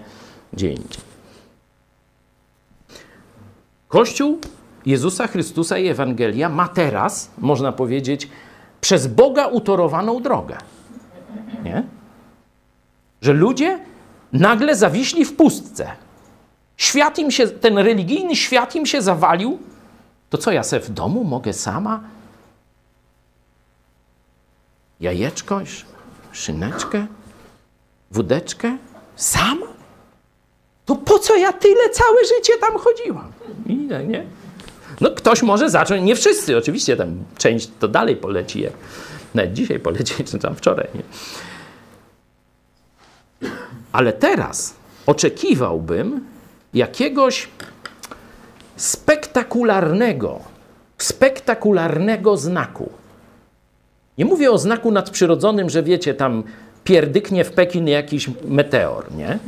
gdzie indziej. Kościół Jezusa Chrystusa i Ewangelia ma teraz, można powiedzieć, przez Boga utorowaną drogę. Nie? Że ludzie nagle zawiśli w pustce. Świat im się, ten religijny świat im się zawalił, to co ja se w domu mogę sama? Jajeczko, szyneczkę, wódeczkę? Sama? To po co ja tyle całe życie tam chodziłam? I, nie? No ktoś może zacząć, nie wszyscy, oczywiście tam część to dalej poleci, jak nawet dzisiaj poleci, czy tam wczoraj, nie? Ale teraz oczekiwałbym, jakiegoś spektakularnego, spektakularnego znaku. Nie mówię o znaku nadprzyrodzonym, że wiecie, tam pierdyknie w Pekin jakiś meteor, nie?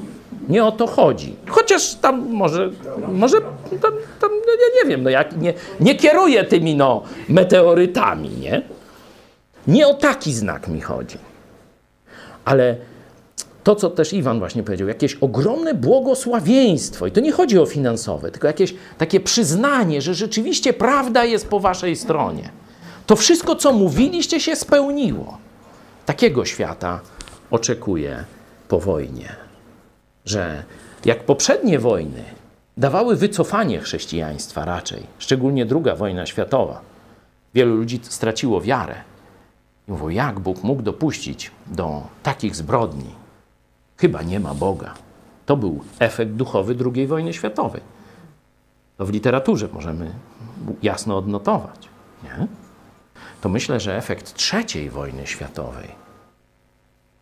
Nie o to chodzi. Chociaż tam może, może tam, tam no ja nie wiem, no jak nie, nie kieruję tymi no, meteorytami, nie? Nie o taki znak mi chodzi. Ale to, co też Iwan właśnie powiedział, jakieś ogromne błogosławieństwo. I to nie chodzi o finansowe, tylko jakieś takie przyznanie, że rzeczywiście prawda jest po waszej stronie. To wszystko, co mówiliście, się spełniło. Takiego świata oczekuję po wojnie. Że jak poprzednie wojny dawały wycofanie chrześcijaństwa raczej, szczególnie druga wojna światowa, wielu ludzi straciło wiarę. I mówią, jak Bóg mógł dopuścić do takich zbrodni? Chyba nie ma Boga. To był efekt duchowy II wojny światowej. To w literaturze możemy jasno odnotować. Nie? To myślę, że efekt trzeciej wojny światowej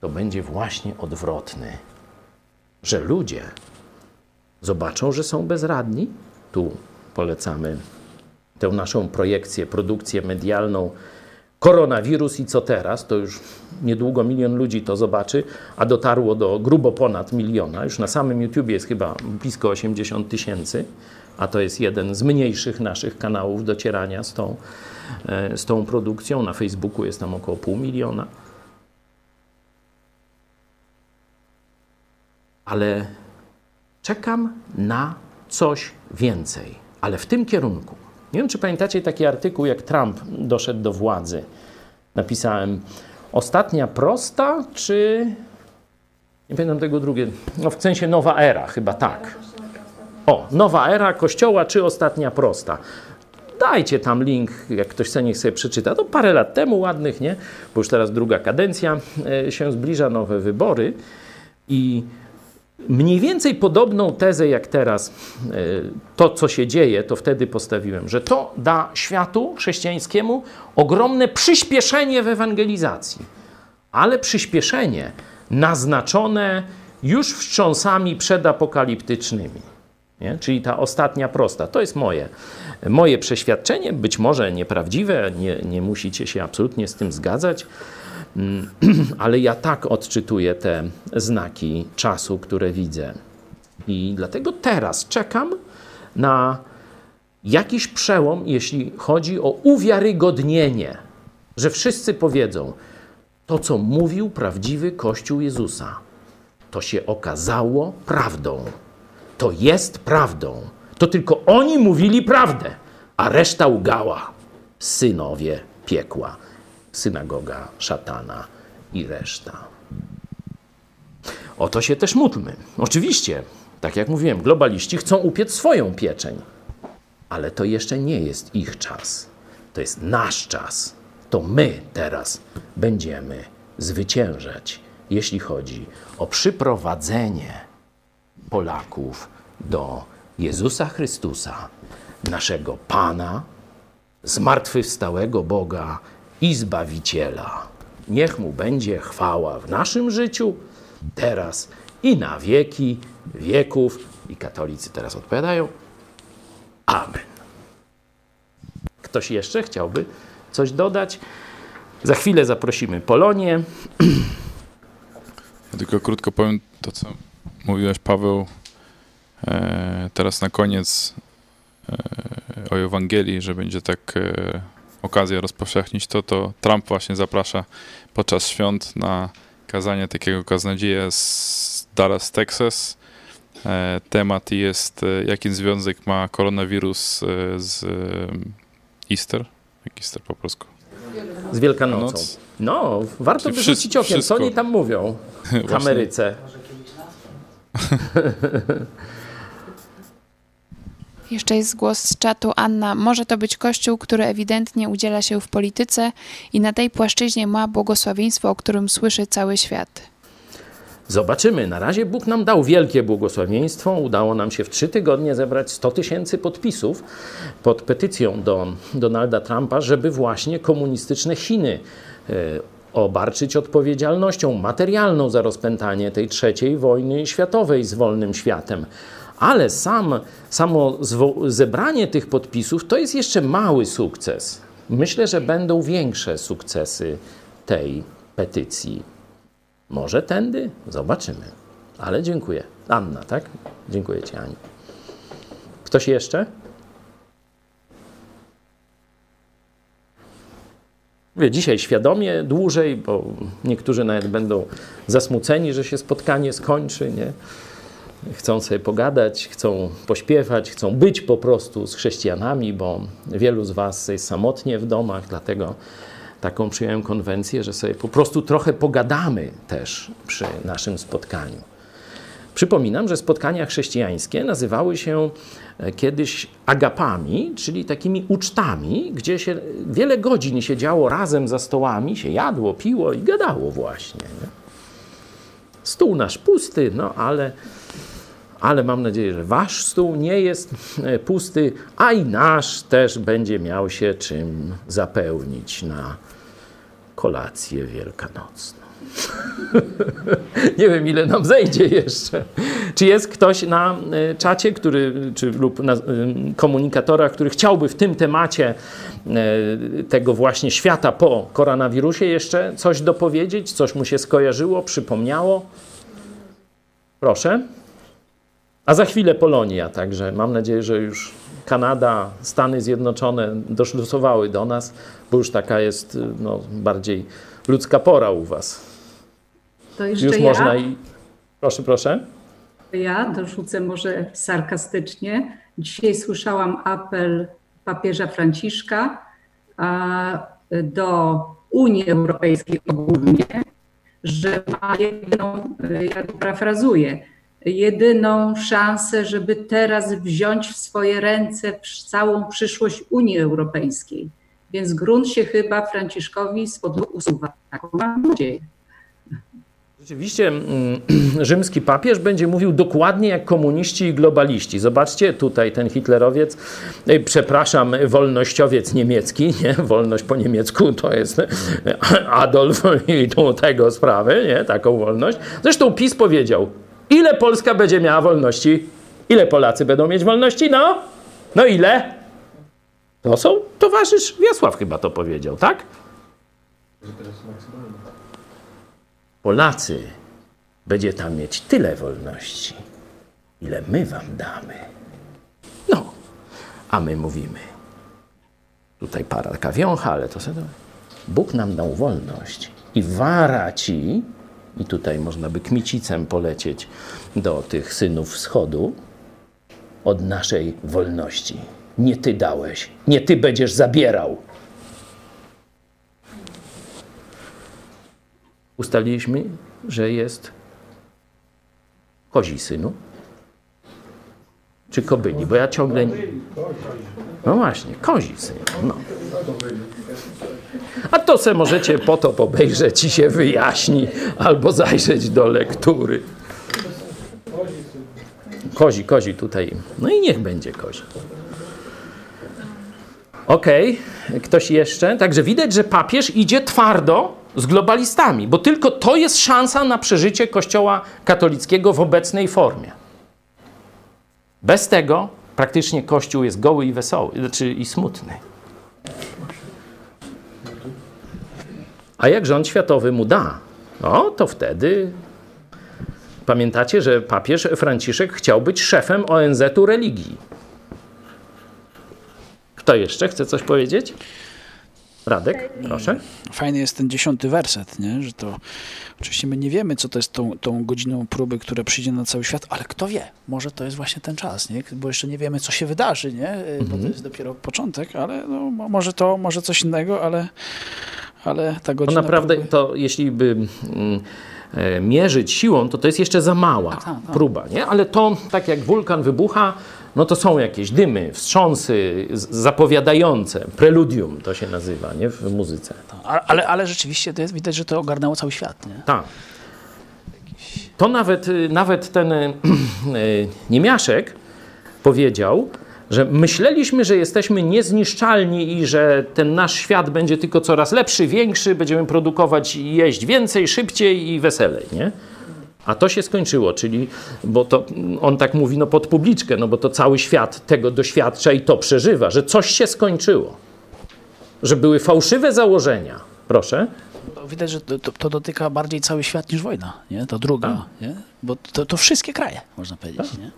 to będzie właśnie odwrotny. Że ludzie zobaczą, że są bezradni. Tu polecamy tę naszą projekcję, produkcję medialną koronawirus i co teraz, to już niedługo milion ludzi to zobaczy, a dotarło do grubo ponad miliona. Już na samym YouTube jest chyba blisko 80 tysięcy, a to jest jeden z mniejszych naszych kanałów docierania z tą, e, z tą produkcją. Na Facebooku jest tam około pół miliona. Ale czekam na coś więcej, ale w tym kierunku. Nie wiem, czy pamiętacie taki artykuł, jak Trump doszedł do władzy. Napisałem ostatnia prosta, czy. Nie pamiętam tego drugie. No w sensie nowa era, chyba tak. O, nowa era kościoła, czy ostatnia prosta. Dajcie tam link, jak ktoś chce, niech sobie przeczyta. To parę lat temu ładnych, nie? Bo już teraz druga kadencja e, się zbliża, nowe wybory. I Mniej więcej podobną tezę jak teraz, e, to co się dzieje, to wtedy postawiłem, że to da światu chrześcijańskiemu ogromne przyspieszenie w ewangelizacji, ale przyspieszenie naznaczone już wstrząsami przedapokaliptycznymi. Nie? Czyli ta ostatnia prosta. To jest moje, moje przeświadczenie, być może nieprawdziwe, nie, nie musicie się absolutnie z tym zgadzać. Mm, ale ja tak odczytuję te znaki czasu, które widzę. I dlatego teraz czekam na jakiś przełom, jeśli chodzi o uwiarygodnienie, że wszyscy powiedzą, to co mówił prawdziwy Kościół Jezusa, to się okazało prawdą. To jest prawdą. To tylko oni mówili prawdę, a reszta ugała. Synowie piekła synagoga szatana i reszta. O to się też módlmy. Oczywiście, tak jak mówiłem, globaliści chcą upiec swoją pieczeń, ale to jeszcze nie jest ich czas. To jest nasz czas. To my teraz będziemy zwyciężać, jeśli chodzi o przyprowadzenie Polaków do Jezusa Chrystusa, naszego Pana, zmartwychwstałego Boga i Zbawiciela. Niech Mu będzie chwała w naszym życiu, teraz i na wieki wieków. I katolicy teraz odpowiadają: Amen. Ktoś jeszcze chciałby coś dodać? Za chwilę zaprosimy Polonię. Ja tylko krótko powiem to, co mówiłeś, Paweł, e, teraz na koniec e, o Ewangelii, że będzie tak e, okazję rozpowszechnić to, to Trump właśnie zaprasza podczas świąt na kazanie takiego kaznodzieja z Dallas, Texas. E, temat jest, e, jaki związek ma koronawirus e, z Easter? Jak Easter po polsku? Z Wielkanocą. No, warto by rzucić okiem, co oni tam mówią w Ameryce. Jeszcze jest głos z czatu Anna. Może to być kościół, który ewidentnie udziela się w polityce i na tej płaszczyźnie ma błogosławieństwo, o którym słyszy cały świat. Zobaczymy. Na razie Bóg nam dał wielkie błogosławieństwo. Udało nam się w trzy tygodnie zebrać 100 tysięcy podpisów pod petycją do Donalda Trumpa, żeby właśnie komunistyczne Chiny e, obarczyć odpowiedzialnością materialną za rozpętanie tej trzeciej wojny światowej z wolnym światem. Ale sam, samo zebranie tych podpisów to jest jeszcze mały sukces. Myślę, że będą większe sukcesy tej petycji. Może tędy? Zobaczymy. Ale dziękuję. Anna, tak? Dziękuję Ci, Ani. Ktoś jeszcze? Mówię dzisiaj świadomie dłużej, bo niektórzy nawet będą zasmuceni, że się spotkanie skończy, nie? Chcą sobie pogadać, chcą pośpiewać, chcą być po prostu z chrześcijanami, bo wielu z Was jest samotnie w domach, dlatego taką przyjąłem konwencję, że sobie po prostu trochę pogadamy też przy naszym spotkaniu. Przypominam, że spotkania chrześcijańskie nazywały się e, kiedyś agapami, czyli takimi ucztami, gdzie się wiele godzin siedziało razem za stołami, się jadło, piło i gadało właśnie. Nie? Stół nasz pusty, no ale, ale mam nadzieję, że wasz stół nie jest e, pusty, a i nasz też będzie miał się czym zapełnić na kolację wielkanocną. Nie wiem, ile nam zejdzie jeszcze. Czy jest ktoś na y, czacie, który, czy lub na y, komunikatorach, który chciałby w tym temacie tego właśnie świata po koronawirusie jeszcze coś dopowiedzieć? Coś mu się skojarzyło, przypomniało? Proszę. A za chwilę Polonia, także mam nadzieję, że już Kanada, Stany Zjednoczone doszlusowały do nas, bo już taka jest no, bardziej ludzka pora u was. To jeszcze Już ja, można i. Proszę, proszę. ja dorzucę może sarkastycznie. Dzisiaj słyszałam apel papieża Franciszka do Unii Europejskiej ogólnie, że ma jedyną, ja to parafrazuję, jedyną szansę, żeby teraz wziąć w swoje ręce całą przyszłość Unii Europejskiej. Więc grunt się chyba Franciszkowi spod usuwa. Taką mam nadzieję. Rzeczywiście mm, rzymski papież będzie mówił dokładnie jak komuniści i globaliści. Zobaczcie, tutaj ten hitlerowiec, przepraszam, wolnościowiec niemiecki, nie? wolność po niemiecku to jest Adolf i tu tego sprawy, nie? taką wolność. Zresztą PiS powiedział, ile Polska będzie miała wolności? Ile Polacy będą mieć wolności? No, no ile? To są towarzysz Wiesław chyba to powiedział, tak? Polacy będzie tam mieć tyle wolności, ile my wam damy. No, a my mówimy. Tutaj para taka wiącha, ale to sobie. Bóg nam dał wolność i wara ci, i tutaj można by kmicicem polecieć do tych synów wschodu, od naszej wolności. Nie ty dałeś, nie ty będziesz zabierał. ustaliliśmy, że jest kozi synu? Czy kobyli? Bo ja ciągle... No właśnie, kozi syn. No. A to se możecie po to obejrzeć i się wyjaśni, albo zajrzeć do lektury. Kozi, kozi tutaj. No i niech będzie kozi. Okej, okay. ktoś jeszcze? Także widać, że papież idzie twardo z globalistami, bo tylko to jest szansa na przeżycie Kościoła katolickiego w obecnej formie. Bez tego praktycznie Kościół jest goły i wesoły, znaczy i smutny. A jak rząd światowy mu da, no to wtedy pamiętacie, że papież Franciszek chciał być szefem ONZ-u religii. Kto jeszcze chce coś powiedzieć? Radek, proszę. Fajny jest ten dziesiąty werset, nie? że to oczywiście my nie wiemy, co to jest tą, tą godziną próby, która przyjdzie na cały świat, ale kto wie, może to jest właśnie ten czas, nie? bo jeszcze nie wiemy, co się wydarzy, nie? bo to Mhm. jest dopiero początek, ale no, mo- może to, może coś innego, ale, ale ta To godzina naprawdę, próby... to jeśli by mm, e, mierzyć siłą, to to jest jeszcze za mała próba, nie? Ale to, tak jak wulkan wybucha, no to są jakieś dymy, wstrząsy zapowiadające, preludium to się nazywa, nie? W muzyce. Ale, ale, ale rzeczywiście to jest, widać, że to ogarnęło cały świat. Nie? Tak. To nawet, y, nawet ten y, y, Niemiaszek powiedział, że myśleliśmy, że jesteśmy niezniszczalni i że ten nasz świat będzie tylko coraz lepszy, większy, będziemy produkować i jeść więcej, szybciej i weselej, nie? A to się skończyło, czyli, bo to on tak mówi, no pod publiczkę, no bo to cały świat tego doświadcza i to przeżywa, że coś się skończyło. Że były fałszywe założenia. Proszę. Widać, że to, to, dotyka bardziej cały świat niż wojna, nie? To druga, nie? Bo to, to wszystkie kraje, można powiedzieć, nie?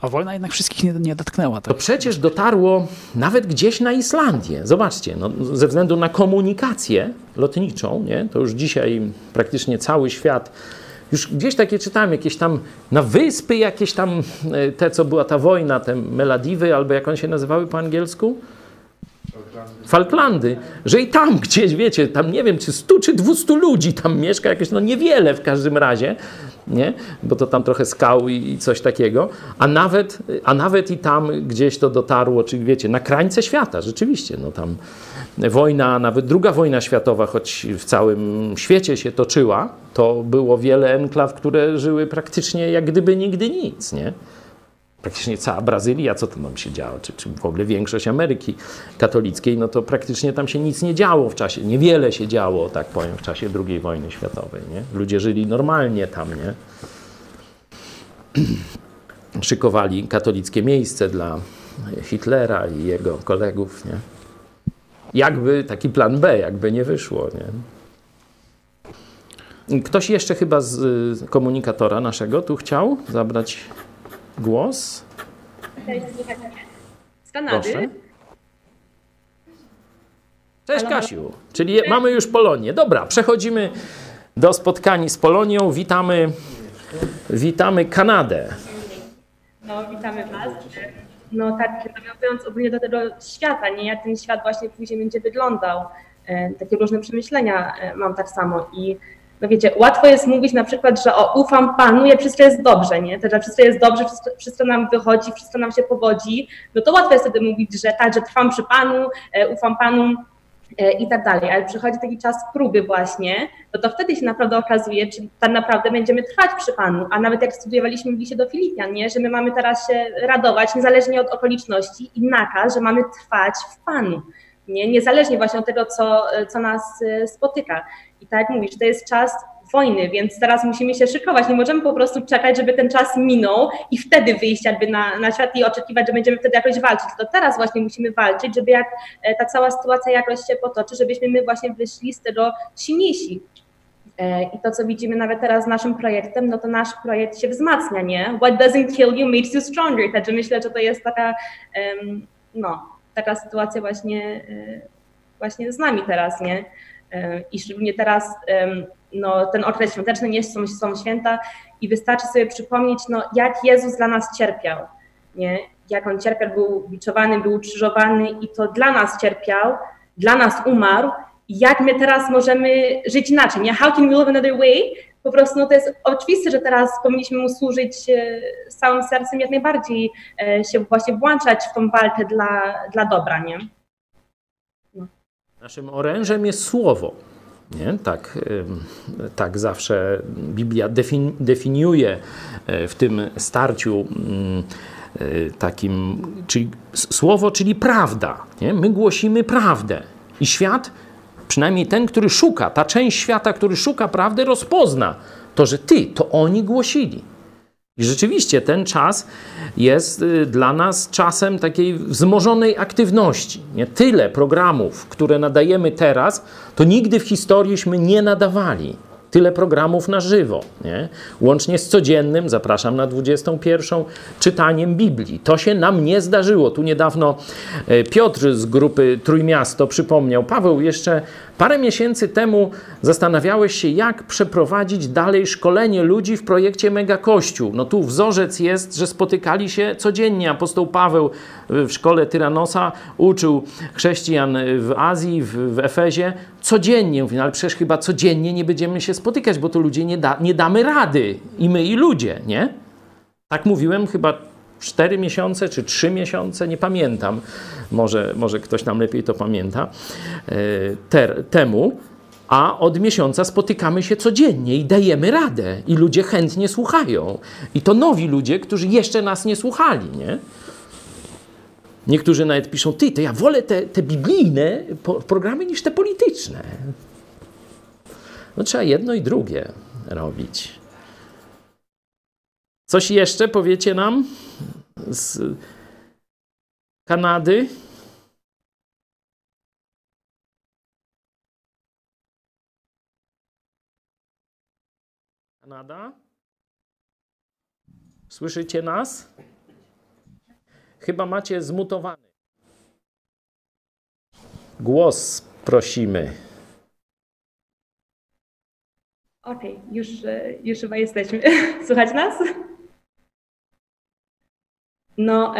A wojna jednak wszystkich nie, nie dotknęła. To przecież dotarło nawet gdzieś na Islandię. Zobaczcie, no, ze względu na komunikację lotniczą, nie? to już dzisiaj praktycznie cały świat. Już gdzieś takie czytałem, jakieś tam na wyspy, jakieś tam e, te, co była ta wojna, te Meladiwy, albo jak one się nazywały po angielsku? Falklandy, że i tam gdzieś, wiecie, tam nie wiem, czy 100 czy 200 ludzi tam mieszka, jakieś, no niewiele w każdym razie, nie? Bo to tam trochę skał i, coś takiego, a nawet, a nawet i tam gdzieś to dotarło, czy wiecie, na krańce świata, rzeczywiście, no tam wojna, nawet druga wojna światowa, choć w całym świecie się toczyła, to było wiele enklaw, które żyły praktycznie jak gdyby nigdy nic, nie? Praktycznie cała Brazylia, co tam się działo, czy, czy w ogóle większość Ameryki katolickiej, no to praktycznie tam się nic nie działo w czasie, niewiele się działo, tak powiem, w czasie II wojny światowej, nie? Ludzie żyli normalnie tam, nie? Szykowali katolickie miejsce dla Hitlera i jego kolegów, nie? Jakby taki plan B, jakby nie wyszło, nie? Ktoś jeszcze chyba z komunikatora naszego tu chciał zabrać głos? Z Kanady. Proszę. Cześć Kasiu, czyli je, mamy już Polonię. Dobra, przechodzimy do spotkań z Polonią. Witamy, witamy Kanadę. No, witamy Was. No tak, nawiązując ogólnie do tego świata, nie jak ten świat właśnie później będzie wyglądał. E, takie różne przemyślenia e, mam tak samo i no wiecie, łatwo jest mówić na przykład, że o, ufam Panu, jak wszystko jest dobrze, nie? To, że wszystko jest dobrze, wszystko, wszystko nam wychodzi, wszystko nam się powodzi, no to łatwo jest wtedy mówić, że tak, że trwam przy Panu, e, ufam Panu e, i tak dalej, ale przychodzi taki czas próby właśnie, no to wtedy się naprawdę okazuje, czy tak naprawdę będziemy trwać przy Panu, a nawet jak studiowaliśmy w liście do Filipian, nie? że my mamy teraz się radować niezależnie od okoliczności i nakaz, że mamy trwać w Panu, nie? niezależnie właśnie od tego, co, co nas e, spotyka. I tak jak mówisz, to jest czas wojny, więc teraz musimy się szykować. Nie możemy po prostu czekać, żeby ten czas minął i wtedy wyjść jakby na, na świat i oczekiwać, że będziemy wtedy jakoś walczyć. To teraz właśnie musimy walczyć, żeby jak e, ta cała sytuacja jakoś się potoczy, żebyśmy my właśnie wyszli z tego silniejsi. E, I to, co widzimy nawet teraz z naszym projektem, no to nasz projekt się wzmacnia, nie? What doesn't kill you makes you stronger. Także myślę, że to jest taka, no, taka sytuacja właśnie, e, właśnie z nami teraz, nie? I szczególnie teraz no, ten okres świąteczny, nie są, są święta i wystarczy sobie przypomnieć, no, jak Jezus dla nas cierpiał, nie? jak On cierpiał, był biczowany, był ukrzyżowany i to dla nas cierpiał, dla nas umarł i jak my teraz możemy żyć inaczej, nie? How can we live another way? Po prostu no, to jest oczywiste, że teraz powinniśmy Mu służyć e, całym sercem, jak najbardziej e, się właśnie włączać w tą walkę dla, dla dobra, nie? Naszym orężem jest słowo. Nie? Tak, tak zawsze Biblia definiuje e, w tym starciu mm, e, takim, czyli słowo, czyli prawda. Nie? My głosimy prawdę i świat, przynajmniej ten, który szuka, ta część świata, który szuka prawdy, rozpozna to, że ty, to oni głosili. I rzeczywiście ten czas jest y, dla nas czasem takiej wzmożonej aktywności. Nie tyle programów, które nadajemy teraz, to nigdy w historiiśmy nie nadawali tyle programów na żywo, nie? łącznie z codziennym, zapraszam na 21, czytaniem Biblii. To się nam nie zdarzyło. Tu niedawno e, Piotr z grupy Trójmiasto przypomniał, Paweł, jeszcze parę miesięcy temu zastanawiałeś się, jak przeprowadzić dalej szkolenie ludzi w projekcie Mega Kościół. No tu wzorzec jest, że spotykali się codziennie. Apostoł Paweł w szkole Tyranosa uczył chrześcijan w Azji, w, w Efezie codziennie. Mówi, no ale przecież chyba codziennie nie będziemy się spotykać, bo to ludzie nie, da, nie damy rady. I my, i ludzie, nie? Tak mówiłem chyba cztery miesiące czy trzy miesiące, nie pamiętam. Może, może ktoś tam lepiej to pamięta. E, ter, temu. A od miesiąca spotykamy się codziennie i dajemy radę. I ludzie chętnie słuchają. I to nowi ludzie, którzy jeszcze nas nie słuchali, nie? Niektórzy nawet piszą, ty, to ja wolę te, te biblijne programy niż te polityczne. No trzeba jedno i drugie robić. Coś jeszcze powiecie nam z Kanady? Kanada? Słyszycie nas? Chyba macie zmutowany. Głos prosimy. Okej, już, e, już chyba jesteśmy. Słychać nas? No,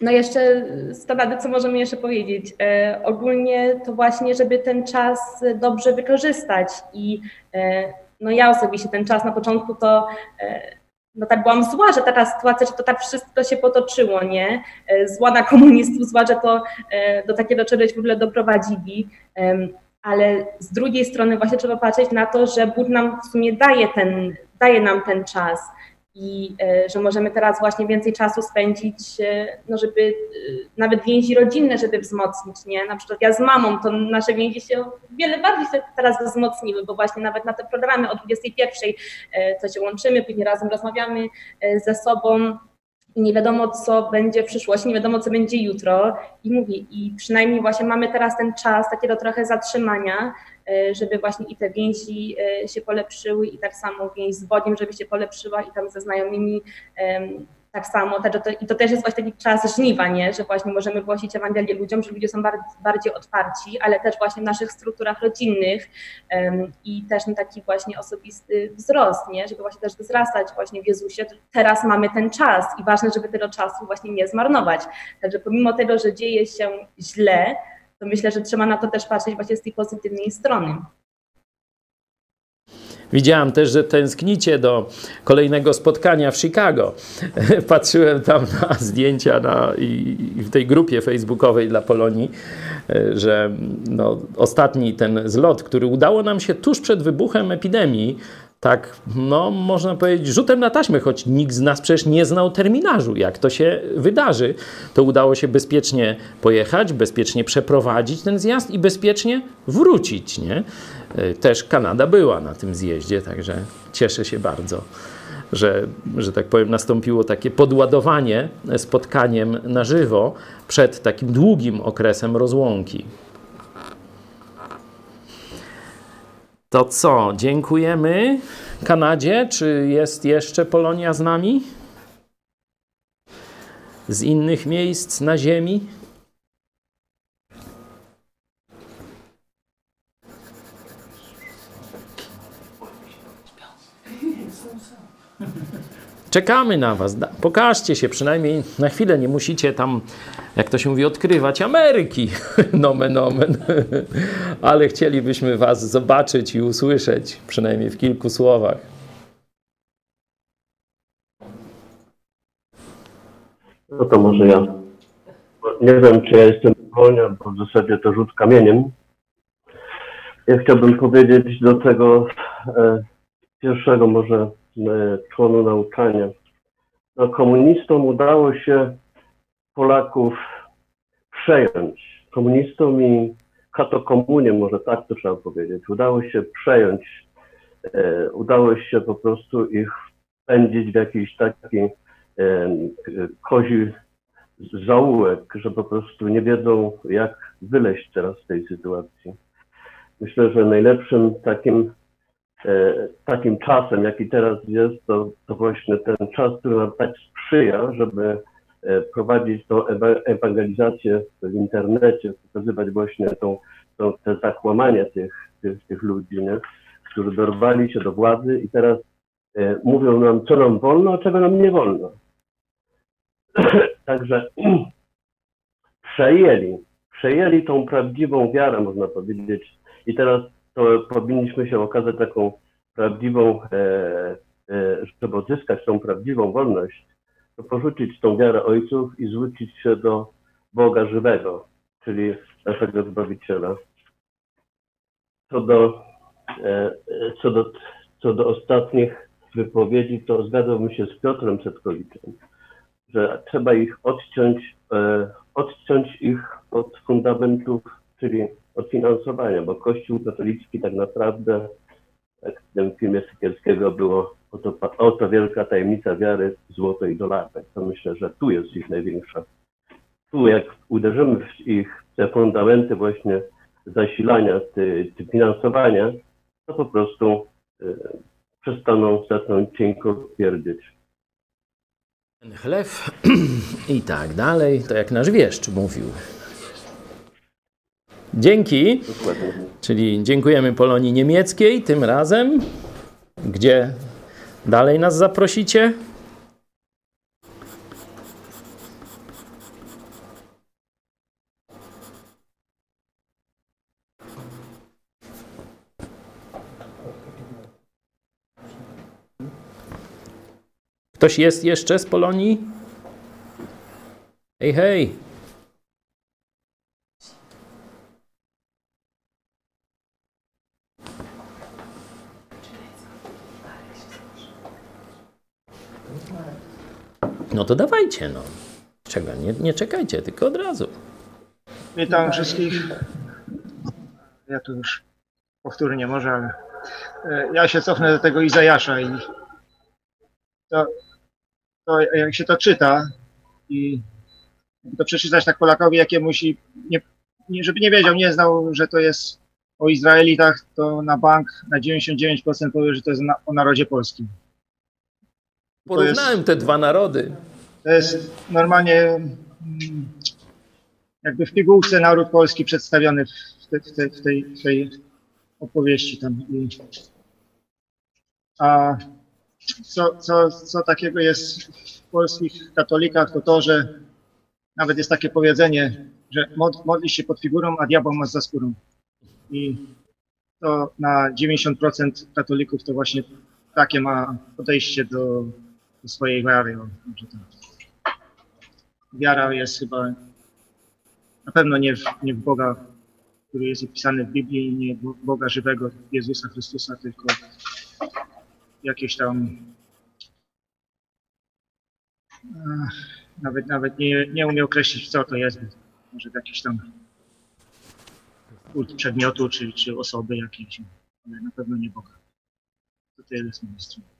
no jeszcze z Kanady, co możemy jeszcze powiedzieć? E, ogólnie to właśnie, żeby ten czas dobrze wykorzystać i e, no ja osobiście ten czas na początku to e, no tak byłam zła, że taka sytuacja, że to tak wszystko się potoczyło, nie? Zła na komunistów, zła, że to do takiego czegoś w ogóle doprowadzili. Ale z drugiej strony właśnie trzeba patrzeć na to, że Bóg nam w sumie daje, ten, daje nam ten czas i e, że możemy teraz właśnie więcej czasu spędzić, e, no żeby e, nawet więzi rodzinne, żeby wzmocnić, nie? Na przykład ja z mamą, to nasze więzi się wiele bardziej teraz wzmocniły, bo właśnie nawet na te programy o 21, e, co się łączymy, później razem rozmawiamy ze sobą, i nie wiadomo, co będzie w przyszłości, nie wiadomo, co będzie jutro. I mówię, i przynajmniej właśnie mamy teraz ten czas takiego trochę zatrzymania, żeby właśnie i te więzi e, się polepszyły i tak samo więź z Bogiem, żeby się polepszyła i tam ze znajomymi tak samo. I to też jest właśnie taki czas żniwa, nie? że właśnie możemy głosić Ewangelię ludziom, że ludzie są bardziej, otwarci, ale też właśnie w naszych strukturach rodzinnych i też na taki właśnie osobisty wzrost, nie? żeby właśnie też wzrastać właśnie w Jezusie. Teraz mamy ten czas i ważne, żeby tego czasu właśnie nie zmarnować. Także pomimo tego, że dzieje się źle, to myślę, że trzeba na to też patrzeć właśnie z tej pozytywnej strony. Widziałem też, że tęsknicie do kolejnego spotkania w Chicago. Patrzyłem tam na zdjęcia na, i, i w tej grupie facebookowej dla Polonii, e, że no, ostatni ten zlot, który udało nam się tuż przed wybuchem epidemii, tak, no, można powiedzieć, rzutem na taśmę, choć nikt z nas przecież nie znał terminarzu, jak to się wydarzy, to udało się bezpiecznie pojechać, bezpiecznie przeprowadzić ten zjazd i bezpiecznie wrócić, nie? E, Też Kanada była na tym zjeździe, także cieszę się bardzo, że, że tak powiem, nastąpiło takie podładowanie spotkaniem na żywo przed takim długim okresem rozłąki. To co, dziękujemy Kanadzie. Czy jest jeszcze Polonia z nami? Z innych miejsc na Ziemi? Czekamy na Was. Pokażcie się przynajmniej na chwilę. Nie musicie tam, jak to się mówi, odkrywać Ameryki. Nomen, omen. Ale chcielibyśmy Was zobaczyć i usłyszeć, przynajmniej w kilku słowach. No to może ja. Nie wiem, czy ja jestem Polonia, bo w zasadzie to rzut kamieniem. Ja chciałbym powiedzieć do tego e, pierwszego może e, członu nauczania. No, komunistom udało się Polaków przejąć. Komunistom i katokomunie, może tak to trzeba powiedzieć, udało się przejąć, e, udało się po prostu ich wpędzić w jakiś taki e, kozi zaułek, że po prostu nie wiedzą, jak wyleźć teraz z tej sytuacji. Myślę, że najlepszym takim, takim czasem, jaki teraz jest, to, to właśnie ten czas, który nam tak sprzyja, żeby e, prowadzić tą ewa- ewangelizację w internecie, pokazywać właśnie tą, tą, te zakłamania tych, tych, tych ludzi, nie? którzy dorwali się do władzy i teraz e, mówią nam, co nam wolno, a czego nam nie wolno. Także przejęli, przejęli tą prawdziwą wiarę, można powiedzieć. I teraz to powinniśmy się okazać taką prawdziwą, e, e, żeby odzyskać tą prawdziwą wolność, to porzucić tą wiarę ojców i zwrócić się do Boga żywego, czyli naszego Zbawiciela. Co do, e, co do, co do ostatnich wypowiedzi, to zgadzałbym się z Piotrem Setkowiczem że trzeba ich odciąć, odciąć ich od fundamentów, czyli od finansowania, bo Kościół katolicki tak naprawdę, jak w tym filmie Sykielskiego było, oto, oto wielka tajemnica wiary, złoto i dolarek. To myślę, że tu jest ich największa. Tu jak uderzymy w ich te fundamenty właśnie zasilania, ty, ty finansowania, to po prostu e, przestaną zacząć cienko pierdzieć. Chlew i tak dalej, to jak nasz wieszcz mówił. Dzięki, czyli dziękujemy Polonii Niemieckiej tym razem. Gdzie dalej nas zaprosicie? Ktoś jest jeszcze z Polonii? Hej, hej. No to dawajcie, no. Czego? Nie, nie czekajcie, tylko od razu. Witam wszystkich. Ja tu już powtórnie może, ale e, ja się cofnę do tego Izajasza i to, to jak się to czyta i to przeczytać tak Polakowi jakiemuś i nie, nie, żeby nie wiedział, nie znał, że to jest o Izraelitach, to na bank na 99% powie, że to jest na, o narodzie polskim. Porównałem te dwa narody. To jest normalnie mm, jakby w pigułce naród polski przedstawiony w, te, w, te, w, tej, w tej opowieści tam. A co, co, co takiego jest w polskich katolikach, to to, że nawet jest takie powiedzenie, że mod, modlisz się pod figurą, a diabeł masz za skórą. I to na 90% katolików to właśnie takie ma podejście do swojej wiary. tak. Wiara jest chyba na pewno nie w, nie w Boga, który jest opisany w Biblii, nie w Boga żywego, Jezusa Chrystusa, tylko jakieś tam ach, nawet nawet nie, nie umiem określić, co to jest. Może jakiś tam kult przedmiotu, czy, czy osoby jakiejś, ale na pewno nie Boga. To tyle z mojej strony.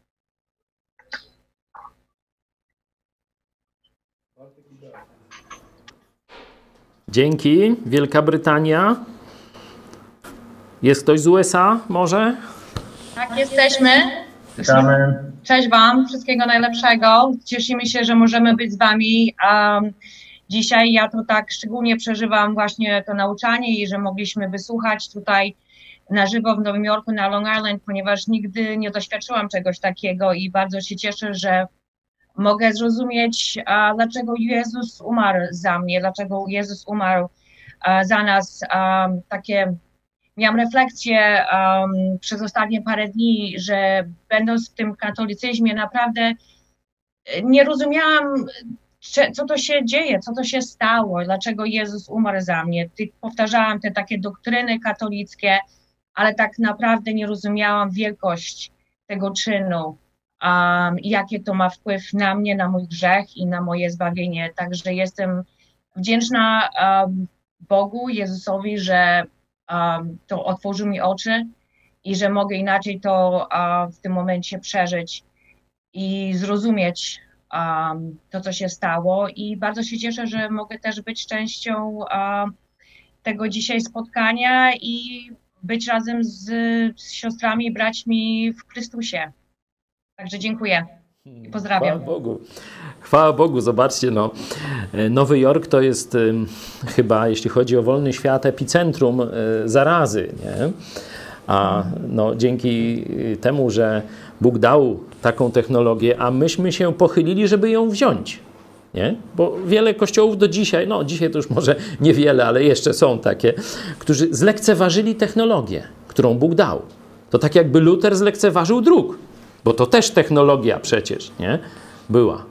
Dzięki. Wielka Brytania. Jest ktoś z USA może? Tak, jesteśmy. Witamy. Cześć Wam, wszystkiego najlepszego. Cieszymy się, że możemy być z Wami. Um, dzisiaj ja to tak szczególnie przeżywam właśnie to nauczanie i że mogliśmy wysłuchać tutaj na żywo w Nowym Jorku, na Long Island, ponieważ nigdy nie doświadczyłam czegoś takiego i bardzo się cieszę, że mogę zrozumieć, dlaczego Jezus umarł za mnie, dlaczego Jezus umarł za nas. Takie miałam refleksję przez ostatnie parę dni, że będąc w tym katolicyzmie naprawdę e, nie rozumiałam, co to się dzieje, co to się stało, dlaczego Jezus umarł za mnie. Powtarzałam te takie doktryny katolickie, ale tak naprawdę nie rozumiałam wielkość tego czynu um, jakie to ma wpływ na mnie, na mój grzech i na moje zbawienie. Także jestem wdzięczna um, Bogu, Jezusowi, że um, to otworzył mi oczy i że mogę inaczej to w tym momencie przeżyć i zrozumieć um, to, co się stało. I bardzo się cieszę, że mogę też być częścią tego dzisiaj spotkania i być razem z, z siostrami i braćmi w Chrystusie. Także dziękuję i pozdrawiam. Chwała Bogu. Chwała Bogu, zobaczcie, no. Nowy Jork to jest ym, chyba, jeśli chodzi o wolny świat, epicentrum y, zarazy, nie? A no, dzięki temu, że Bóg dał taką technologię, a myśmy się pochylili, żeby ją wziąć. Nie? Bo wiele kościołów do dzisiaj, no dzisiaj to już może niewiele, ale jeszcze są takie, którzy zlekceważyli technologię, którą Bóg dał. To tak jakby Luter zlekceważył druk, bo to też technologia przecież, nie? Była.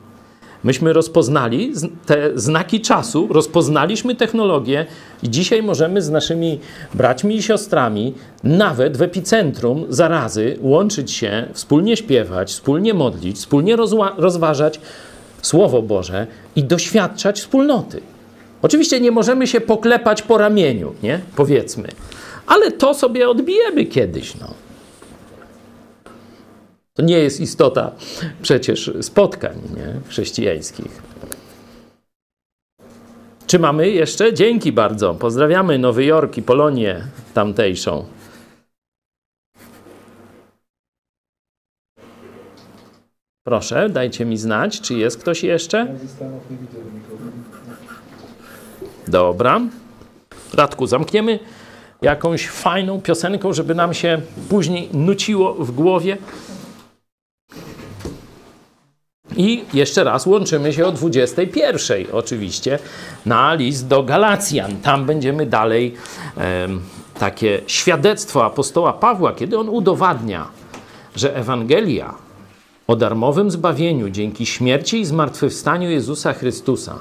Myśmy rozpoznali te znaki czasu, rozpoznaliśmy technologię i dzisiaj możemy z naszymi braćmi i siostrami, nawet w epicentrum zarazy, łączyć się, wspólnie śpiewać, wspólnie modlić, wspólnie rozważać Słowo Boże i doświadczać wspólnoty. Oczywiście nie możemy się poklepać po ramieniu, nie? Powiedzmy. Ale to sobie odbijemy kiedyś, no. To nie jest istota przecież spotkań nie? chrześcijańskich. Czy mamy jeszcze? Dzięki bardzo. Pozdrawiamy Nowy Jork i Polonię tamtejszą. Proszę, dajcie mi znać, czy jest ktoś jeszcze? Dobra. Radku, zamkniemy jakąś fajną piosenką, żeby nam się później nuciło w głowie. I jeszcze raz łączymy się o 21 oczywiście na list do Galacjan. Tam będziemy dalej em, takie świadectwo apostoła Pawła, kiedy on udowadnia, że Ewangelia o darmowym zbawieniu dzięki śmierci i zmartwychwstaniu Jezusa Chrystusa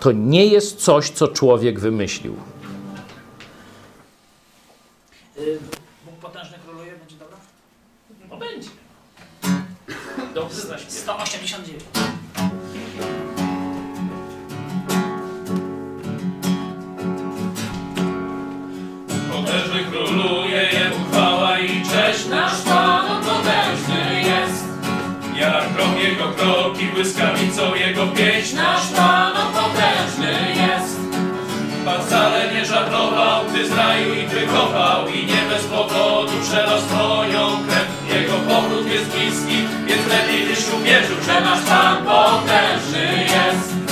to nie jest coś, co człowiek wymyślił. Dobrze, 189. Potężny króluje, jemu chwała i cześć, nasz Pan potężny jest. Jak krok jego kroki, błyskawicą jego pieśń, nasz Pan potężny jest. Pan wcale nie żartował, gdy z raju ich wykopał i nie bez powodu przelał swoją krew. Jego powrót jest bliski, lepiej byś uwierzył, że nasz Pan potężny jest.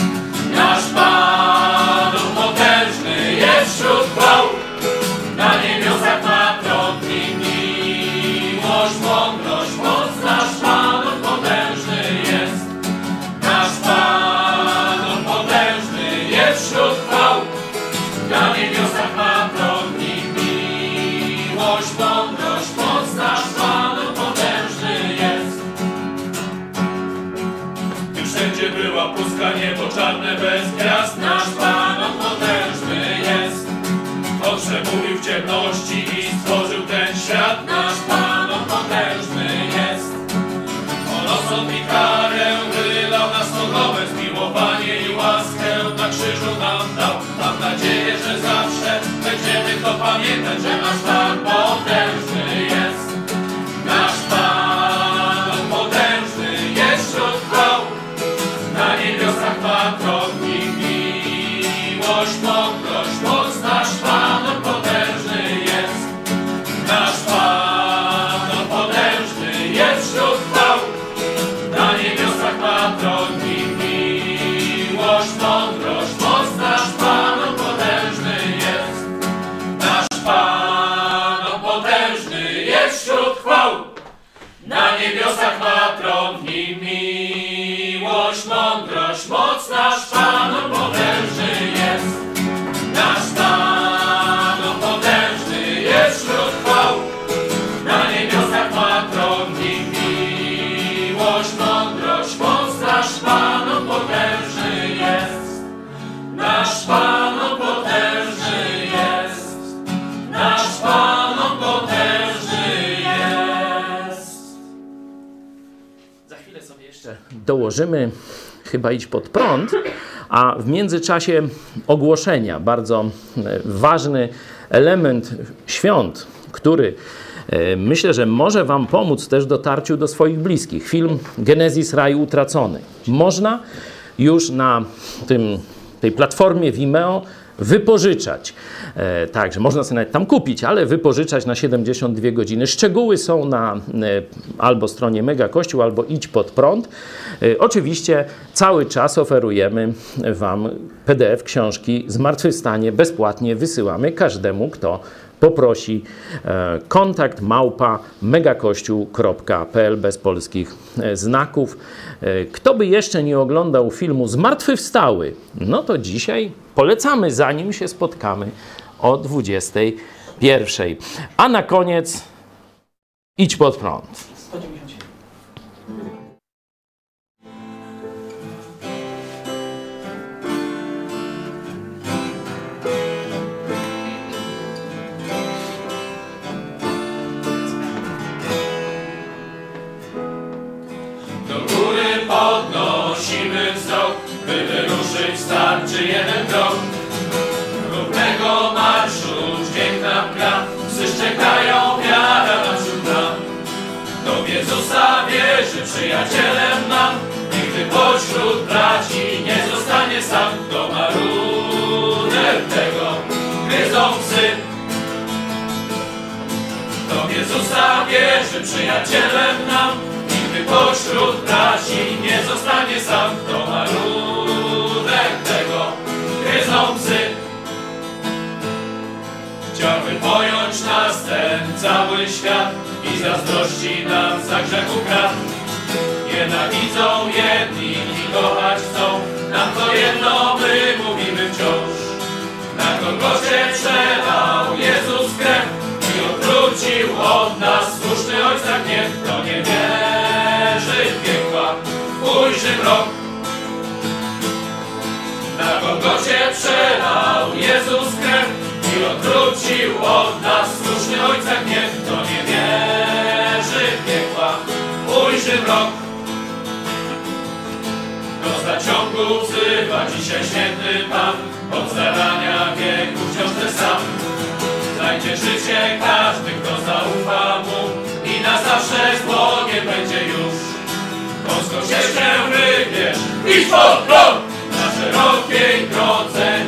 Ciemności i stworzył ten świat. Nasz Pan on potężny jest. On osąd i karę wylał na stodole, zmiłowanie i łaskę na krzyżu nam dał. Mam nadzieję, że zawsze będziemy to pamiętać, że nasz Pan potężny dołożymy, chyba iść pod prąd, a w międzyczasie ogłoszenia, bardzo e, ważny element świąt, który e, myślę, że może Wam pomóc też w dotarciu do swoich bliskich. Film Genezis Raj Utracony. Można już na tym, tej platformie Vimeo wypożyczać. E, także można sobie nawet tam kupić, ale wypożyczać na 72 godziny. Szczegóły są na e, albo stronie Mega Kościół, albo idź pod prąd. E, oczywiście cały czas oferujemy Wam PDF książki Zmartwychwstanie bezpłatnie wysyłamy każdemu, kto poprosi e, kontakt małpa megakościół.pl bez polskich e, znaków. E, Kto by jeszcze nie oglądał filmu Zmartwychwstały, no to dzisiaj polecamy, zanim się spotkamy o 21. A na koniec idź pod prąd. By wyruszyć starczy jeden krok. Równego marszu dźwięk nam gra, psy szczekają, wiara naprzód nam. Do Jezusa wierzy przyjacielem nam, nigdy pośród braci nie zostanie sam. To maruner tego gryzą psy. Do Jezusa wierzy przyjacielem nam, pośród braci płyną łzy Chciałby pojąć nas ten cały świat I zazdrości nam za grzechu krat Nienawidzą jedni i kochać chcą Nam to jedno my mówimy wciąż. Na Golgocie przelał Jezus krew I odwrócił od nas słuszny ojca gniew. To nie wierzy w piekła, ujrzy mrok. Na Golgocie przelał Jezus krew i odwrócił od nas słuszny Ojca gniew. Kto nie wierzy piekła, ujrzy mrok. Do zaciągu wzywa dzisiaj święty Pan, od zarania wieku wciąż ten sam. Znajdzie życie każdy, kto zaufa Mu i na zawsze z Bogiem będzie już. Wąską ścieżkę wybierz i pod prąd! Na